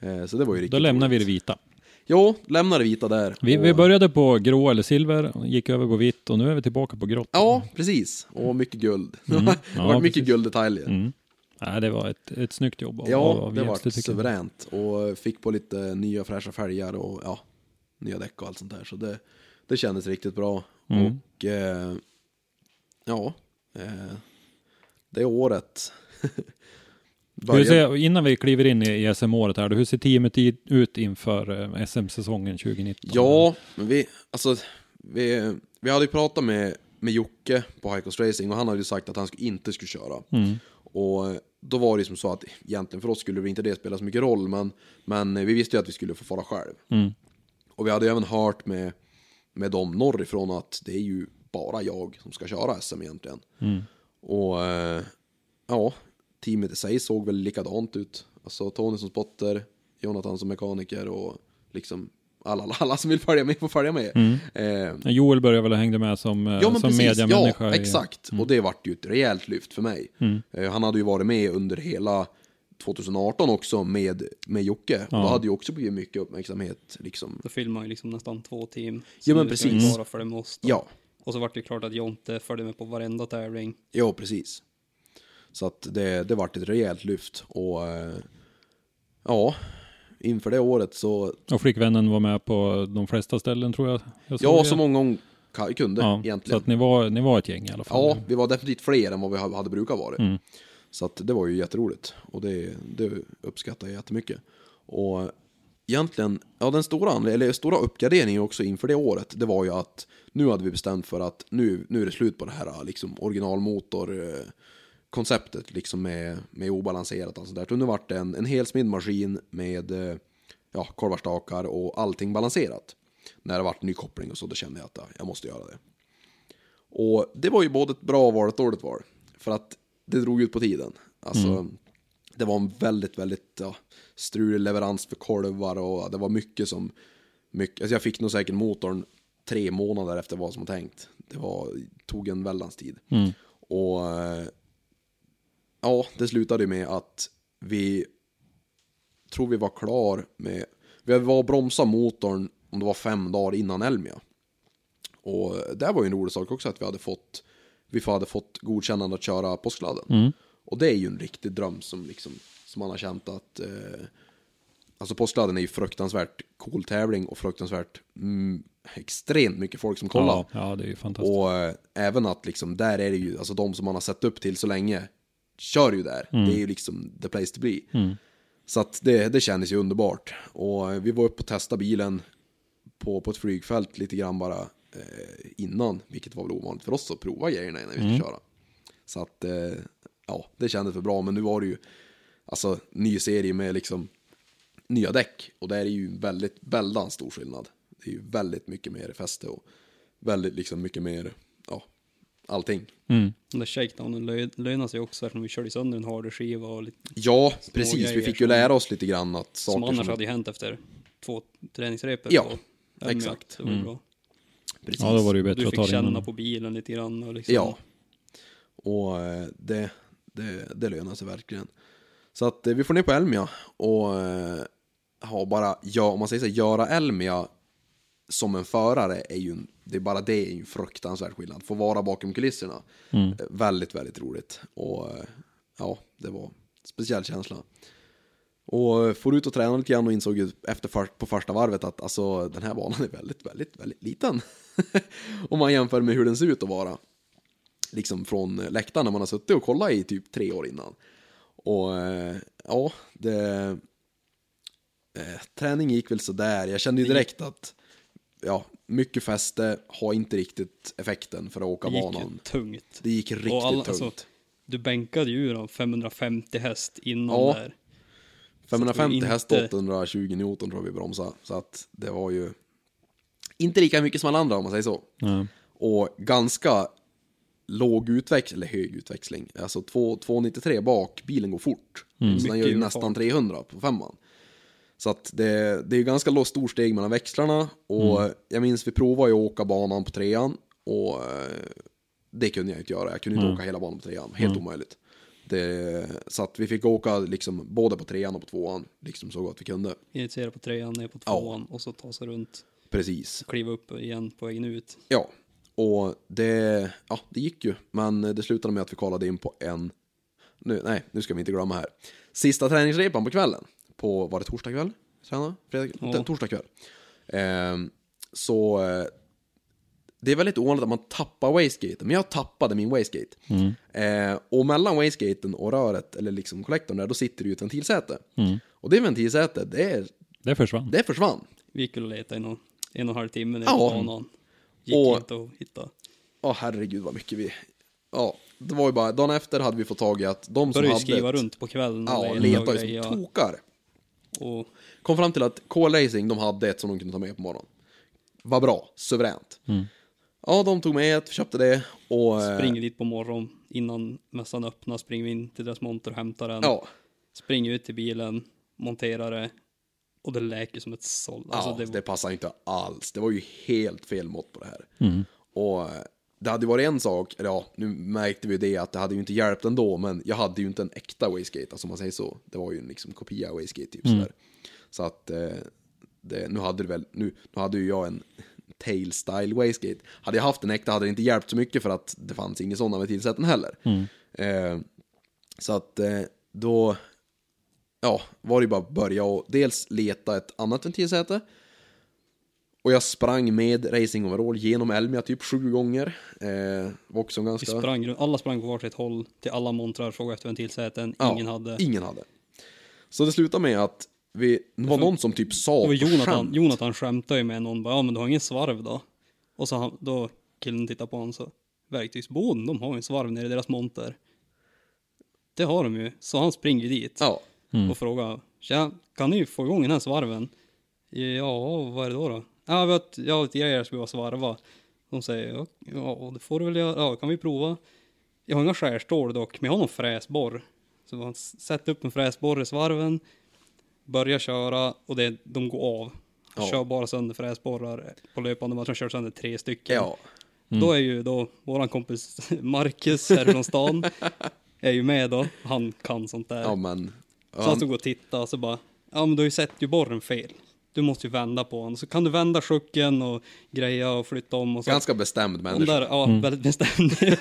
Eh, så det var ju riktigt Då lämnar vi det roligt. vita. Jo, lämnar det vita där. Vi, Och- vi började på grå eller silver, gick över på vitt och nu är vi tillbaka på grått. Ja, precis. Och mycket guld. <laughs> det har Mm. Ja, varit mycket precis. gulddetaljer. Mm. Nej, det var ett, ett snyggt jobb av, Ja, av det var suveränt. Och fick på lite nya fräscha fälgar och ja, nya däck och allt sånt där. Så det, det kändes riktigt bra. Mm. Och eh, ja, eh, det året. <laughs> Hur ser, innan vi kliver in i, i SM-året här, hur ser teamet ut inför eh, SM-säsongen 2019? Ja, men vi, alltså, vi, vi hade ju pratat med, med Jocke på Coast Racing och han hade ju sagt att han inte skulle köra. Mm. Och då var det som så att egentligen för oss skulle det inte det spela så mycket roll, men, men vi visste ju att vi skulle få fara själv. Mm. Och vi hade ju även hört med, med dem norrifrån att det är ju bara jag som ska köra SM egentligen. Mm. Och eh, ja, teamet i sig såg väl likadant ut. Alltså Tony som spotter, Jonathan som mekaniker och liksom alla, alla, alla som vill följa med får följa med. Eh, Joel började väl och hängde med som, eh, Ja men som precis, mediamänniska. ja i- exakt. Och det vart ju ett rejält lyft för mig. Eh, Han hade ju varit med under hela 2018 också med, med Jocke. Och då hade ju också blivit mycket uppmärksamhet liksom. Då filmar ju liksom nästan två team. Ja, men precis. bara med oss då. Ja, Och så vart det klart att Jonte följde med på varenda tävling. ja precis. Så att det, det vart ett rejält lyft och eh, ja, inför det året så, Och flickvännen var med på de flesta ställen tror jag. jag ja så många hon kunde ja, Så egentligen. att ni var, ni var ett gäng i alla fall. Ja, vi var definitivt fler än vad vi hade brukat vara. Mm. Så att det var ju jätteroligt och det, det uppskattar jag jättemycket. Och egentligen, ja den stora, eller stora uppgraderingen också inför det året, det var ju att nu hade vi bestämt för att nu, nu är det slut på det här liksom originalmotor eh, konceptet liksom med, med obalanserat och allt sånt där. Och nu vart det en, en helsmidd maskin med eh, ja, korvarstakar och allting balanserat. När det vart ny koppling och så, då kände jag att ja, jag måste göra det. Och det var ju både ett bra val och ett dåligt val. För att det drog ut på tiden. Alltså, det var en väldigt, väldigt ja, strulig leverans för kolvar och det var mycket som... Mycket, alltså jag fick nog säkert motorn tre månader efter vad som var tänkt. Det var, tog en väldans tid. Mm. Och eh, ja, det slutade med att vi tror vi var klar med, vi var och bromsade motorn om det var fem dagar innan Elmia. Och det var ju en rolig sak också att vi hade fått, vi hade fått godkännande att köra påskladden. Och det är ju en riktig dröm som liksom, som man har känt att, eh, alltså påskladden är ju fruktansvärt cool tävling och fruktansvärt mm, extremt mycket folk som kollar. Ja, ja, det är ju fantastiskt. Och eh, även att liksom, där är det ju, alltså de som man har sett upp till så länge, kör ju där. Mm. Det är ju liksom the place to be. Så att det, det kändes ju underbart. Och vi var uppe och testade bilen på, på ett flygfält lite grann bara eh, innan, vilket var väl ovanligt för oss att prova grejerna innan vi Mm. skulle köra. Så att, eh, ja, det kändes för bra, men nu var det ju, alltså, ny serie med liksom nya däck. Och där är ju väldigt, väldigt stor skillnad. Det är ju väldigt mycket mer fäste och väldigt liksom mycket mer, allting. Mm. Den där shakedownen lö, lönar sig också eftersom vi körde sönder en harderskiva och lite, Ja, precis. Vi fick ju som- lära oss lite grann att som saker annars som... hade ju hänt efter två träningsrepor. Ja, på exakt. Det var ju bra. Precis. Ja, då var det ju Du bättre att fick ta det känna innan. på bilen lite grann och liksom. Ja. Och eh, det, det, det lönar sig verkligen. Så att eh, vi får ner på Elmia och eh, ha bara, ja, om man säger så, här, göra Elmia som en förare är ju, det är bara det är ju en fruktansvärd skillnad. Få vara bakom kulisserna, Mm. eh, väldigt, väldigt roligt. Och eh, ja, det var en speciell känsla. Och eh, får ut och träna lite grann och insåg ju efter för, på första varvet att alltså, den här banan är väldigt, väldigt, väldigt liten. <laughs> Om man jämför med hur den ser ut att vara. Liksom från läktaren när man har suttit och kollat i typ tre år innan. Och ja, det... Eh, träning gick väl sådär. Jag kände ju direkt att ja, mycket fäste har inte riktigt effekten för att åka Det gick banan. tungt. Det gick riktigt alla- tungt. alltså, Du bänkade ju då 550 häst innan Ja. där. 550 inte- häst, 820 Newton tror jag vi bromsade. Så att det var ju inte lika mycket som alla andra om man säger så. Ja. Och ganska låg utväxling, eller hög utväxling. Alltså 2, 293 bak, bilen går fort. Så den gör ju nästan 300 på femman. Så att det, det är ju ganska stor steg mellan växlarna. Och jag minns vi provade ju att åka banan på trean. Och eh, det kunde jag inte göra. Jag kunde inte åka hela banan på trean. Helt omöjligt. Det, så att vi fick åka liksom både på trean och på tvåan. Liksom så gott vi kunde. Initiera på trean, ner på Ja. tvåan och så ta sig runt. Precis. Kliva upp igen på vägen ut. Ja, och det, ja, det gick ju. Men det slutade med att vi kollade in på en, nu, nej, nu ska vi inte glömma här. Sista träningsrepan på kvällen, på, var det torsdag kväll? Träna? Fredag, Ja. Torsdag kväll. Ehm, så eh, det är väldigt ovanligt att man tappar wastegaten, men jag tappade min wastegate. Eh, och mellan wastegaten och röret, eller liksom kollektorn där, då sitter det ju ett ventilsäte. Och det ventilsätet, det, är, Det försvann. det försvann. Vi gick och letade i någon, en och en halv timme ner Ja. banan. Gick Och- inte att hitta. Ja, herregud vad mycket vi... Ja, det var ju bara, dagen efter hade vi fått tag i att de som Började hade... skriva runt på kvällen. och Ja, leta letade ju som grejer. tokar. Och Kom fram till att K-Racing, de hade ett som de kunde ta med på morgonen. Var bra, suveränt. Ja, de tog med ett, köpte det och... eh, springer dit på morgonen innan mässan öppnar. Springer vi in till deras monter och hämtar den. Ja, Springer ut till bilen, monterar det. Och det läker som ett såll. Alltså, ja det, det, passar inte alls. Det var ju helt fel mått på det här. Och eh, det hade varit en sak, eller ja, nu märkte vi det att det hade ju inte hjälpt ändå, men jag hade ju inte en äkta wastegate, alltså om man säger så. Det var ju en liksom kopia av wastegate typ sådär. Så att, eh, det, nu hade det väl, nu, nu hade ju jag en tail style wastegate. Hade jag haft en äkta hade det inte hjälpt så mycket för att det fanns inga sådana med tillsätten heller. Eh, så att eh, då, ja, var det ju bara att börja och dels leta ett annat ventilsäte. Och jag sprang med racing overall genom Elmia typ sju gånger. Eh, var också vi ganska... sprang, runt- alla sprang på varsitt håll till alla montrar, frågade efter ventilsäten. Ja, Ingen hade. Ingen hade. Så det slutade med att vi, det var någon som typ sa Och Jonathan, skämt. Jonathan skämtade ju med någon, bara, ja men du har ingen svarv då? Och så han, då killen tittade på honom så, verktygsboden, de har ju en svarv nere i deras monter. Det har de ju, så han springer ju dit Ja, och frågar, tja, kan ni få igång den här svarven? Ja, vad är det då då? Ja, jag vet, jag har lite grejer som jag svarva. De säger, ja, det får du väl göra, ja, kan vi prova? Jag har inga skärstål dock, men jag har någon fräsborr. Så man sätter upp en fräsborr i svarven, börjar köra och det, de går av. Ja. Kör bara sönder fräsborrar på löpande match, de kör sönder tre stycken. ja, Då är ju då våran kompis <laughs> Marcus här från stan, är ju med då, han kan sånt där. ja men... Så han stod och tittade och så bara, Ja, men du har ju sett ju borren fel. Du måste ju vända på den. Så kan du vända sjucken och greja och flytta om och så. Ganska bestämd människa. där, ja, väldigt bestämd. <laughs>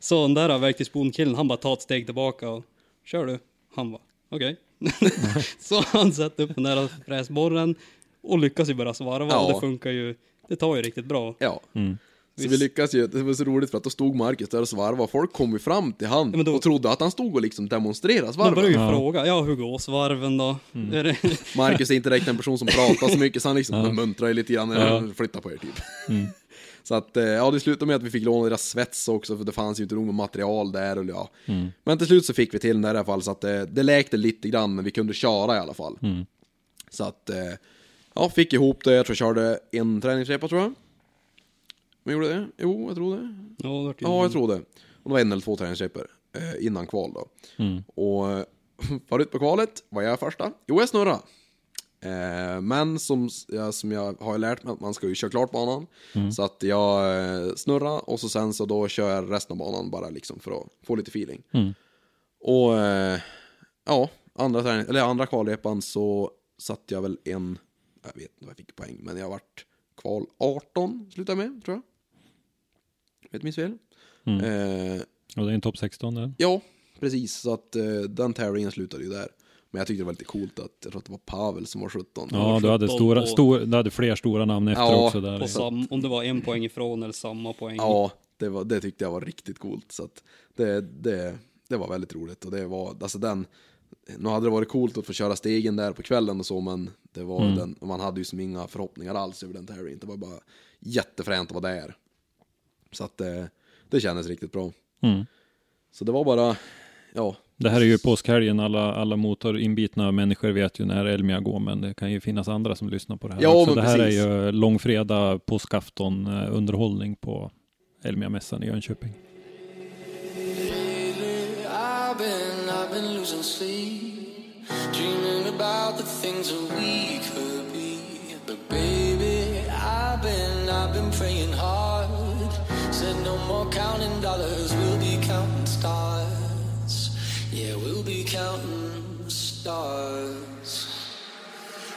så den där verktygspondkillen, han bara tar ett steg tillbaka och kör du? Han bara, okej. <laughs> så han sätter upp den där fräsborren och lyckas ju bara svarva Ja. och det funkar ju, det tar ju riktigt bra. Ja. Mm. Så vi lyckas ju, det var så roligt för att då stod Marcus där och svarvade, folk kom ju fram till han Ja, då- och trodde att han stod och liksom demonstrerade De börjar svarven. ju Ja. fråga, ja hur går svarven då? Är det, <laughs> Marcus är inte direkt en person som pratar så mycket så han liksom muntrar ju lite grann, Ja. flytta på er typ. <laughs> Så att, eh, ja det slutade med att vi fick låna deras svets också för det fanns ju inte nog med material där och ja. Men till slut så fick vi till den där i alla fall så att eh, det läkte lite grann men vi kunde köra i alla fall. Så att, eh, ja fick ihop det, jag tror jag körde en träningsrepa tror jag. Vi gjorde det? Jo, jag tror det. ja, det vart Ja, jag tror det. Och det var en eller två träningsrepor eh, innan kval då. Och eh, <laughs> förut på kvalet, var jag första? Jo, jag snurrade. Eh, men som, ja, som jag har lärt mig att man ska ju köra klart banan. Så att jag eh, snurrar och så sen så då kör jag resten av banan bara liksom för att få lite feeling. Och eh, ja, andra, träning, eller andra kvalrepan så satt jag väl en, jag vet inte vad jag fick poäng, men jag vart kval 18 slutade med, tror jag. Vet minns fel. Eh, Och det är en topp 16 där. Ja, precis. Så att eh, den tävlingen slutade ju där. Men jag tyckte det var lite coolt att, jag tror att det var Pavel som var 17. Ja, du hade, 17 stora, på- stor, du hade fler stora namn efter Ja, också där. sam, om det var en poäng ifrån eller samma poäng. Ja, det, var, det tyckte jag var riktigt coolt. Så att det, det, det var väldigt roligt. Och det var, alltså den, nu hade det varit coolt att få köra stegen där på kvällen och så, men det var den, man hade ju som inga förhoppningar alls över den tävlingen. Det var bara jättefränt att vara där. Så att det, det kändes riktigt bra. Mm. Så det var bara, ja, Det här är ju påskhelgen, alla, alla motorinbitna människor vet ju när Elmia går, men det kan ju finnas andra som lyssnar på det här Ja, också. men Det här precis. är ju långfredag, påskafton, eh, underhållning på Elmia-mässan i Jönköping. Baby, Said no more counting dollars, we'll be counting stars. Yeah, we'll be counting stars.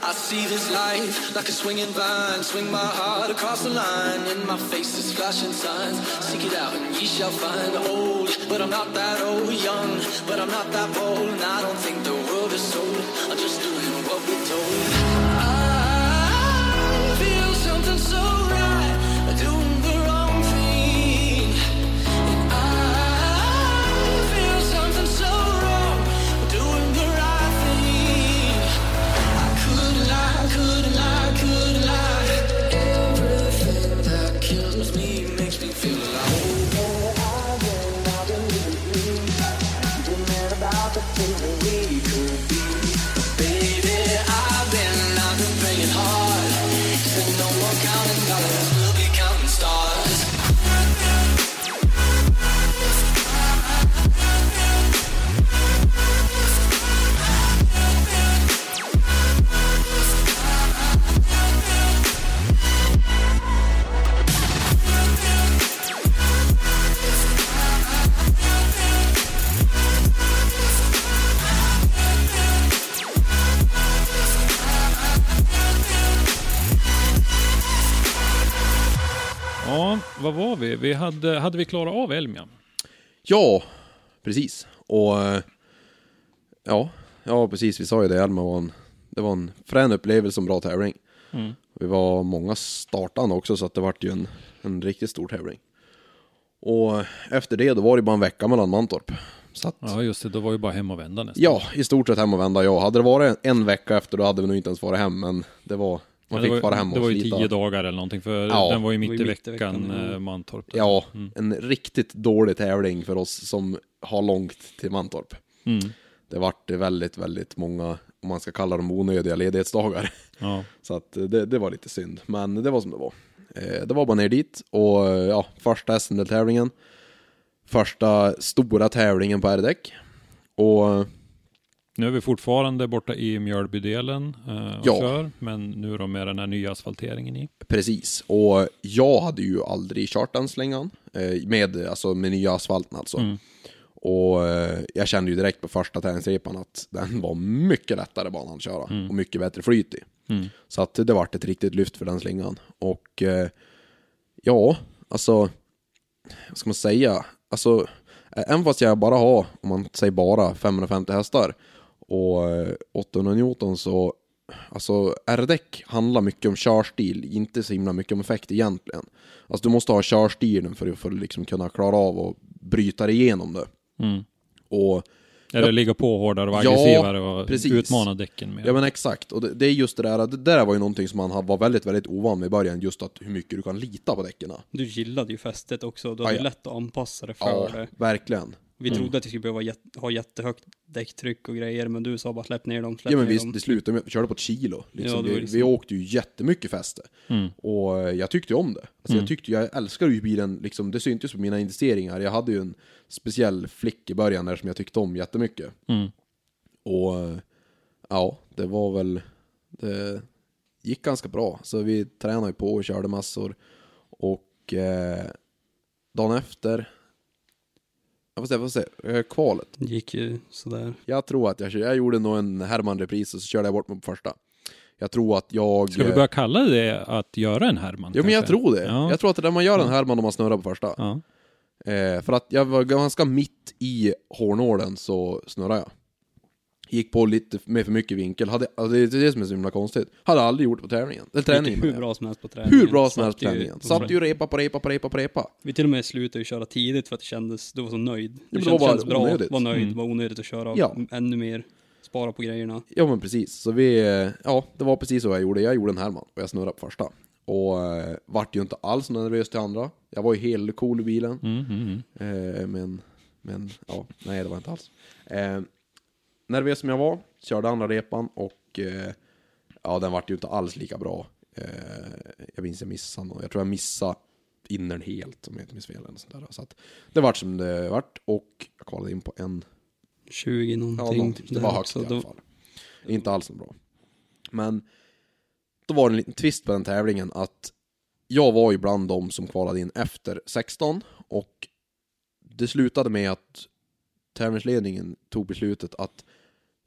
I see this life like a swinging vine. Swing my heart across the line. and my face is flashing signs. Seek it out and ye shall find. The old, but I'm not that old. Young, but I'm not that bold. And I don't think the world is sold. I'm just doing what we're told. Ja, vad var vi? vi hade, hade vi klarat av Elmia? Ja, precis. Och ja, ja precis, vi sa ju det, Elma var en, det var en frän upplevelse och en bra tävling. Vi var många startande också så att det vart ju en, en riktigt stor tävling. Och efter det då var det bara en vecka mellan Mantorp. Så att, Ja, just det. Då var ju bara hem och vända nästan. ja, i stort sett hem och vända ja. Hade det varit en vecka efter då hade vi nog inte ens varit hem, men det var, man Ja, fick det var, vara hem och Det var ju slita. tio dagar eller någonting, för Ja, den var ju mitt, var i ju mitt i veckan, veckan, ja. eh, Mantorp. där. Ja, en riktigt dålig tävling för oss som har långt till Mantorp. Mm. Det vart väldigt, väldigt många, om man ska kalla dem onödiga ledighetsdagar. Ja. <laughs> Så att eh, det, det var lite synd, men det var som det var. Eh, Det var bara ner dit och ja, första SM-tävlingen. Första stora tävlingen på R-däck. Och Nu är vi fortfarande borta i Mjölbydelen eh, och Ja. kör, men nu då med den här nya asfalteringen i. precis, och jag hade ju aldrig kört den slängan. eh, Med, alltså, med nya asfalten alltså. Och eh, jag kände ju direkt på första träningsrepan att den var mycket lättare banan att köra och mycket bättre flyt i. Mm. Så att det vart ett riktigt lyft för den slingan. Och ja, alltså, vad ska man säga? Alltså, även fast jag bara har, om man säger bara, 550 hästar och eh, 800 Newton så, alltså R-däck handlar mycket om körstil, inte så himla mycket om effekt egentligen. Alltså du måste ha körstilen för att för att liksom kunna klara av och bryta dig igenom det. Mm. Och Eller ligga på hårdare och Ja, aggressivare och precis. utmana däcken mer. Ja men exakt, och det, det är just det där, det där var ju någonting som man var väldigt, väldigt ovan med i början, just att hur mycket du kan lita på däcken. Du gillade ju fästet också, du Ja, hade ja. lätt att anpassa det för Ja, det. verkligen. Vi trodde att vi skulle behöva ha jättehögt däcktryck och grejer, men du sa bara släpp ner dem, släpp Ja men ner vi, dem. det slutade med att vi körde på ett kilo. Liksom. Ja, vi, liksom- vi åkte ju jättemycket fäste. Mm. Och eh, jag tyckte ju om det. Alltså jag tyckte, jag älskade ju bilen, liksom, det syntes på mina investeringar. Jag hade ju en speciell flick i början där som jag tyckte om jättemycket. Mm. Och eh, ja, det var väl, det gick ganska bra. Så vi tränade ju på och körde massor. Och eh, dagen efter, jag får se, jag får se, eh, kvalet. Gick ju sådär. Jag tror att jag, jag gjorde nog en Herman-repris och så körde jag bort mig på första. Jag tror att jag... Ska vi börja kalla det att göra en Herman? Jo men jag tror det. Ja. Jag tror att det är där man gör en Herman om man snurrar på första. Ja. Eh, för att jag var ganska mitt i hårnålen så snurrade jag. Gick på lite med för mycket vinkel. Hade, alltså det är det som är så himla konstigt. Hade aldrig gjort på träningen. Eller träningen. Hur bra som helst på träningen. Hur bra som helst på träningen. Satt ju repa på repa på repa på repa. Vi till och med slutade ju köra tidigt för att det kändes, du var så nöjd. Det, men det kändes, var kändes bra, onödigt. var nöjd, Mm. var onödigt att köra Ja. ännu mer, spara på grejerna. Ja men precis, så vi, ja det var precis så jag gjorde. Jag gjorde en Herman och jag snurrade på första. Och eh, vart ju inte alls nervös till andra. Jag var ju helt cool i bilen. Mm, mm, mm. Eh, men, men ja, nej det var jag inte alls. Eh, nervös som jag var, körde andra repan och eh, ja den vart ju inte alls lika bra. Eh, jag minns jag missade någon, jag tror jag missade innern helt om jag inte minns fel. Eller sånt där. Så att det vart som det vart och jag kvalade in på en 20 någonting. Ja, någonting. Det var högt i alla Då- fall. Inte alls så bra. Men då var det en liten twist på den tävlingen att jag var ju bland de som kvalade in efter 16 och det slutade med att tävlingsledningen tog beslutet att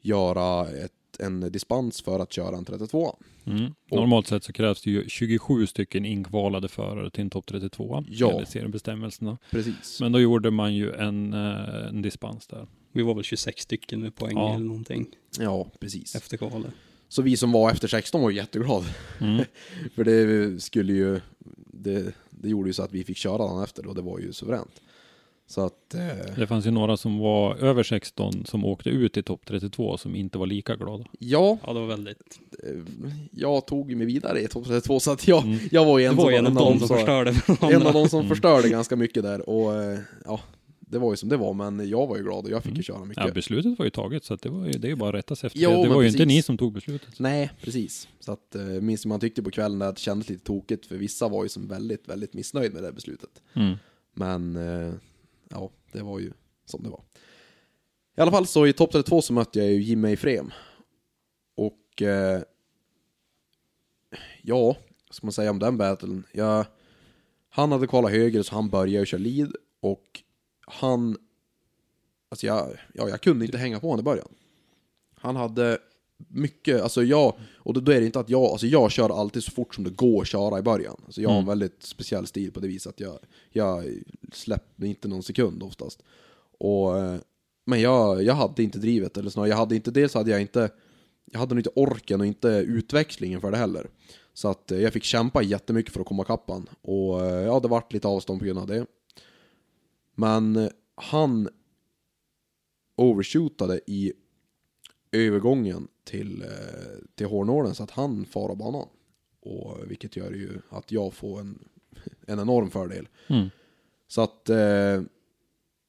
göra ett, en dispens för att köra en 32 Mm. Normalt sett så krävs det ju 27 stycken inkvalade förare till en topp 32 Ja. enligt seriebestämmelserna. Precis. Men då gjorde man ju en, eh, en dispens där. Vi var väl 26 stycken med poäng Ja. eller någonting Ja, precis. efter kvalet. Så vi som var efter 16 var ju jätteglada. Mm. <laughs> För det skulle ju, det, det gjorde ju så att vi fick köra den efter och det var ju suveränt. Så att, eh, Det fanns ju några som var över 16 som åkte ut i topp 32 som inte var lika glada. ja, Ja, det var väldigt... eh, jag tog mig vidare i topp 32 så att jag, Mm. jag var ju en, var som, en av dem som förstörde En av de som Mm. förstörde ganska mycket där och eh, ja, det var ju som det var men jag var ju glad och jag fick ju köra mycket. Mm. Ja, beslutet var ju taget så att det, var ju, det är ju bara att rätta sig efter Jo, det. Var ju inte ni som tog beslutet. Nej, precis. Så att eh, minns man tyckte på kvällen att det kändes lite tokigt för vissa var ju som väldigt, väldigt missnöjd med det beslutet. Mm. Men eh, ja, det var ju som det var. I alla fall så i topp 32 så mötte jag ju Jimmy Efrem. Och eh, ja, vad ska man säga om den battlen? Jag, han hade kvalat höger så han började köra lead och han, alltså jag, ja, jag kunde inte hänga på honom i början. Han hade mycket, alltså jag, och då då är det inte att jag, alltså jag kör alltid så fort som det går att köra i början. Alltså jag har en Mm. väldigt speciell stil på det viset att jag, jag släpper inte någon sekund oftast. Och, eh, men jag, jag hade inte drivet, eller snarare jag hade inte, dels hade jag inte, jag hade nog inte orken och inte utväxlingen för det heller. Så att eh, jag fick kämpa jättemycket för att komma kappan. Och eh, ja, det vart lite avstånd på grund av det. Men han overshootade i övergången till, eh, till hårnålen så att han far av banan. Och, vilket gör ju att jag får en, <laughs> en enorm fördel. Mm. Så att eh,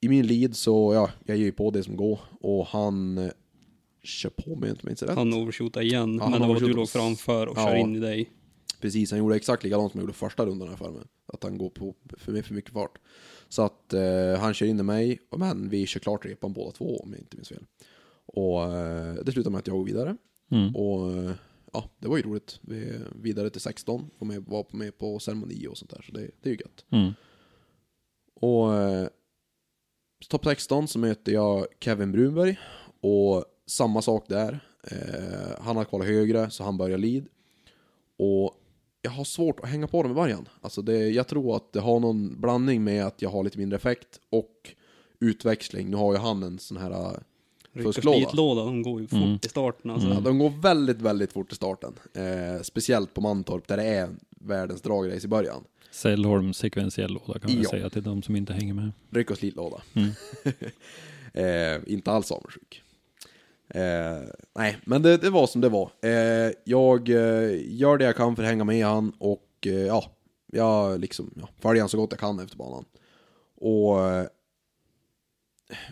i min lead så, ja, jag ger ju på det som går och han eh, kör på mig inte minns rätt. Han overshootade igen, Ja, men det var du låg framför och Ja. kör in i dig. Precis, han gjorde exakt likadant som jag gjorde första rundan här för mig. Att han går på för, mig för mycket fart. Så att eh, han kör in i mig, men vi kör klart repan båda två om jag inte minns fel. Och eh, det slutar med att jag går vidare. Mm. Och eh, ja, det var ju roligt. Vi vidare till 16, får med, var med på ceremoni och sånt där. Så det, det är ju gött. Mm. Och eh, topp 16 så möter jag Kevin Brunberg och samma sak där. Eh, han har kvalat högre så han börjar lead. Och jag har svårt att hänga på dem i början. Alltså det, jag tror att det har någon blandning med att jag har lite mindre effekt och utväxling. Nu har ju han en sån här fusklåda. slitlåda, de går ju fort Mm. i starten alltså. Ja, de går väldigt, väldigt fort i starten. Eh, speciellt på Mantorp där det är världens dragrace i början. Sällholm sekventiell låda kan vi Ja. säga till de som inte hänger med. Ryck och slitlåda. Mm. <laughs> eh, inte alls avundsjuk. Eh, nej, men det, det var som det var. Eh, jag eh, gör det jag kan för att hänga med han och eh, ja, jag liksom ja, följer han så gott jag kan efter banan. Och eh,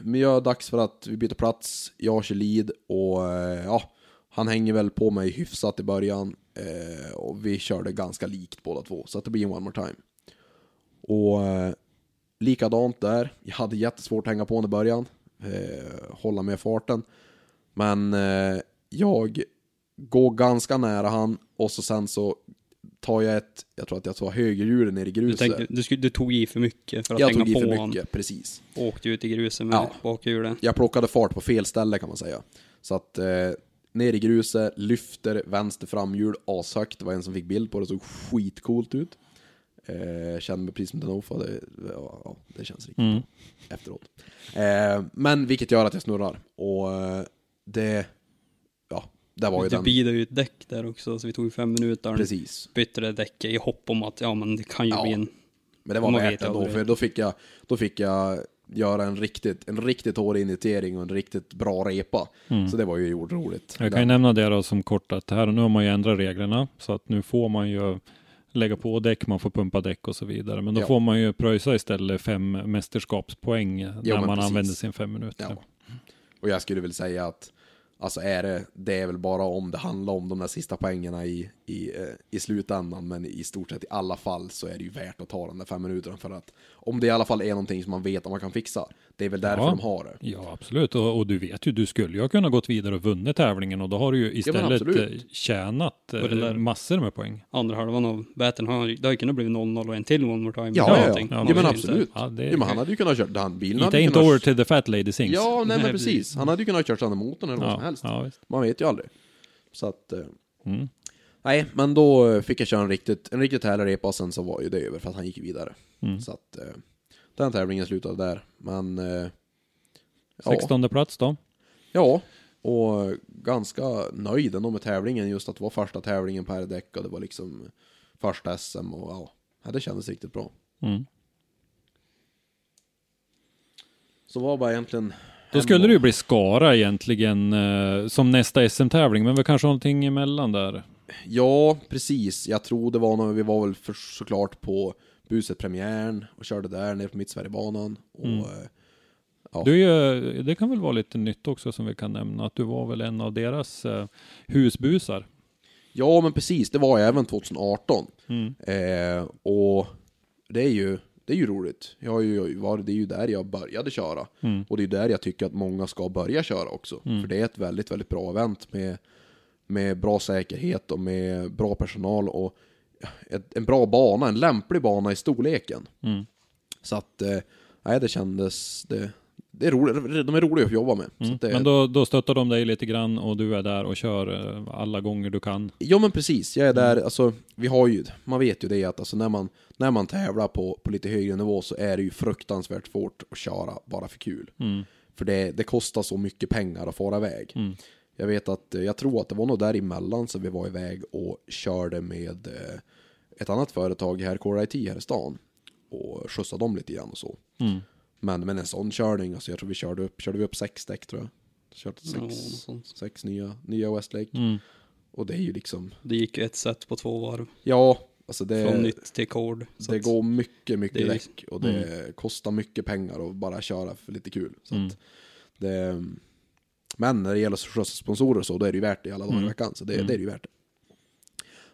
men jag är dags för att vi byter plats, jag kör lead och eh, ja, han hänger väl på mig hyfsat i början eh, och vi körde ganska likt båda två, så att det blir en one more time. Och eh, likadant där, jag hade jättesvårt att hänga på honom i början, eh, hålla med farten. Men eh, jag går ganska nära han och så sen så tar jag ett, jag tror att jag tar högerhjulet ner i Du, gruset. tänkte, du, du tog i för mycket för att jag hänga tog i på för honom. mycket, precis. Åkte ut i gruset med Ja. bakhjulet. Jag plockade fart på fel ställe kan man säga. Så att eh, ner i gruset, lyfter vänster framhjul ashögt. Det var en som fick bild på det, såg skitcoolt ut. Eh, kände mig precis som Denofa, det, ja, ja, det känns riktigt Mm. efteråt. Eh, men vilket gör att jag snurrar. Och eh, det, det var ju Du den. bidade ju ett däck där också, så vi tog fem minuter. Precis. Bytte det däcket i hopp om att, ja men det kan ju Ja. bli en... Men det var värt det ändå, aldrig. för då fick jag, då fick jag göra en riktigt, en riktigt hård initiering och en riktigt bra repa. Så det var ju roligt. Jag kan ju nämna det då som kort att här nu har man ju ändrat reglerna så att nu får man ju lägga på däck, man får pumpa däck och så vidare. Men då Ja. får man ju pröjsa istället fem mästerskapspoäng när men man precis. använder sin fem minuter. Ja. Och jag skulle väl säga att Alltså är det, det är väl bara om det handlar om de där sista poängerna i, i, eh, i slutändan, men i stort sett i alla fall så är det ju värt att ta den där fem minuterna för att om det i alla fall är någonting som man vet att man kan fixa, det är väl därför Ja. de har det. Ja, absolut. Och, och du vet ju, du skulle ju ha kunnat gått vidare och vunnit tävlingen och då har du ju istället absolut. eh, tjänat eh, den där- massor med poäng. Andra halvan av baten har det har ju kunnat bli 0-0 och en till one more time. Ja, ja, ja. ja, men absolut. inte. Ja, det- Ja, men han hade ju kunnat kört, han, bilen ain't kunnat... over till the fat lady sings. Ja, nej men precis. Han hade ju kunnat kört sönder motorn eller vad som ja, helst. ja, visst. Man vet ju aldrig. Så att... Mm. Nej, men då fick jag köra en riktigt, en riktigt härlig repa och sen så var ju det över för att han gick vidare. Mm. Så att eh, den tävlingen slutade där. Men... Eh, ja, 16 plats då. ja, och ganska nöjd ändå med tävlingen. Just att det var första tävlingen på R-däck och det var liksom första SM och ja, det kändes riktigt bra. Mm. Så var bara egentligen... Då skulle det ju bli Skara egentligen eh, som nästa SM-tävling, men vi kanske har någonting emellan där. Ja, precis. Jag tror det var när vi var väl för, såklart på Buset premiären och körde där nere på Mittsverigebanan. Och, Mm. eh, Ja. Du, är det kan väl vara lite nytt också som vi kan nämna, att du var väl en av deras eh, husbusar. Ja, men precis. Det var jag även 2018. Mm. Eh, och det är ju, det är ju roligt. Jag har ju varit, det är ju där jag började köra. Mm. Och det är där jag tycker att många ska börja köra också. För det är ett väldigt, väldigt bra event med, med bra säkerhet och med bra personal och ett, en bra bana, en lämplig bana i storleken. Mm. Så att, eh, nej det kändes, det, det är roligt, de är roliga att jobba med. Mm. att det, Men då, då stöttar de dig lite grann och du är där och kör eh, alla gånger du kan. Ja men precis, jag är där, alltså vi har ju, man vet ju det att alltså, när, man, när man tävlar på, på lite högre nivå så är det ju fruktansvärt svårt att köra bara för kul. Mm. För det, det kostar så mycket pengar att fara iväg. Mm. Jag vet att, eh, jag tror att det var nog däremellan som vi var iväg och körde med eh, ett annat företag här, Core IT här i stan. Och skjutsade dem lite grann och så. Mm. Men, men en sån körning, alltså jag tror vi körde upp, körde vi upp sex däck tror jag. Körde sex, sånt. sex nya, nya Westlake. Mm. Och det är ju liksom, Det gick ett set på två varv. ja, alltså det... Från nytt till kord. Så det att- går mycket, mycket det är- däck och det kostar mycket pengar att bara köra för lite kul. Så Mm. att det, men när det gäller skjutsa sponsorer så, då är det ju värt det alla dagar i Mm. veckan. Så det, Mm. det är det ju värt det.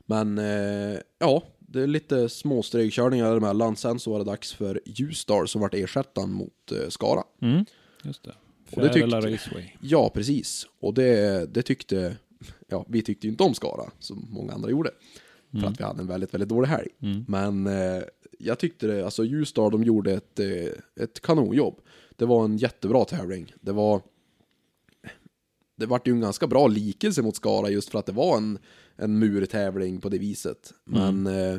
Men eh, ja, det är lite småstregkörningar däremellan. Sen så var det dags för Ljusdal som vart ersättaren mot eh, Skara. Mm. Just det. Och det tyckte- Raceway. Ja, precis. Och det, det tyckte, ja, vi tyckte ju inte om Skara, som många andra gjorde. För Mm. att vi hade en väldigt, väldigt dålig helg. Mm. Men eh, jag tyckte det, alltså Ljusdal, de gjorde ett, eh, ett kanonjobb. det var en jättebra tävling. Det var det vart ju en ganska bra likelse mot Skara just för att det var en, en murtävling på det viset. Men eh,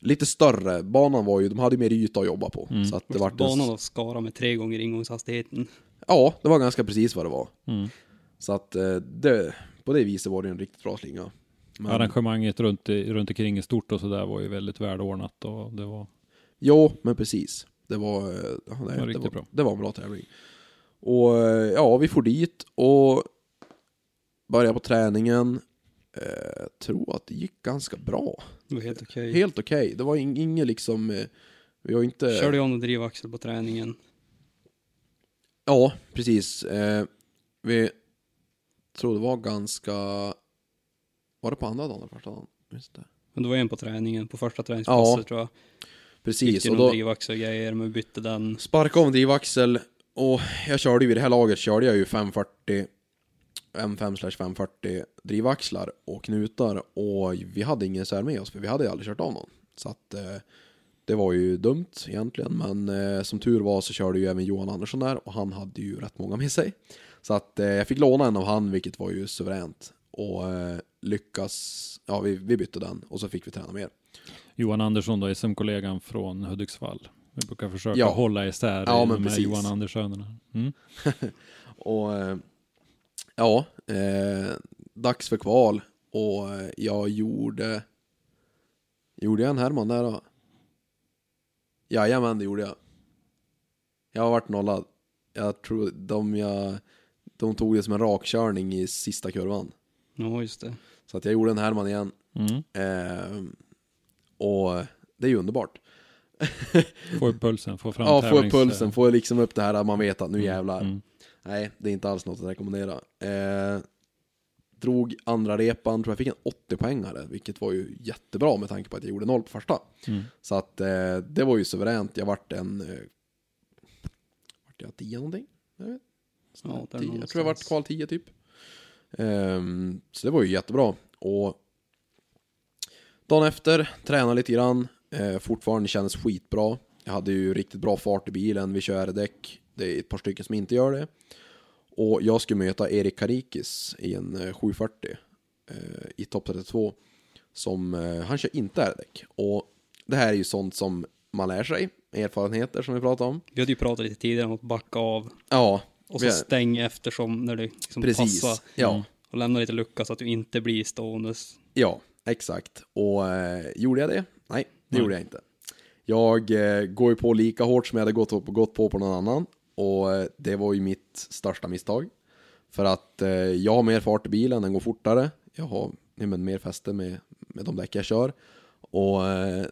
lite större. Banan var ju, de hade ju mer yta att jobba på. Så att det vart en- Banan av Skara med tre gånger ingångshastigheten. Ja, det var ganska precis vad det var. Mm. Så att eh, det, på det viset var det en riktigt bra slinga. Men, Arrangemanget runt, runt omkring i stort och sådär var ju väldigt välordnat och det var Jo, men precis. Det var, eh, ja, nej, var det, riktigt var, bra. det var en bra tävling. Och eh, ja, vi får dit och började på träningen. Eh, tror att det gick ganska bra. Det var helt okej. Helt okej. Det var ing- inget liksom, eh, vi var inte... Körde jag och drivaxel på träningen. Ja, precis. Eh, vi tror det var ganska... Var det på andra dagen eller första dagen? Just det. Men det var en på träningen, på första träningspasset Ja, tror jag. Precis, Gick det och någon då drivaxel och grejer, men vi bytte den. sparkade en drivaxel och jag körde ju i det här laget körde jag ju 540 M5 slash 540 drivaxlar och knutar och vi hade ingen sär med oss för vi hade ju aldrig kört av någon. Så att eh, det var ju dumt egentligen men eh, som tur var så körde ju även Johan Andersson där och han hade ju rätt många med sig. Så att eh, jag fick låna en av han vilket var ju suveränt och eh, lyckas, ja vi, vi bytte den och så fick vi träna mer. Johan Andersson då, SM-kollegan från Hudiksvall. Vi brukar försöka Ja. hålla isär Ja, de här. Johan Anderssönerna. Mm. <laughs> Och eh, ja, eh, dags för kval. Och eh, jag gjorde... Gjorde jag en Herman där då? Jajamän, det gjorde jag. Jag har varit nollad. Jag tror de jag... De tog det som en rakkörning i sista kurvan. Ja, just det. Så att jag gjorde en Herman igen. Mm. Eh, och det är ju underbart. <laughs> Få upp pulsen, få fram Ja, få upp pulsen, få liksom upp det här att man vet att nu jävlar. Mm. Nej, det är inte alls något att rekommendera. Eh, drog andra repan, tror jag fick en 80 poängare, vilket var ju jättebra med tanke på att jag gjorde noll på första. Mm. Så att eh, det var ju suveränt. Jag vart en... Eh, vart jag 10 någonting? Jag, vet. Ja, 10, jag tror jag vart kval 10 typ. Ehm, så det var ju jättebra. Och dagen efter, tränade lite grann. Eh, fortfarande kändes skitbra. Jag hade ju riktigt bra fart i bilen, vi kör däck. Det är ett par stycken som inte gör det. Och jag skulle möta Erik Karikis i en eh, 740 eh, i topp 32. Som, eh, han kör inte R-däck. Och det här är ju sånt som man lär sig, erfarenheter som vi pratade om. Vi hade ju pratat lite tidigare om att backa av Ja, och så vi- stäng eftersom när det liksom Precis, passar. ja. Och lämna lite lucka så att du inte blir ståendes. Ja, exakt. Och eh, gjorde jag det? Nej, det gjorde jag inte. Jag eh, går ju på lika hårt som jag hade gått, gått på på någon annan. Och eh, det var ju mitt största misstag. För att eh, jag har mer fart i bilen, den går fortare. Jag har nej, men, mer fäste med, med de däck jag kör. Och eh,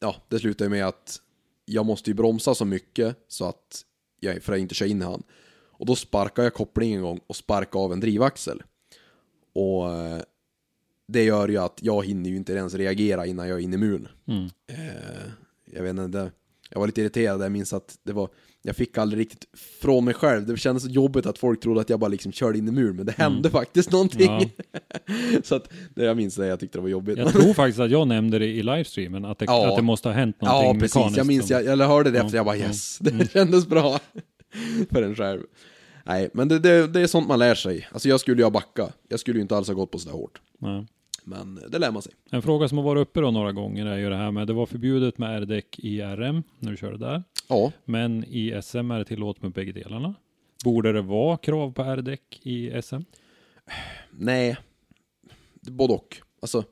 ja, det slutar ju med att jag måste ju bromsa så mycket så att jag, för att inte köra in i han. Och då sparkar jag kopplingen en gång och sparkar av en drivaxel. Och eh, det gör ju att jag hinner ju inte ens reagera innan jag är inne i muren. Mm. Eh, jag vet inte, jag var lite irriterad, jag minns att det var, jag fick aldrig riktigt från mig själv, det kändes så jobbigt att folk trodde att jag bara liksom körde in i muren, men det hände faktiskt någonting. Mm. Ja. <laughs> så att, det jag minns det, jag tyckte det var jobbigt. Jag tror faktiskt att jag nämnde det i livestreamen, att det, Ja. att det måste ha hänt någonting ja, precis, mekaniskt. jag minns, jag, jag hörde det Ja, efter, jag bara yes, det kändes bra. <laughs> För en själv. Nej, men det, det, det är sånt man lär sig. Alltså jag skulle ju ha backa, jag skulle ju inte alls ha gått på sådär hårt. Nej. Men det lär man sig. En fråga som har varit uppe då några gånger är ju det här med, det var förbjudet med R-däck i RM när du körde där. Ja, Men i SM är det tillåtet med bägge delarna. Borde det vara krav på R-däck i SM? nej, både och. Alltså,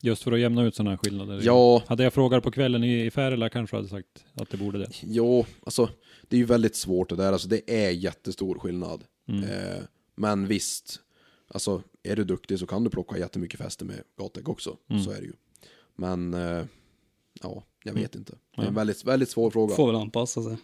Just för att jämna ut sådana här skillnader. Ja. Hade jag frågat på kvällen i, i Färila kanske hade sagt att det borde det. Jo, alltså det är ju väldigt svårt det där, alltså det är jättestor skillnad. Mm. Eh, men visst, alltså är du duktig så kan du plocka jättemycket fäste med gatdäck också, Mm. så är det ju. Men, eh, ja, jag vet inte. Det är en väldigt, väldigt svår fråga. Får väl anpassa sig.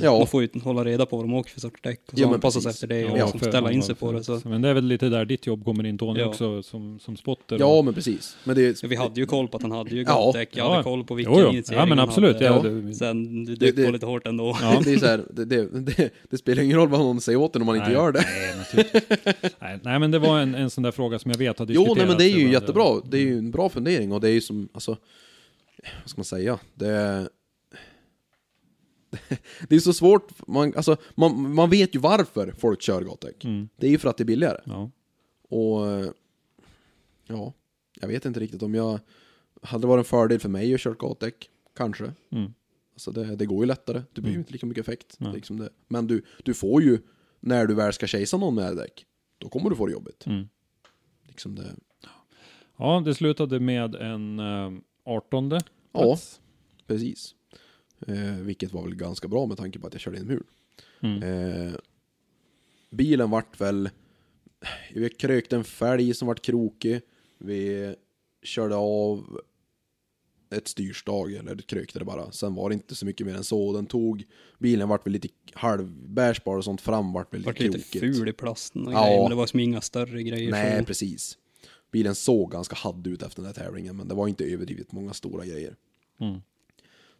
Ja, Man får ju hålla reda på vad de åker för sorts däck. Och så Ja, men anpassa sig efter det och Ja, liksom ställa in sig på det. Så. Men det är väl lite där ditt jobb kommer in Tony Ja. också som, som spotter. ja och- men precis. Men det, vi hade ju koll på att han hade ju Ja. gatdäck. Jag hade Ja. koll på vilken Jo, jo. initiering Ja men han absolut. hade. Ja, det, Sen du Det- dök det- på lite hårt ändå. Ja. <laughs> det är så här, det, det, det, det spelar ingen roll vad någon säger åt en om man inte Nej, gör det. Nej, nej, nej, men det var en, en sån där fråga som jag vet har Jo, diskuterats. nej men det är ju jättebra. Det är ju en bra fundering och det är ju som, alltså, vad ska man säga? Det, <laughs> det är så svårt, man, alltså, man, man vet ju varför folk kör gatdäck. Det är ju för att det är billigare. Ja. Och ja, jag vet inte riktigt om jag hade varit en fördel för mig att köra gatdäck, kanske. Mm. Alltså det, det går ju lättare, du behöver inte lika mycket effekt. Liksom det. Men du, du får ju, när du väl ska chasea någon med däck, då kommer du få det jobbigt. Mm. Liksom det, ja, det slutade med en eh, 18 Ja. plats. precis. Eh, vilket var väl ganska bra med tanke på att jag körde in mul. Mm. Eh, bilen vart väl, vi krökte en fälg som vart krokig. Vi körde av ett styrstag, eller krökte det bara. Sen var det inte så mycket mer än så. Den tog, bilen vart väl lite halvbärsbar och sånt fram vart väl lite Vart lite krokigt. ful i plasten och Ja. grejer, men det var som inga större grejer. Nej, så. precis. Bilen såg ganska hadd ut efter den här tävlingen, men det var inte överdrivet många stora grejer. Mm.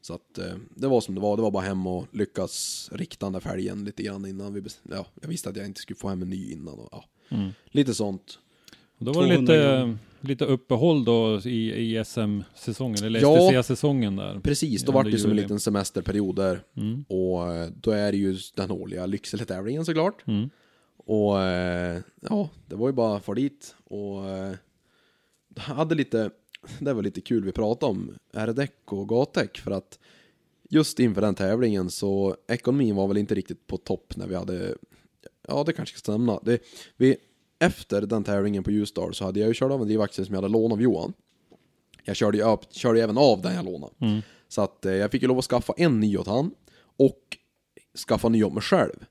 Så att eh, det var som det var, det var bara hem och lyckas rikta den där fälgen lite grann innan vi ja, jag visste att jag inte skulle få hem en ny innan och ja, Mm. lite sånt. Och då var det 200 lite, lite uppehåll då i, i SM-säsongen, eller Ja. STCA-säsongen där. Precis, då var det som en juli. liten semesterperiod där Mm. och eh, då är det ju den årliga Lycksele-tävlingen såklart. Mm. Och eh, ja, det var ju bara för dit och eh, hade lite, det var lite kul vi pratade om R-däck och gatdäck för att just inför den tävlingen så ekonomin var väl inte riktigt på topp när vi hade, ja det kanske ska stämma. Det, vi, efter den tävlingen på Ljusdal så hade jag ju kört av en drivaxel som jag hade lånat av Johan. Jag körde ju, upp, körde även av den jag lånade. Mm. Så att eh, jag fick ju lov att skaffa en ny åt han och skaffa ny åt mig själv.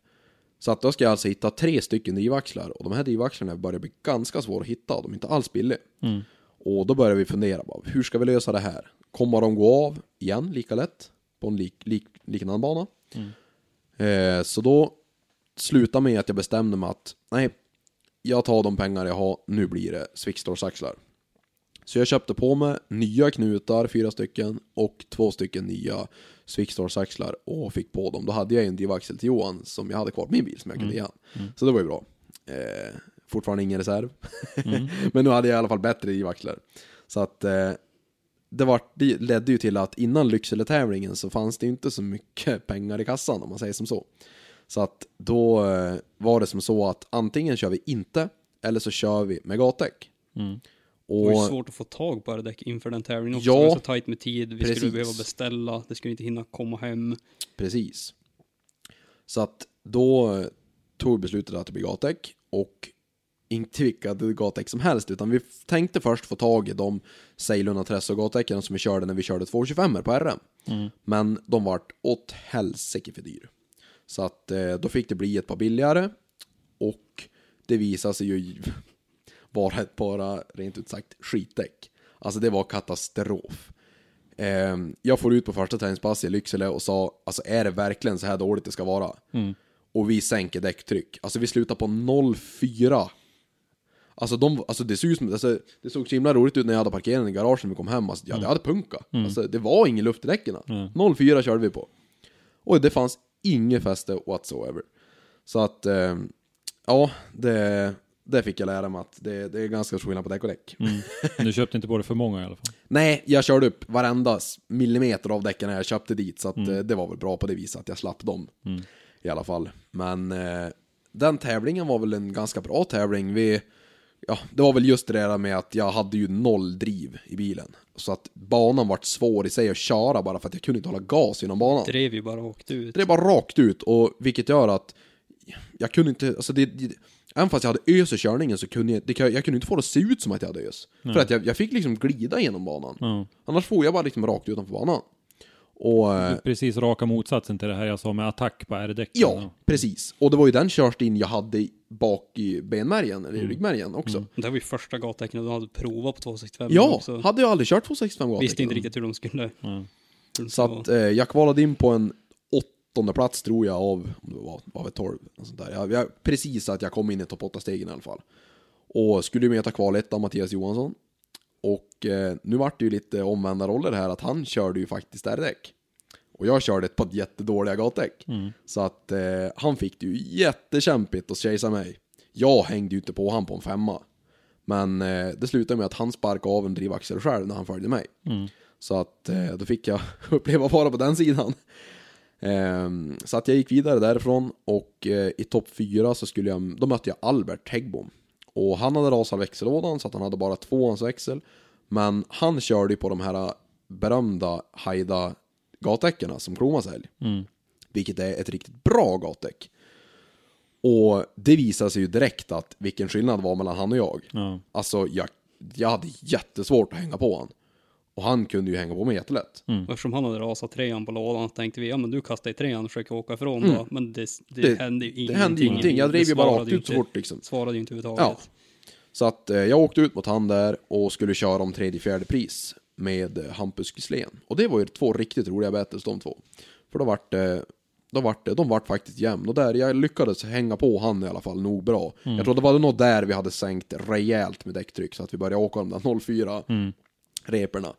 Så att då ska jag alltså hitta tre stycken drivaxlar och de här drivaxlarna börjar bli ganska svåra att hitta, de är inte alls billiga. Mm. Och då börjar vi fundera, bara, hur ska vi lösa det här? Kommer de gå av igen lika lätt på en lik, lik, liknande bana? Eh, så då slutade med att jag bestämde mig att nej, jag tar de pengar jag har, nu blir det Swixstore-axlar. Så jag köpte på mig nya knutar, fyra stycken, och två stycken nya Swixstore-axlar och fick på dem. Då hade jag en drivaxel till Johan som jag hade kvar på min bil som jag kunde ge han. Så det var ju bra. Eh, fortfarande ingen reserv. <laughs> Men nu hade jag i alla fall bättre drivaxlar. Så att eh, det, var, det ledde ju till att innan Lycksele-tävlingen så fanns det ju inte så mycket pengar i kassan om man säger som så. Så att då eh, var det som så att antingen kör vi inte eller så kör vi med gatdäck. Mm. Det var ju Och svårt att få tag på R-däck inför den tävlingen också. Ja. Det var så tajt med tid, vi Precis. skulle behöva beställa, det skulle inte hinna komma hem. Precis. Så att då eh, tog beslutet att det blir gatdäck och inte vilka gatdäck som helst utan vi tänkte först få tag i de Ceylon Tresso gatdäcken som vi körde när vi körde 225 på RM. Men de vart åt helsike för dyr. Så att eh, då fick det bli ett par billigare och det visade sig ju <laughs> vara ett bara rent ut sagt skitdäck. Alltså det var katastrof. Eh, jag får ut på första träningspass i Lycksele och sa, alltså är det verkligen så här dåligt det ska vara? Och vi sänker däcktryck. Alltså vi slutar på 0,4. Alltså, de, alltså det såg ut som, alltså, det såg så himla roligt ut när jag hade parkerat i garaget när vi kom hem. Alltså, ja, det hade punka. Alltså, det var ingen luft i däcken. 0,4 körde vi på. Och det fanns inget fäste whatsoever. Så att, eh, ja, det, det fick jag lära mig att det, det är ganska stor skillnad på däck och däck. Du köpte inte på det för många i alla fall. <laughs> Nej, jag körde upp varenda millimeter av däcken när jag köpte dit, så att, eh, det var väl bra på det viset att jag slapp dem. I alla fall. Men eh, den tävlingen var väl en ganska bra tävling. Vi, ja, det var väl just det där med att jag hade ju noll driv i bilen. Så att banan vart svår i sig att köra bara för att jag kunde inte hålla gas genom banan. Drev ju bara åkte ut. Det är bara rakt ut, och vilket gör att jag kunde inte, alltså det, det Även fast jag hade ös i körningen så kunde jag, det, jag kunde inte få det att se ut som att jag hade ös. För att jag, jag fick liksom glida genom banan. Ja. Annars får jag bara liksom rakt utanför banan. Och eh, Precis raka motsatsen till det här jag sa med attack på R-däcken. ja, precis. Och det var ju den körstin jag hade bak i benmärgen, eller i ryggmärgen också. Det här var ju första gatdäcken du hade provat på 265 Ja, också. hade jag aldrig kört 265 gatdäck. Visste inte riktigt hur de skulle... Mm. hur de Så skulle att eh, jag kvalade in på en åttonde plats tror jag av, om det var, av ett 12. Och sånt där. Jag, jag, precis att jag kom in i topp 8-stegen i alla fall. Och skulle ju möta kvalet av Mattias Johansson. Och eh, nu vart det ju lite omvända roller här, att han körde ju faktiskt R-däck. Och jag körde ett par jättedåliga gatdäck. Så att eh, han fick det ju jättekämpigt att chasea mig. Jag hängde ju inte på han på en femma. Men eh, det slutade med att han sparkade av en drivaxel själv när han följde mig. Så att eh, då fick jag <laughs> uppleva vara på den sidan. Ehm, så att jag gick vidare därifrån och eh, i topp fyra så skulle jag, då mötte jag Albert Häggbom. Och han hade rasat växellådan så att han hade bara tvåans växel. Men han körde ju på de här berömda Haida gatdäcken som Kroma säljer. Vilket är ett riktigt bra gatdäck. Och det visade sig ju direkt att vilken skillnad var mellan han och jag. Ja. Alltså jag, jag hade jättesvårt att hänga på han. Och han kunde ju hänga på mig jättelätt. Och Eftersom han hade rasat trean på lådan så tänkte vi, ja men du kastar i trean och försöker åka ifrån då. Men det, det, Det- hände ju det ingenting. hände ingenting. Jag drev Det ju bara rakt ut så fort, liksom. Svarade ju inte överhuvudtaget. Ja. Så att eh, jag åkte ut mot han där och skulle köra om tredje fjärde pris med eh, Hampus Gislén. Och det var ju två riktigt roliga battles de två. För då vart det, då vart det, de vart faktiskt jämn. Och där, jag lyckades hänga på han i alla fall nog bra. Jag tror det var nog där vi hade sänkt rejält med däcktryck så att vi började åka de där 04 reporna.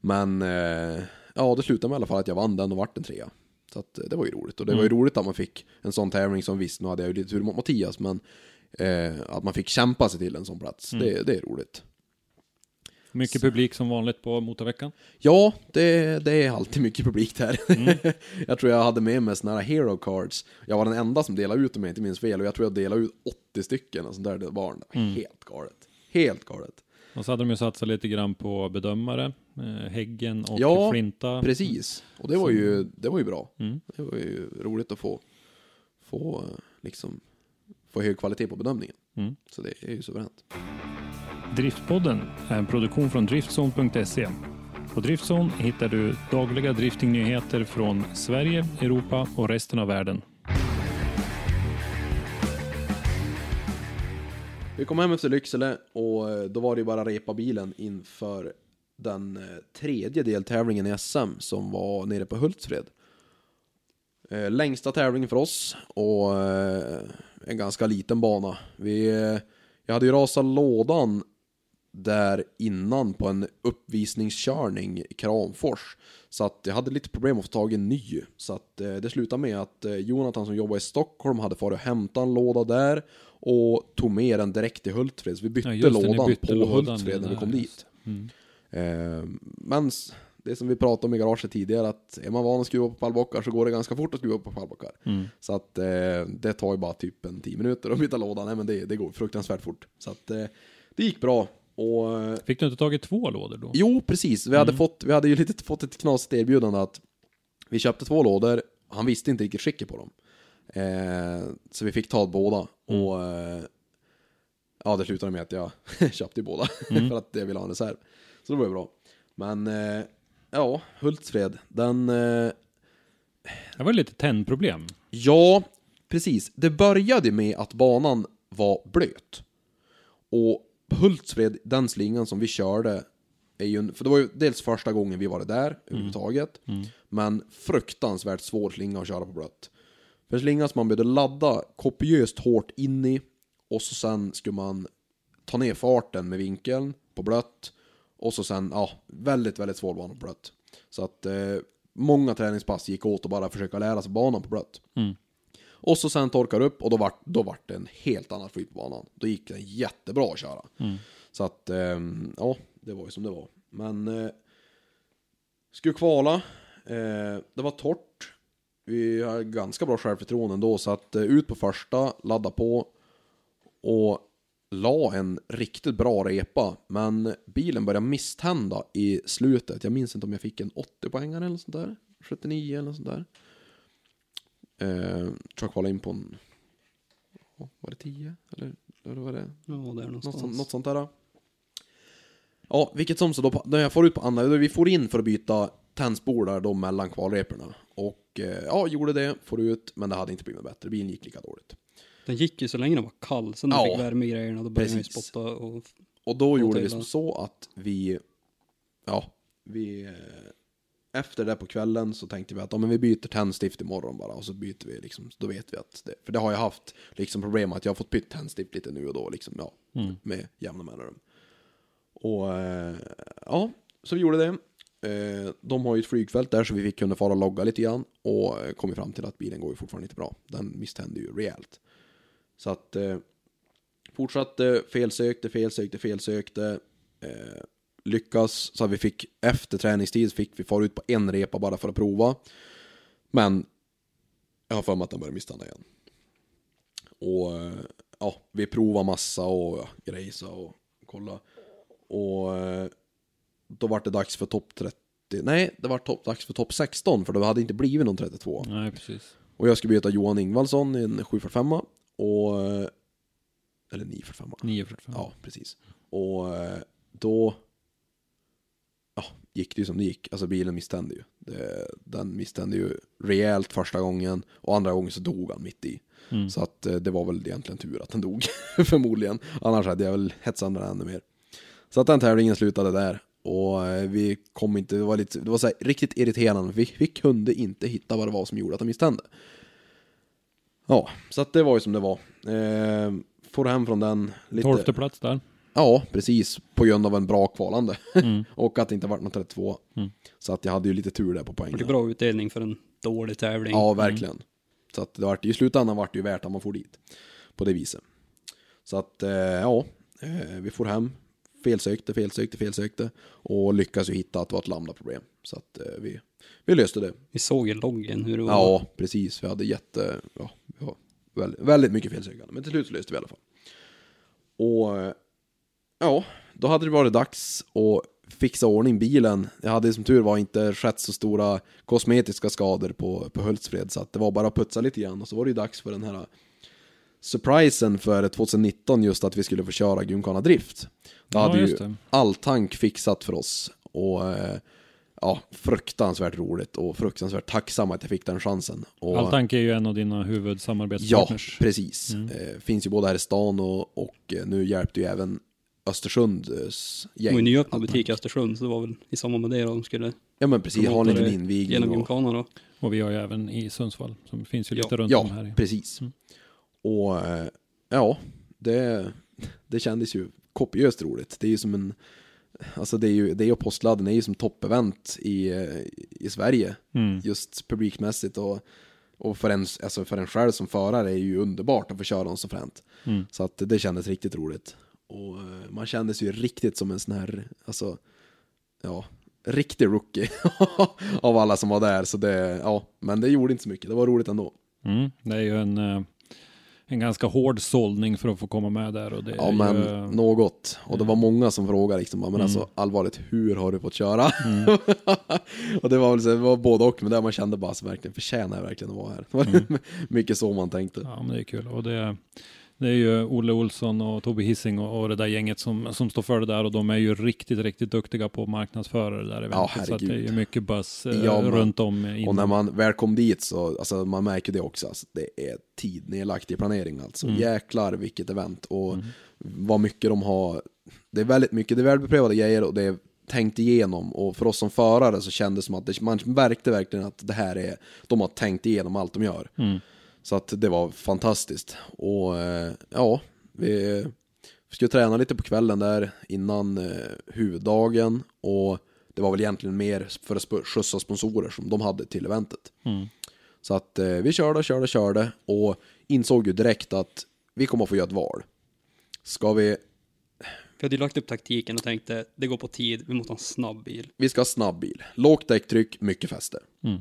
Men eh, ja, det slutade med i alla fall att jag vann den och vart en trea. Så att, eh, det var ju roligt. Och det var ju roligt att man fick en sån tävling som visst, nu hade jag ju lite tur mot Mattias, men eh, att man fick kämpa sig till en sån plats. Det, det är roligt. Mycket publik som vanligt på motorveckan. Ja, det, det är alltid mycket publik där. <laughs> jag tror jag hade med mig såna här hero cards. Jag var den enda som delade ut dem, jag inte minns fel. Och jag tror jag delade ut 80 stycken och sånt där. Det var helt galet. Helt galet. Och så hade de ju satsat lite grann på bedömare, eh, Häggen och Ja, Flinta. Precis. Och det var ju, det var ju bra. Mm. Det var ju roligt att få, få eh, liksom, få hög kvalitet på bedömningen. Mm. Så det är ju suveränt. Driftpodden är en produktion från Driftzone.se. På Driftzone hittar du dagliga driftingnyheter från Sverige, Europa och resten av världen. Vi kom hem efter Lycksele och eh, då var det ju bara repa bilen inför den eh, tredje deltävlingen i SM som var nere på Hultsfred. Eh, längsta tävlingen för oss och en ganska liten bana. Vi, jag hade ju rasat lådan där innan på en uppvisningskörning i Kramfors. Så att jag hade lite problem att få tag i en ny. Så att det slutade med att Jonathan som jobbar i Stockholm hade farit och hämtat en låda där och tog med den direkt till Hultsfred. Så vi bytte Ja, det, lådan bytte på lådan Hultsfred när vi kom dit. Mm. Eh, men det som vi pratade om i garaget tidigare, att är man van att skruva på pallbockar så går det ganska fort att skruva på pallbockar. Mm. Så att eh, det tar ju bara typ en 10 minuter att byta lådan. Nej men det, det går fruktansvärt fort. Så att eh, det gick bra. Och Fick du inte tagit två lådor då? Jo, precis. Vi hade, fått, vi hade ju lite fått ett knasigt erbjudande att vi köpte två lådor, han visste inte riktigt skicket på dem. Eh, så vi fick ta båda. Och eh, ja, det slutade med att jag <laughs> köpte båda <laughs> för att jag ville ha en reserv. Så det var ju bra. Men eh, ja, Hultsfred, den... Eh, Det var lite tändproblem. Ja, precis. Det började med att banan var blöt. Och Hultsfred, den slingan som vi körde, är ju en, för det var ju dels första gången vi var där överhuvudtaget, men fruktansvärt svår slinga att köra på blött. För en slinga som man behövde ladda kopiöst hårt in i, och så sen skulle man ta ner farten med vinkeln på blött, och så sen, ja, väldigt, väldigt svår bana på blött. Så att eh, många träningspass gick åt att bara försöka lära sig banan på blött. Och så sen torkar upp och då vart, då vart det en helt annan flyt på banan. Då gick det jättebra att köra. Så att, ehm, ja, det var ju som det var. Men, eh, skulle kvala. Eh, det var torrt. Vi har ganska bra självförtroende ändå, så att eh, ut på första, ladda på och la en riktigt bra repa. Men bilen började misstända i slutet. Jag minns inte om jag fick en 80 poängare eller sånt där. 79 eller sånt där. Eh, tror jag kvalade in på en... Var det 10? Eller, eller var det? Ja, där Något, någonstans. sånt, något sånt där. Ja, vilket som så då, när jag får ut på andra, vi får in för att byta tändspår där då mellan kvalreporna. Och eh, ja, gjorde det, får ut, men det hade inte blivit bättre. Bilen gick lika dåligt. Den gick ju så länge den var kall, sen när Ja. den fick värme i grejerna då började den ju spotta och... Och då gjorde vi som så att vi, ja, vi, eh, efter det på kvällen så tänkte vi att ja, men vi byter tändstift imorgon bara och så byter vi liksom, då vet vi att det, för det har jag haft liksom problem att jag har fått bytt tändstift lite nu och då liksom, ja, med jämna mellanrum. Och eh, ja, så vi gjorde det. Eh, de har ju ett flygfält där så vi fick kunna fara och logga lite grann och eh, kom fram till att bilen går ju fortfarande inte bra. Den misstände ju rejält. Så att eh, fortsatte, felsökte, felsökte, felsökte. Eh, lyckas, så att vi fick efter träningstid fick vi fara ut på en repa bara för att prova. Men jag har för mig att den börjar misstanna igen. Och eh, ja, vi provar massa och ja, grejsa och kolla. Och då var det dags för topp 30. Nej, det var top, dags för topp 16 för det hade inte blivit någon 32. Nej, precis. Och jag skulle byta Johan Ingvaldsson i en 745 och... Eller 945. 945. Ja, precis. Och då... Ja, gick det ju som det gick. Alltså bilen misstände ju. Det, den misstände ju rejält första gången och andra gången så dog han mitt i. Mm. Så att eh, det var väl egentligen tur att den dog, <laughs> förmodligen. Annars hade jag väl hetsat den ännu mer. Så att den tävlingen slutade där. Och eh, vi kom inte, det var, lite, det var så här, riktigt irriterande. Vi, vi kunde inte hitta vad det var som gjorde att den misstände. Ja, så att det var ju som det var. Eh, får hem från den lite... Tolfte plats där. Ja, precis. På grund av en bra kvalande. Mm. <laughs> och att det inte varit någon 32. Mm. Så att jag hade ju lite tur där på Det poängen. är bra utdelning för en dålig tävling. Ja, verkligen. Så att det vart, i slutändan vart det ju värt att man får dit. På det viset. Så att, eh, ja. Eh, vi får hem. Felsökte, felsökte, felsökte. Och lyckas ju hitta att det var ett lambda-problem. Så att eh, vi, vi löste det. Vi såg i loggen hur det var. Ja, precis. Vi hade jätte, ja, har väldigt, väldigt mycket felsökande. Men till slut löste vi i alla fall. Och eh, ja, då hade det varit dags att fixa ordning bilen. Jag hade som tur var inte skett så stora kosmetiska skador på, på Hultsfred. Så att det var bara att putsa lite grann. Och så var det ju dags för den här surprisen för 2019 just att vi skulle få köra Gymkhana Drift. Då Ja, hade ju det. all tank fixat för oss. Och eh, ja, fruktansvärt roligt och fruktansvärt tacksam att jag fick den chansen. Och, Alltank är ju en av dina Ja, huvudsamarbetspartners. precis. Eh, finns ju både här i stan och, och eh, nu hjälpte ju även Östersunds gäng. nyöppnad Alltank. butik i Östersund, så det var väl i samband med det då de skulle Ja men precis, har en liten invigning. genom och- Gymkhana då. Och vi har ju även i Sundsvall, som finns ju lite Ja. runt om Ja, här. i- precis. Mm. Och eh, ja, det, det kändes ju kopiöst roligt. Det är ju som en, alltså det är ju, det och Påskladden är ju som toppevent i, eh, i Sverige. Mm. Just publikmässigt och, och för, en, alltså för en själv som förare är ju underbart att få köra något så fränt. Mm. Så att det kändes riktigt roligt. Och eh, man kändes ju riktigt som en sån här, alltså, ja, riktig rookie <laughs> av alla som var där. Så det, ja, men det gjorde inte så mycket. Det var roligt ändå. Mm. Det är ju en, en ganska hård sållning för att få komma med där. Och det Ja men ju, något. Och det var många som frågade liksom, men Mm. alltså allvarligt, hur har du fått köra? <laughs> och det var väl så, det var både och, men där man kände bara så verkligen, förtjänar jag verkligen att vara här? <laughs> Mm. mycket så man tänkte. Ja, men det är kul. Och det, det är ju Olle Olsson och Tobbe Hissing och, och det där gänget som, som står för det där och de är ju riktigt, riktigt duktiga på att marknadsföra det där eventet. så att det är ju mycket buzz eh, Ja, men- runt om. Inom. Och när man väl kom dit så, alltså man märker det också, alltså, det är tid nedlagt i planering alltså. Mm. Jäklar vilket event och vad mycket de har, det är väldigt mycket, det är välbeprövade grejer och det är tänkt igenom och för oss som förare så kändes det som att det, man märkte verkligen att det här är, de har tänkt igenom allt de gör. Mm. Så att det var fantastiskt. Och eh, ja, vi skulle träna lite på kvällen där innan eh, huvuddagen och det var väl egentligen mer för att skjutsa sponsorer som de hade till eventet. Mm. Så att eh, vi körde, körde, körde och insåg ju direkt att vi kommer att få göra ett val. Ska vi, Vi hade ju lagt upp taktiken och tänkte, det går på tid, vi måste ha en snabb bil. vi ska ha snabb bil, lågt däcktryck, mycket fäste. Mm.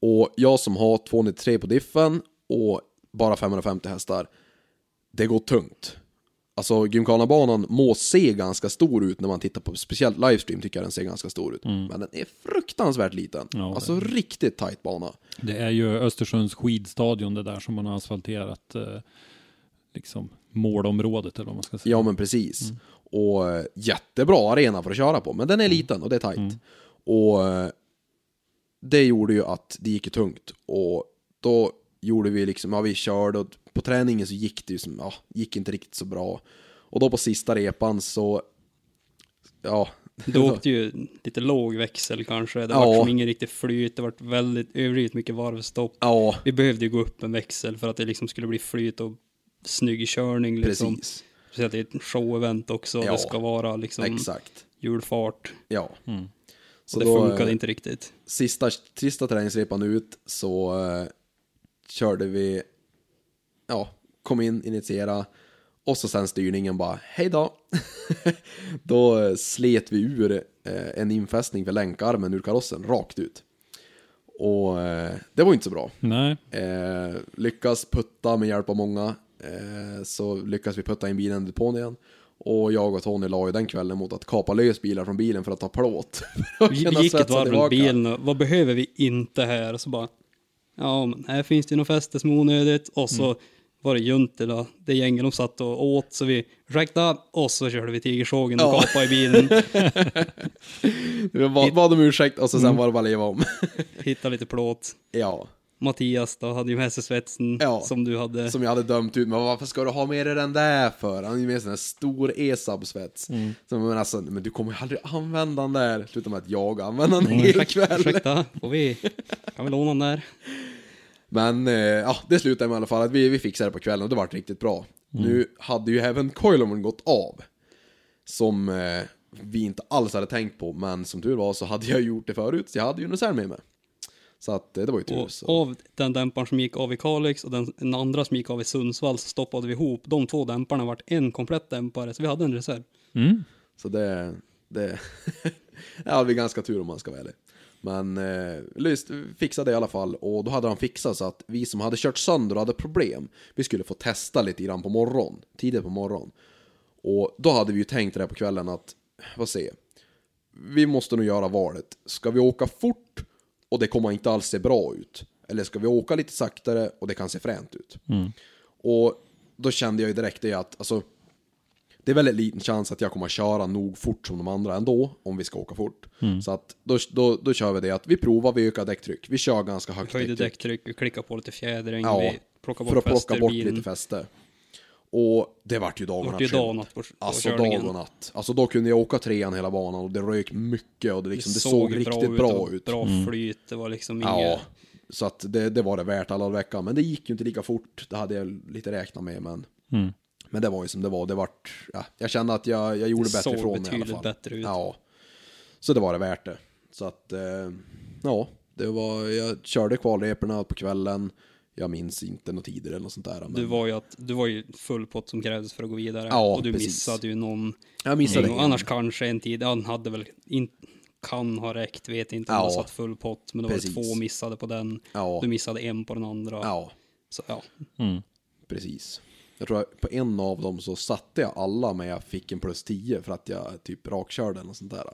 Och jag som har 293 på diffen och bara 550 hästar, det går tungt. Alltså Gymkhana-banan må se ganska stor ut när man tittar på, speciellt livestream tycker jag den ser ganska stor ut. Men den är fruktansvärt liten. Mm. Ja, alltså riktigt tight bana. Det är ju Östersunds skidstadion det där som man har asfalterat eh, liksom målområdet eller vad man ska säga. Ja men precis. Och eh, jättebra arena för att köra på, men den är liten och det är tight. Och eh, det gjorde ju att det gick tungt. Och då gjorde vi liksom, ja vi körde och på träningen så gick det ju som, ja, gick inte riktigt så bra. Och då på sista repan så, ja. Det <laughs> åkte ju lite låg växel kanske, det Ja. var som ingen riktig flyt, det var väldigt överdrivet mycket varvstopp. Ja, Vi behövde ju gå upp en växel för att det liksom skulle bli flyt och snygg körning liksom. precis. Speciellt i ett showevent också, Ja. det ska vara liksom Exakt. hjulfart. Ja. Mm. Så det då, funkade eh, inte riktigt. sista, sista träningsrepan ut så eh, körde vi, ja, kom in, initiera och så sen styrningen bara, hej då. <laughs> då eh, slet vi ur eh, en infästning för länkarmen ur karossen rakt ut. Och eh, det var inte så bra. Nej. Eh, lyckas putta med hjälp av många. Så lyckas vi putta in bilen i depån igen. Och jag och Tony la ju den kvällen mot att kapa lös bilar från bilen för att ta plåt. <laughs> Vi, gick ett varv runt bilen och vad behöver vi inte här? Och så bara, ja men här finns det ju något fäste som är onödigt. Och så var det Juntila, det gänget de satt och åt. Så vi, ursäkta, och så körde vi tigersågen och Ja. kapade i bilen. <laughs> Vi bad, bad om ursäkt och så Mm. sen var det bara att leva om. Hittade lite plåt. ja, Mattias då hade ju med sig svetsen Ja. som du hade. som jag hade dömt ut. Men varför ska du ha med dig den där för? Han har ju med sig en stor ESAB-svets. Mm. Så, men, alltså, men du kommer ju aldrig använda den där. Sluta med att jag använder den Mm, hela ursäkta, kväll. ursäkta, får vi, kan vi låna den där? Men eh, ja, det slutade med i alla fall att vi, vi fixade det på kvällen och det vart riktigt bra. Mm. Nu hade ju även coilovern gått av. Som eh, vi inte alls hade tänkt på, men som tur var så hade jag gjort det förut, så jag hade ju en reserv med mig. Så att eh, det var ju tur. Och Så. av den dämparen som gick av i Kalix och den, den andra som gick av i Sundsvall så stoppade vi ihop de två dämparna vart en komplett dämpare, så vi hade en reserv. Mm. Så det, det <laughs> ja, vi är ganska tur om man ska vara ärlig. Men eh, Lyst fixade det i alla fall och då hade han fixat så att vi som hade kört sönder och hade problem, vi skulle få testa lite grann på morgon, tidigt på morgon. Och då hade vi ju tänkt det här på kvällen att, vad säger vi måste nog göra valet. Ska vi åka fort och det kommer inte alls se bra ut? Eller ska vi åka lite saktare och det kan se fränt ut? Och då kände jag ju direkt det att, alltså, det är väldigt liten chans att jag kommer att köra nog fort som de andra ändå, om vi ska åka fort. Så att då, då, då kör vi det att vi provar, vi ökar däcktryck. Vi kör ganska högt Höjde däcktryck. däcktryck, vi klickade på lite fjädring, Ja, vi plockade för bort att fäste plocka bort bilen. lite fäste. Och det vart ju dag och Det natt. dag och natt på- på Alltså körningen. dag och natt. Alltså då kunde jag åka trean hela banan och det rök mycket och det, liksom, det, såg, såg riktigt bra, och ut. Bra flyt, det var liksom Ja, inget... så att det, det var det värt alla veckan. Men det gick ju inte lika fort, det hade jag lite räknat med. Men, Mm. men det var ju som det var. Det vart, ja, jag kände att jag, jag gjorde Det bättre såg ifrån mig i alla betydligt fall. bättre ut. Ja, så det var det värt det. Så att, eh, ja, det var, jag körde kvalreporna på kvällen. Jag minns inte några tider eller något sånt där. Men Du var ju att, du var ju full pott som krävdes för att gå vidare. Ja, och du precis. missade ju någon... jag missade och annars kanske en tid, han hade väl, in, kan ha räckt, vet inte om Ja. han satt full pott. Men då var det två missade på den. Ja. Du missade en på den andra. Ja, Så, ja. Mm. precis. Jag tror att på en av dem så satte jag alla men jag fick en plus 10 för att jag typ rakkörde eller något sånt där.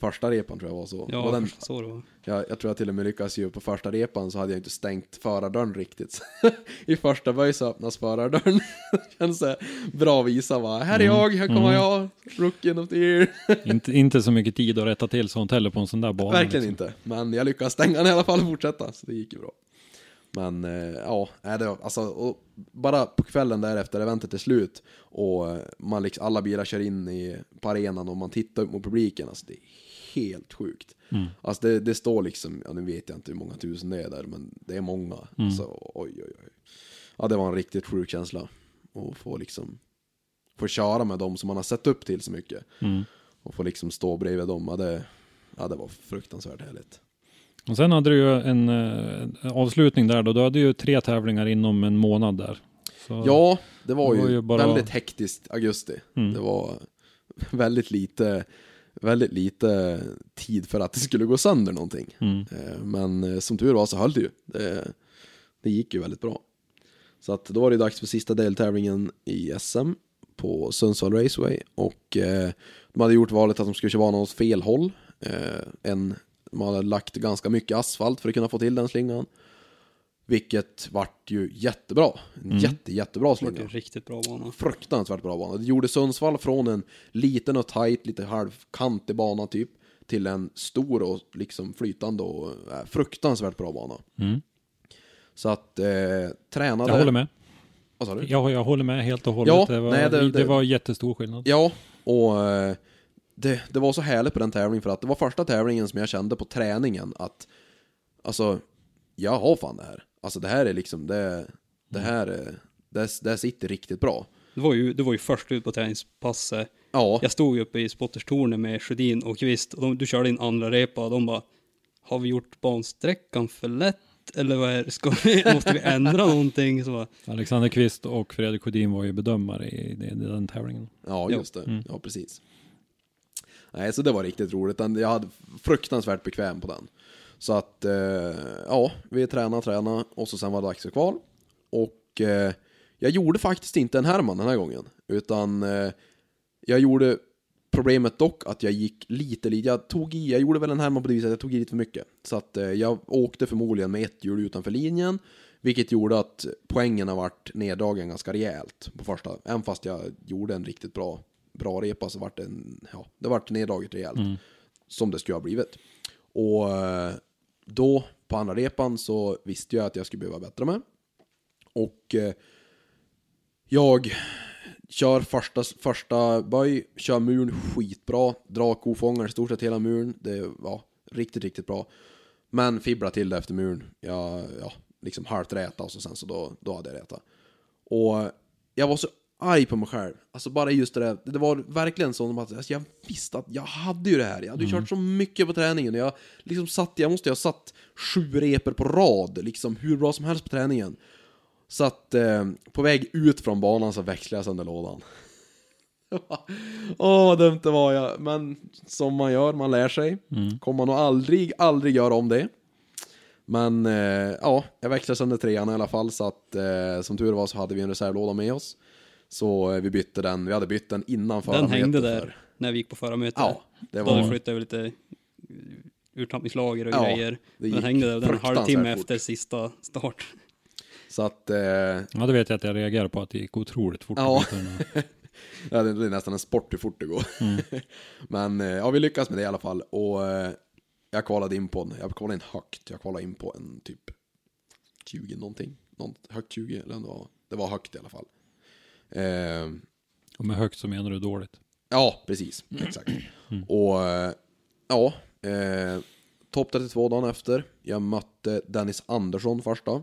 Första repan tror jag var så. Ja, Och den, så det var. jag, jag tror jag till och med lyckades ju på första repan så hade jag inte stängt förardörren riktigt. <laughs> I första böj så öppnas förardörren. <laughs> Känns så här bra visa va. Här är jag, här kommer jag, rookien of the year. <laughs> Inte, inte så mycket tid att rätta till sånt heller på en sån där bana. Verkligen liksom. inte. Men jag lyckades stänga den i alla fall och fortsätta. Så det gick ju bra. Men eh, ja, det var, alltså, och bara på kvällen därefter eventet är slut och eh, man liksom, alla bilar kör in i, på arenan och man tittar upp mot publiken. Alltså det är helt sjukt. Alltså det, det står liksom, ja nu vet jag inte hur många tusen det är där, men det är många. Så oj, oj, oj. Ja, det var en riktigt sjuk känsla. att få liksom, få köra med dem som man har sett upp till så mycket. Och få liksom stå bredvid dem, ja det, ja, det var fruktansvärt härligt. Och sen hade du ju en eh, avslutning där då. Du hade ju tre tävlingar inom en månad där. Så, Ja, det var Det ju, var ju bara- väldigt hektiskt augusti. Mm. Det var väldigt lite, väldigt lite tid för att det skulle gå sönder någonting. Mm. Eh, Men eh, som tur var så höll det ju. Det, det gick ju väldigt bra. Så att då var det dags för sista deltävlingen i SM på Sundsvall Raceway. Och eh, de hade gjort valet att de skulle köra banan åt fel håll. Eh, en, de hade lagt ganska mycket asfalt för att kunna få till den slingan. Vilket vart ju jättebra. En jätte, jättebra slinga riktigt bra bana. fruktansvärt bra bana. Det gjorde Sundsvall från en liten och tight, lite halvkantig bana typ, till en stor och liksom flytande och äh, fruktansvärt bra bana. Mm. Så att eh, tränade... Jag håller med. Vad sa du? Jag, jag håller med helt och hållet. Ja, det, var, nej, det- det, det- var jättestor skillnad. Ja, och eh, det, det var så härligt på den tävlingen för att det var första tävlingen som jag kände på träningen att alltså, jag har fan det här. Alltså det här är liksom, det, det här är, det, det här sitter riktigt bra. Du var ju, du var ju först ut på träningspasset. Ja, Jag stod ju uppe i spotterstornet med Sjödin och Kvist och de, du körde in andra repa och de bara Har vi gjort bansträckan för lätt? Eller vad är det? Ska vi, <laughs> måste vi ändra någonting? Så bara, Alexander Kvist och Fredrik Sjödin var ju bedömare i, i, i den tävlingen. Ja, just det. Ja, precis. Nej, så det var riktigt roligt. Den- Jag hade fruktansvärt bekväm på den. Så att, eh, ja, vi tränade, tränade och så sen var det dags för kval. Och eh, jag gjorde faktiskt inte en Herman den här gången, utan eh, jag gjorde problemet dock att jag gick lite, lite, jag tog i, jag gjorde väl en Herman på det viset, jag tog i lite för mycket. Så att eh, jag åkte förmodligen med ett hjul utanför linjen, vilket gjorde att poängen har varit neddragen ganska rejält på första. Även fast jag gjorde en riktigt bra, bra repa så vart det en, ja, det vart neddraget rejält. Som det skulle ha blivit. Och eh, då, på andra repan, så visste jag att jag skulle behöva bättra mig Och eh, jag kör första, första böj, kör muren skitbra, drar kofångare i stort sett hela muren. Det var riktigt, riktigt bra. Men fibbla till det efter muren. Jag, ja, liksom halvt räta och så sen så då, då hade jag räta Och jag var så arg på mig själv. Alltså bara just det där, det var verkligen så att alltså jag visste att jag hade ju det här. Jag hade ju kört så mycket på träningen. Jag liksom satt, jag måste ha satt sju reper på rad, liksom hur bra som helst på träningen. Så att eh, på väg ut från banan så växlade jag sönder lådan. <laughs> Åh, vad dumt det var jag. Men som man gör, man lär sig. Kommer man nog aldrig, aldrig göra om det. Men eh, ja, jag växlade sönder trean i alla fall. Så att eh, som tur var så hade vi en reservlåda med oss. Så eh, vi bytte den, vi hade bytt den innan Den förarmötet hängde för- där när vi gick på förra mötet. Ja, det Då hade vi var... lite eh, urtappningslager och Ja, grejer. det Den gick hängde där den en halvtimme efter sista start. Så att... Eh, Ja, det vet jag att jag reagerar på att det gick otroligt fort. Ja. den. <laughs> Ja, det är nästan en sport hur fort det går. <laughs> Men eh, ja, vi lyckas med det i alla fall. Och jag kvalade in på en, jag kvalade in högt. Jag kvalade in på en typ 20 någonting. Någon, högt 20, eller var, det var högt i alla fall. Eh, Och med högt så menar du dåligt. ja, precis. Exakt. Och eh, ja, eh, topp 32 dagen efter. Jag mötte Dennis Andersson första.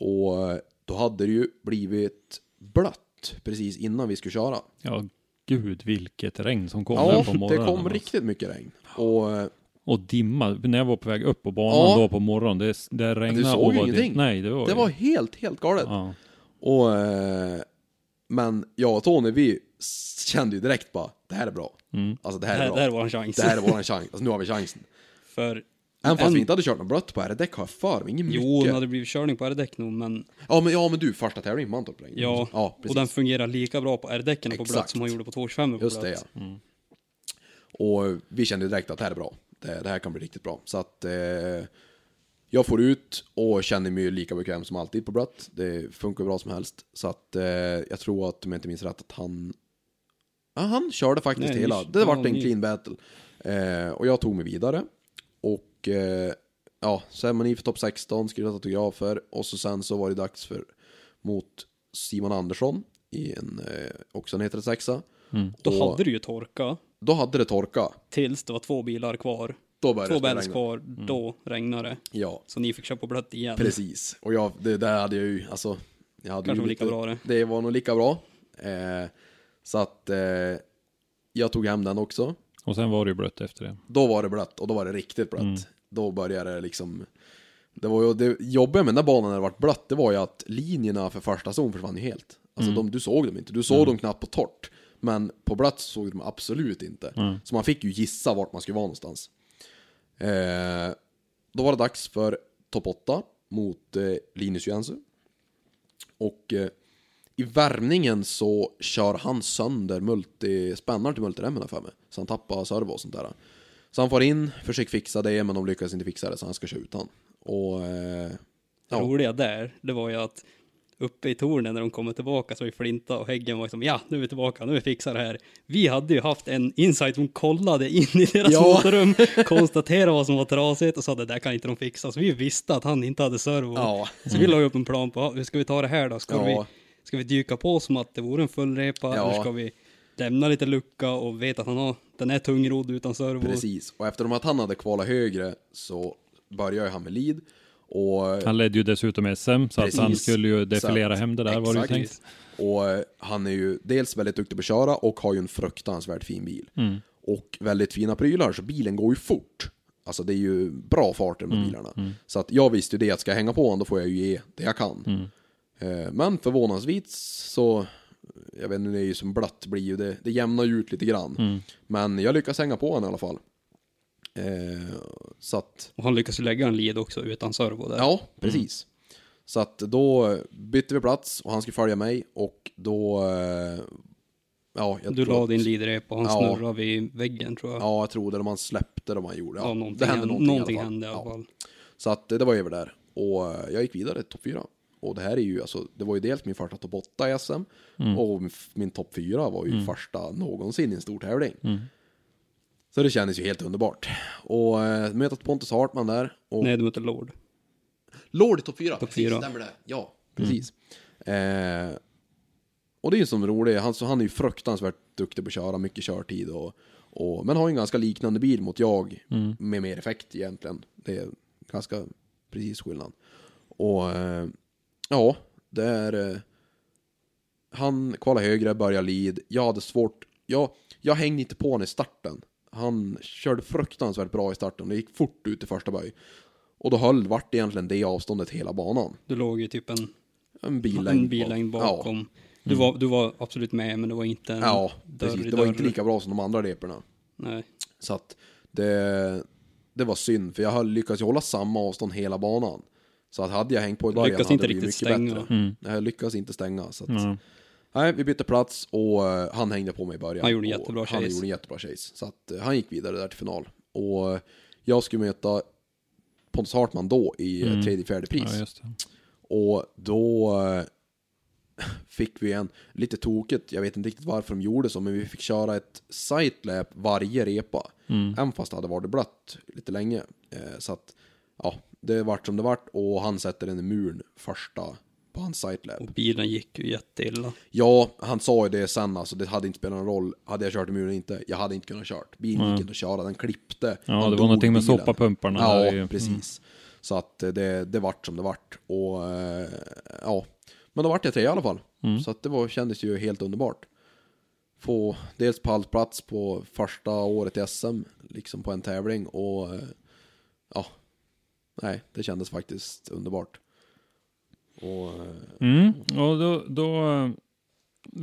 Och eh, då hade det ju blivit blött precis innan vi skulle köra. Ja, gud vilket regn som kom Ja, där på det morgonen. kom alltså. riktigt mycket regn. Och eh, Och dimma, när jag var på väg upp på banan Ja. då på morgonen, det, det regnade såg och var ingenting. Nej, det var det var helt, helt galet. Ja. Och, men jag och Tony, vi kände ju direkt bara, det här är bra. Alltså det Det här är här, bra. det här var en chans. Det här är våran chans. Alltså nu har vi chansen. <laughs> För Även fast en- vi inte hade kört något blött på R-däck har jag för mig, inget Jo, mycket. det hade blivit körning på R-däck nog, men Ja men, ja men du, första tävlingen på Mantorp ja. ja och precis. den fungerar lika bra på R-däcken på blött som han gjorde på 225 på Just det blött. ja. Och vi kände ju direkt att det här är bra. Det, det här kan bli riktigt bra. Så att eh, jag får ut och känner mig lika bekväm som alltid på blött. Det funkar bra som helst. Så att eh, jag tror att, om jag inte minns rätt, att han... Ja, han körde faktiskt Nej, hela. Det ja, vart en ni- clean battle. Eh, och jag tog mig vidare. Och eh, ja, ceremoni för topp 16, skrivit autografer. Och så sen så var det dags för mot Simon Andersson i en, eh, också en heter sexa. Då Och- hade du ju torka Då hade det torka. tills det var två bilar kvar. Då började Två regna. kvar, då regnade det. Ja, Så ni fick köra på blött igen. precis. Och jag, det där hade jag ju, alltså... Jag hade Kanske ju var lika lite- bra det. Det var nog lika bra. Eh, så att eh, jag tog hem den också. Och sen var det ju blött efter det. Då var det blött och då var det riktigt blött. Mm. Då började det liksom... Det var ju det jobbiga med den där banan när det vart blött, det var ju att linjerna för första zon försvann ju helt. Alltså Mm. de, du såg dem inte, du såg dem knappt på torrt. Men på blött såg du dem absolut inte. Så man fick ju gissa vart man skulle vara någonstans. Eh, då var det dags för topp 8 mot eh, Linus Jensu. Och eh, i värmningen så kör han sönder multi, spännaren till multiremmen för mig. Så han tappar servo och sånt där. Så han får in, försöker fixa det, men de lyckas inte fixa det så han ska köra ut han. Och... Eh, Det roliga där, det var ju att uppe i tornen när de kommer tillbaka så ju Flinta och Häggen var liksom ja, nu är vi tillbaka, nu är vi fixar det här. Vi hade ju haft en insight som kollade in i deras Ja. motorrum, konstaterade vad som var trasigt och sa det där kan inte de fixa. Så vi visste att han inte hade servo. Ja. Så vi la upp en plan på, hur ska vi ta det här då? Ska, Ja. vi, ska vi dyka på som att det vore en fullrepa? Ja. Eller ska vi lämna lite lucka och veta att han har, den är tungrodd utan servo? precis. Och eftersom att han hade kvalat högre så började ju han med lead. Och Han ledde ju dessutom SM, så att Precis. han skulle ju defilera att- hem det där var det ju exakt. tänkt. Och eh, han är ju dels väldigt duktig på att köra och har ju en fruktansvärt fin bil. Mm. Och väldigt fina prylar, så bilen går ju fort. Alltså det är ju bra fart här Mm, bilarna. Så att jag visste ju det, att ska jag hänga på honom då får jag ju ge det jag kan. Mm. Eh, Men förvånansvis så, jag vet inte, det är ju som blött blir ju, det, det jämnar ju ut lite grann. Mm. Men jag lyckas hänga på honom i alla fall. Eh, så att, Och han lyckas ju lägga en lead också utan servo där. ja, precis. Så att då bytte vi plats och han skulle följa mig och då... Eh, ja, jag Du tror la att- din leadrep och han Ja. snurrade vid väggen tror jag. Ja, jag tror det. Om han släppte det, om han gjorde. Ja, Ja, någonting det hände någonting, någonting i alla fall. hände i alla Ja. fall. Så att eh, det var över där. Och eh, jag gick vidare till topp fyra. Och det här är ju, alltså, det var ju dels min första topp åtta i SM. Och min- min topp fyra var ju första någonsin i en stor tävling. Så det kändes ju helt underbart. Och äh, mötet Pontus Hartman där. Och Nej, du mötte Lord. Lord i topp fyra. Topp precis, fyra. stämmer det. Ja, precis. Eh, och det är ju som roligt, han, så han är ju fruktansvärt duktig på att köra, mycket körtid och, och men har ju en ganska liknande bil mot jag med mer effekt egentligen. Det är ganska precis skillnad. Och eh, ja, det är... Eh, han kvalade högre, började lead. Jag hade svårt, jag, jag hängde inte på honom i starten. Han körde fruktansvärt bra i starten, det gick fort ut i första böj. Och då höll vart egentligen det avståndet hela banan. Du låg ju typ en, En billängd, en billängd bak- bakom. Du, var, du var absolut med, men det var inte en Ja, ja dörr precis. Det var dörr. inte lika bra som de andra reporna. Nej. Så att det, det var synd, för jag höll- lyckades ju hålla samma avstånd hela banan. Så att hade jag hängt på i början Lyckas hade inte det blivit riktigt mycket stänga. bättre. Jag lyckades inte stänga. Så att, Ja. Nej, vi bytte plats och eh, han hängde på mig i början. Han gjorde en jättebra Han chase. gjorde en jättebra chase. Så att eh, han gick vidare där till final. Och eh, jag skulle möta Pontus Hartman då i mm. tredje, fjärde pris. Ja. Och då <laughs> fick vi en, lite tokigt, jag vet inte riktigt varför de gjorde så, men vi fick köra ett sightlap varje repa. Även fast det hade varit blött lite länge. Så att, ja, det vart som det vart och han sätter den i muren första på hans sightlap. Och bilen gick ju jätteilla. Ja, han sa ju det sen alltså, det hade inte spelat någon roll. Hade jag kört i muren inte, jag hade inte kunnat kört. Bilen gick inte att köra, den klippte. Ja, Han det var någonting med bilen. soppapumparna Ja, där i- mm. precis. Så att eh, det, det vart som det vart. Och eh, ja, men då vart jag tre i alla fall. Mm. Så att det var, kändes ju helt underbart. Få dels pallplats på första året i SM, liksom på en tävling och eh, ja, nej, det kändes faktiskt underbart. Och eh, Mm. Och då, då eh,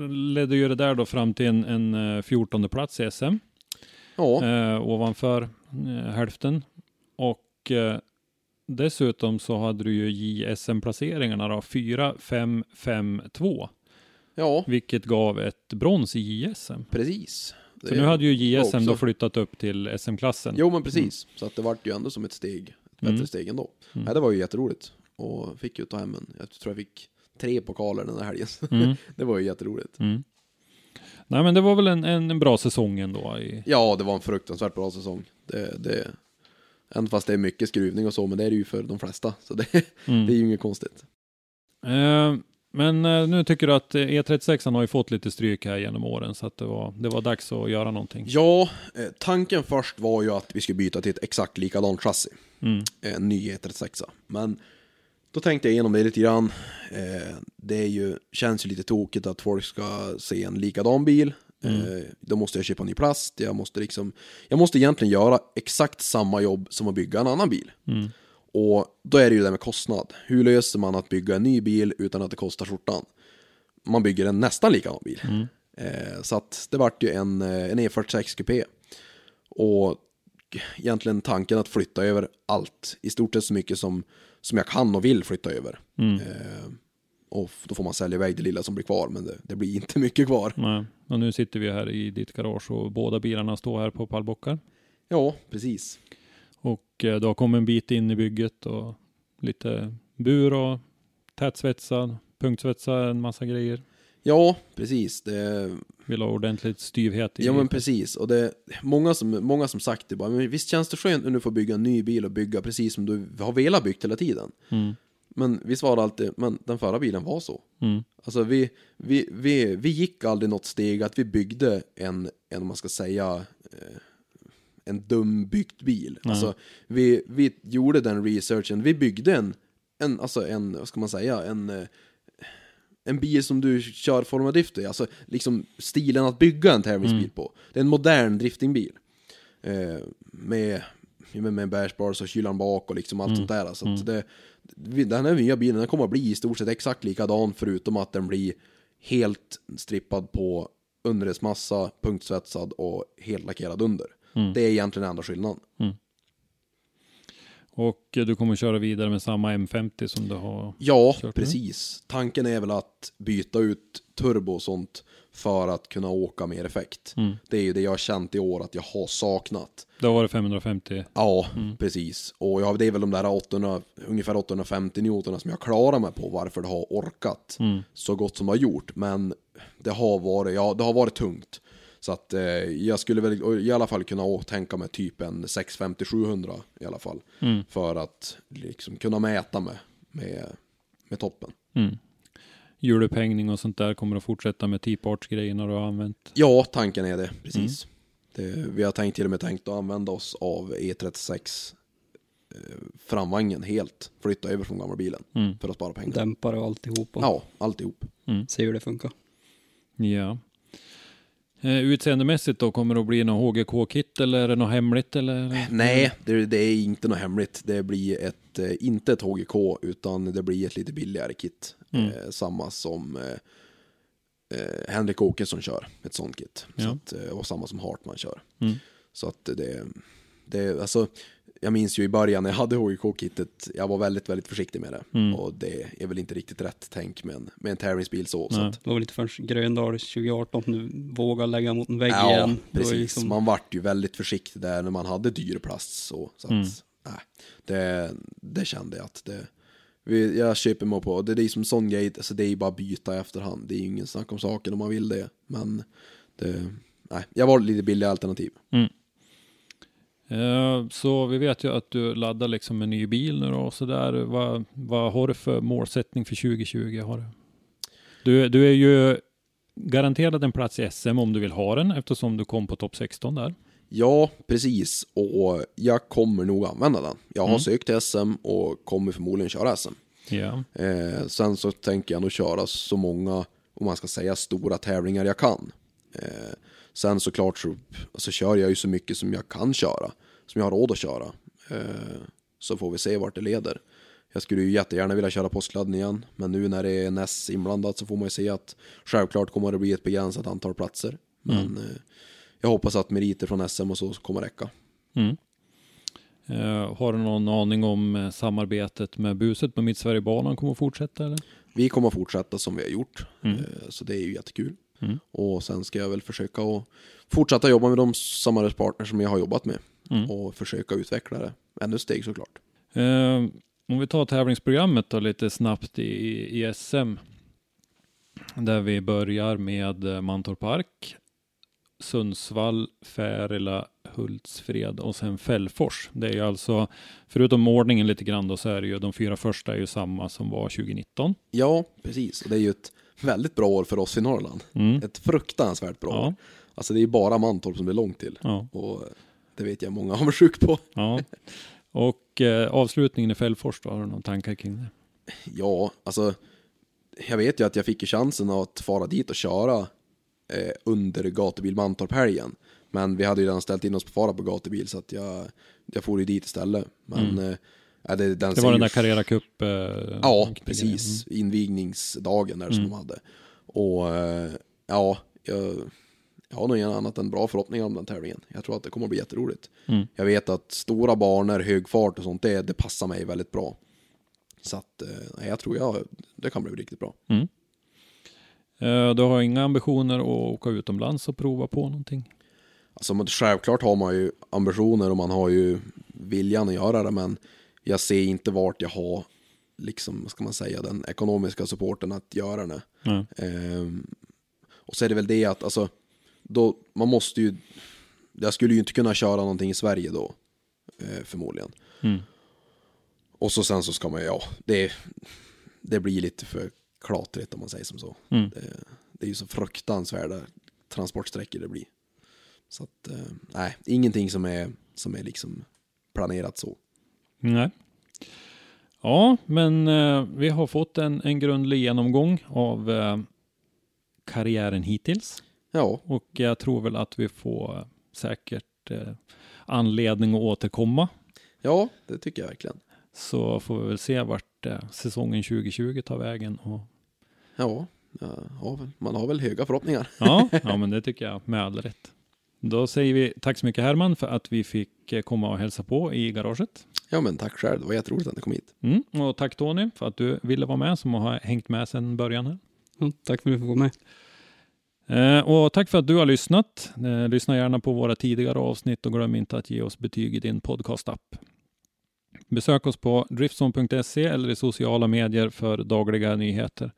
ledde ju det där då fram till en, en eh, 14 plats i SM. ja, eh, ovanför eh, hälften. Och eh, dessutom så hade du ju JSM-placeringarna då, 4, 5, 5, 2. ja, Vilket gav ett brons i JSM. precis. Det nu hade ju JSM också- då flyttat upp till SM-klassen. Jo men precis, så att det vart ju ändå som ett steg, ett bättre Mm. steg ändå. Nej, det var ju jätteroligt. Och fick ju ta hem en, jag tror jag fick tre pokaler den här helgen. <laughs> Mm. det var ju jätteroligt. Mm. Nej men det var väl en, en, bra säsong ändå. I, Ja, det var en fruktansvärt bra säsong. Det, det, även fast det är mycket skruvning och så, men det är det ju för de flesta. Så det, <laughs> Mm. det är ju inget konstigt. Eh, men eh, nu tycker du att eh, E36 har ju fått lite stryk här genom åren så att det var, det var dags att göra någonting. Ja, eh, tanken först var ju att vi skulle byta till ett exakt likadant chassi. Mm. En ny E36. Men då tänkte jag igenom det lite grann. Eh, det är ju, känns ju lite tokigt att folk ska se en likadan bil. Eh, då måste jag köpa ny plast. Jag måste, liksom, jag måste egentligen göra exakt samma jobb som att bygga en annan bil. Mm. Och då är det ju det med kostnad. Hur löser man att bygga en ny bil utan att det kostar skjortan? Man bygger en nästan likadan bil. Eh, så att det vart ju en, en E46 kupé. Och egentligen tanken att flytta över allt. I stort sett så mycket som, som jag kan och vill flytta över. Mm. Eh, och då får man sälja iväg det lilla som blir kvar, men det, det blir inte <laughs> mycket kvar. Nej. Och nu sitter vi här i ditt garage och båda bilarna står här på pallbockar. Ja, precis. Och eh, du har kommit en bit in i bygget och lite bur och tätsvetsad, punktsvetsad, en massa grejer. Ja, precis. Det, Vill ha ordentligt styvhet i. Ja men precis, och det många som, många som sagt det bara, men visst känns det skönt när du får bygga en ny bil och bygga precis som du har velat byggt hela tiden. Mm. Men visst var det alltid, men den förra bilen var så. Mm. Alltså vi, vi, vi, vi gick aldrig något steg att vi byggde en, en om man ska säga, eh, en dum byggt bil. Alltså vi, vi gjorde den researchen, vi byggde en, en, alltså en, vad ska man säga, en eh, en bil som du kör Formula Drift i, alltså liksom stilen att bygga en tävlingsbil på. Det är en modern driftingbil. Eh, med, med, med bärsbars och kylaren bak och liksom allt sånt där. Så att det, vi- den här nya bilen den kommer att bli i stort sett exakt likadan förutom att den blir helt strippad på underredsmassa, punktsvetsad och helt lackerad under. Mm. Det är egentligen den enda skillnaden. Och du kommer köra vidare med samma M50 som du har. Ja, Kört nu. precis. Tanken är väl att byta ut turbo och sånt för att kunna åka mer effekt. Mm. Det är ju det jag har känt i år att jag har saknat. Det har varit 550. Ja, Mm. precis. Och jag, det är väl de där 800, ungefär 850 newtonerna som jag klarar mig på varför det har orkat Mm. så gott som det har gjort. Men det har varit, ja, det har varit tungt. Så att eh, jag skulle väl i alla fall kunna tänka mig typ en 650-700 i alla fall. Mm. För att liksom kunna mäta med, med, med toppen. Mm. Hjulupphängning och sånt där kommer att fortsätta med T-parts-grejerna du har använt. Ja, tanken är det, precis. Mm. Det, vi har tänkt, till och med tänkt att använda oss av E36 eh, framvagnen helt. Flytta över från gamla bilen Mm. för att spara pengar. Dämpare och alltihop. Och Ja, alltihop. Se hur det funkar. Ja. Eh, utseendemässigt då, kommer det att bli någon HGK-kit eller är det något hemligt eller? Nej, det, det är inte något hemligt. Det blir ett, eh, inte ett HGK, utan det blir ett lite billigare kit. Mm. Eh, samma som eh, eh, Henrik Åkesson kör, ett sånt kit. Ja. Så att, och samma som Hartman kör. Mm. Så att det, det, alltså, jag minns ju i början när jag hade HGK-kittet, jag var väldigt, väldigt försiktig med det. Mm. Och det är väl inte riktigt rätt tänk med en, med en tävlingsbil så. så att, Det var väl lite förrän Gröndal 2018 nu vågar lägga mot en vägg ja, igen. Var precis. ju Liksom, Man vart ju väldigt försiktig där när man hade dyr plast så. så att, Mm. nej, det, det kände jag att det, vi, jag köper mig på, det är som sån grej, alltså det är ju bara byta i efterhand. Det är ju ingen snack om saken om man vill det. Men det, nej, jag var lite billiga alternativ. Eh, Så vi vet ju att du laddar liksom en ny bil nu då och sådär. Vad, vad har du för målsättning för 2020? Har du? Du, du är ju garanterad en plats i SM om du vill ha den eftersom du kom på topp 16 där. Ja, precis. Och jag kommer nog använda den. Jag har Mm. sökt till SM och kommer förmodligen köra SM. Ja. Eh, sen så tänker jag nog köra så många, om man ska säga stora tävlingar jag kan. Eh, sen såklart så, så kör jag ju så mycket som jag kan köra, som jag har råd att köra. Eh, så får vi se vart det leder. Jag skulle ju jättegärna vilja köra påskladden igen, men nu när det är en S inblandat så får man ju se att självklart kommer det bli ett begränsat antal platser. Men eh, jag hoppas att meriter från SM och så kommer räcka. Mm. Eh, har du någon aning om eh, samarbetet med buset med Mittsverigebanan kommer att fortsätta eller? Vi kommer att fortsätta som vi har gjort, Mm. eh, så det är ju jättekul. Mm. Och sen ska jag väl försöka att fortsätta jobba med de samarbetspartners som jag har jobbat med Mm. och försöka utveckla det ännu steg såklart. Eh, om vi tar tävlingsprogrammet då lite snabbt i, i SM. Där vi börjar med eh, Mantorp Park, Sundsvall, Färila, Hultsfred och sen Fällfors. Det är ju alltså, förutom ordningen lite grann då, så är det ju de fyra första är ju samma som var 2019. Ja, precis. Och det är ju ett väldigt bra år för oss i Norrland. Mm. Ett fruktansvärt bra Ja. år. Alltså det är bara Mantorp som det är långt till. Ja, Och det vet jag många har sjuk på. ja. Och eh, avslutningen i Fällfors då, har du någon tankar kring det? Ja, alltså jag vet ju att jag fick ju chansen att fara dit och köra eh, under gatubil Mantorp-helgen. Men vi hade ju redan ställt in oss på fara på gatubil så att jag, jag får ju dit istället. Men eh, ja, det, Mm. Det var den där Carrera Cup. Eh, Ja, grejen. precis. Invigningsdagen där som Mm. de hade. Och eh, ja, jag, jag har nog inget annat än bra förhoppningar om den tävlingen. Jag tror att det kommer att bli jätteroligt. Mm. Jag vet att stora banor, hög fart och sånt, det, det passar mig väldigt bra. Så att eh, jag tror jag, det kan bli riktigt bra. Mm. Eh, Du har inga ambitioner att åka utomlands och prova på någonting? Alltså, självklart har man ju ambitioner och man har ju viljan att göra det, men jag ser inte vart jag har, liksom, ska man säga, den ekonomiska supporten att göra det. Ja. Ehm, och så är det väl det att, alltså, då, man måste ju, jag skulle ju inte kunna köra någonting i Sverige då, eh, förmodligen. Mm. Och så sen så ska man, ja, det, det blir lite för klatrigt om man säger som så. Mm. Det, det är ju så fruktansvärda transportsträckor det blir. Så att, eh, nej, ingenting som är, som är liksom planerat så. Nej. Ja, men eh, vi har fått en, en grundlig genomgång av eh, karriären hittills. Ja, Och jag tror väl att vi får eh, säkert eh, anledning att återkomma. ja, det tycker jag verkligen. Så får vi väl se vart eh, säsongen 2020 tar vägen. Och, Ja, ja, man har väl höga förhoppningar. ja, <laughs> ja, men det tycker jag med all rätt. Då säger vi tack så mycket Herman för att vi fick eh, komma och hälsa på i garaget. Ja men tack själv, det var jätteroligt att ni kom hit. Mm. Och tack Tony för att du ville vara med som har hängt med sedan början här. Ja, tack för att du fick vara Eh, med. och tack för att du har lyssnat. Eh, lyssna gärna på våra tidigare avsnitt och glöm inte att ge oss betyg i din podcastapp. Besök oss på driftzone.se eller i sociala medier för dagliga nyheter.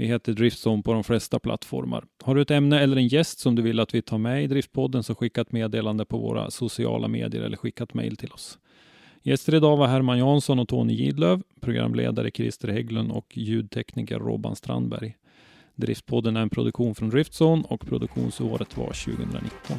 Vi heter Driftzone på de flesta plattformar. Har du ett ämne eller en gäst som du vill att vi tar med i Driftpodden så skicka ett meddelande på våra sociala medier eller skicka ett mejl till oss. Gäster idag var Herman Jansson och Tony Gidlöv, programledare Christer Hägglund och ljudtekniker Robban Strandberg. Driftpodden är en produktion från Driftzone och produktionsåret var 2019.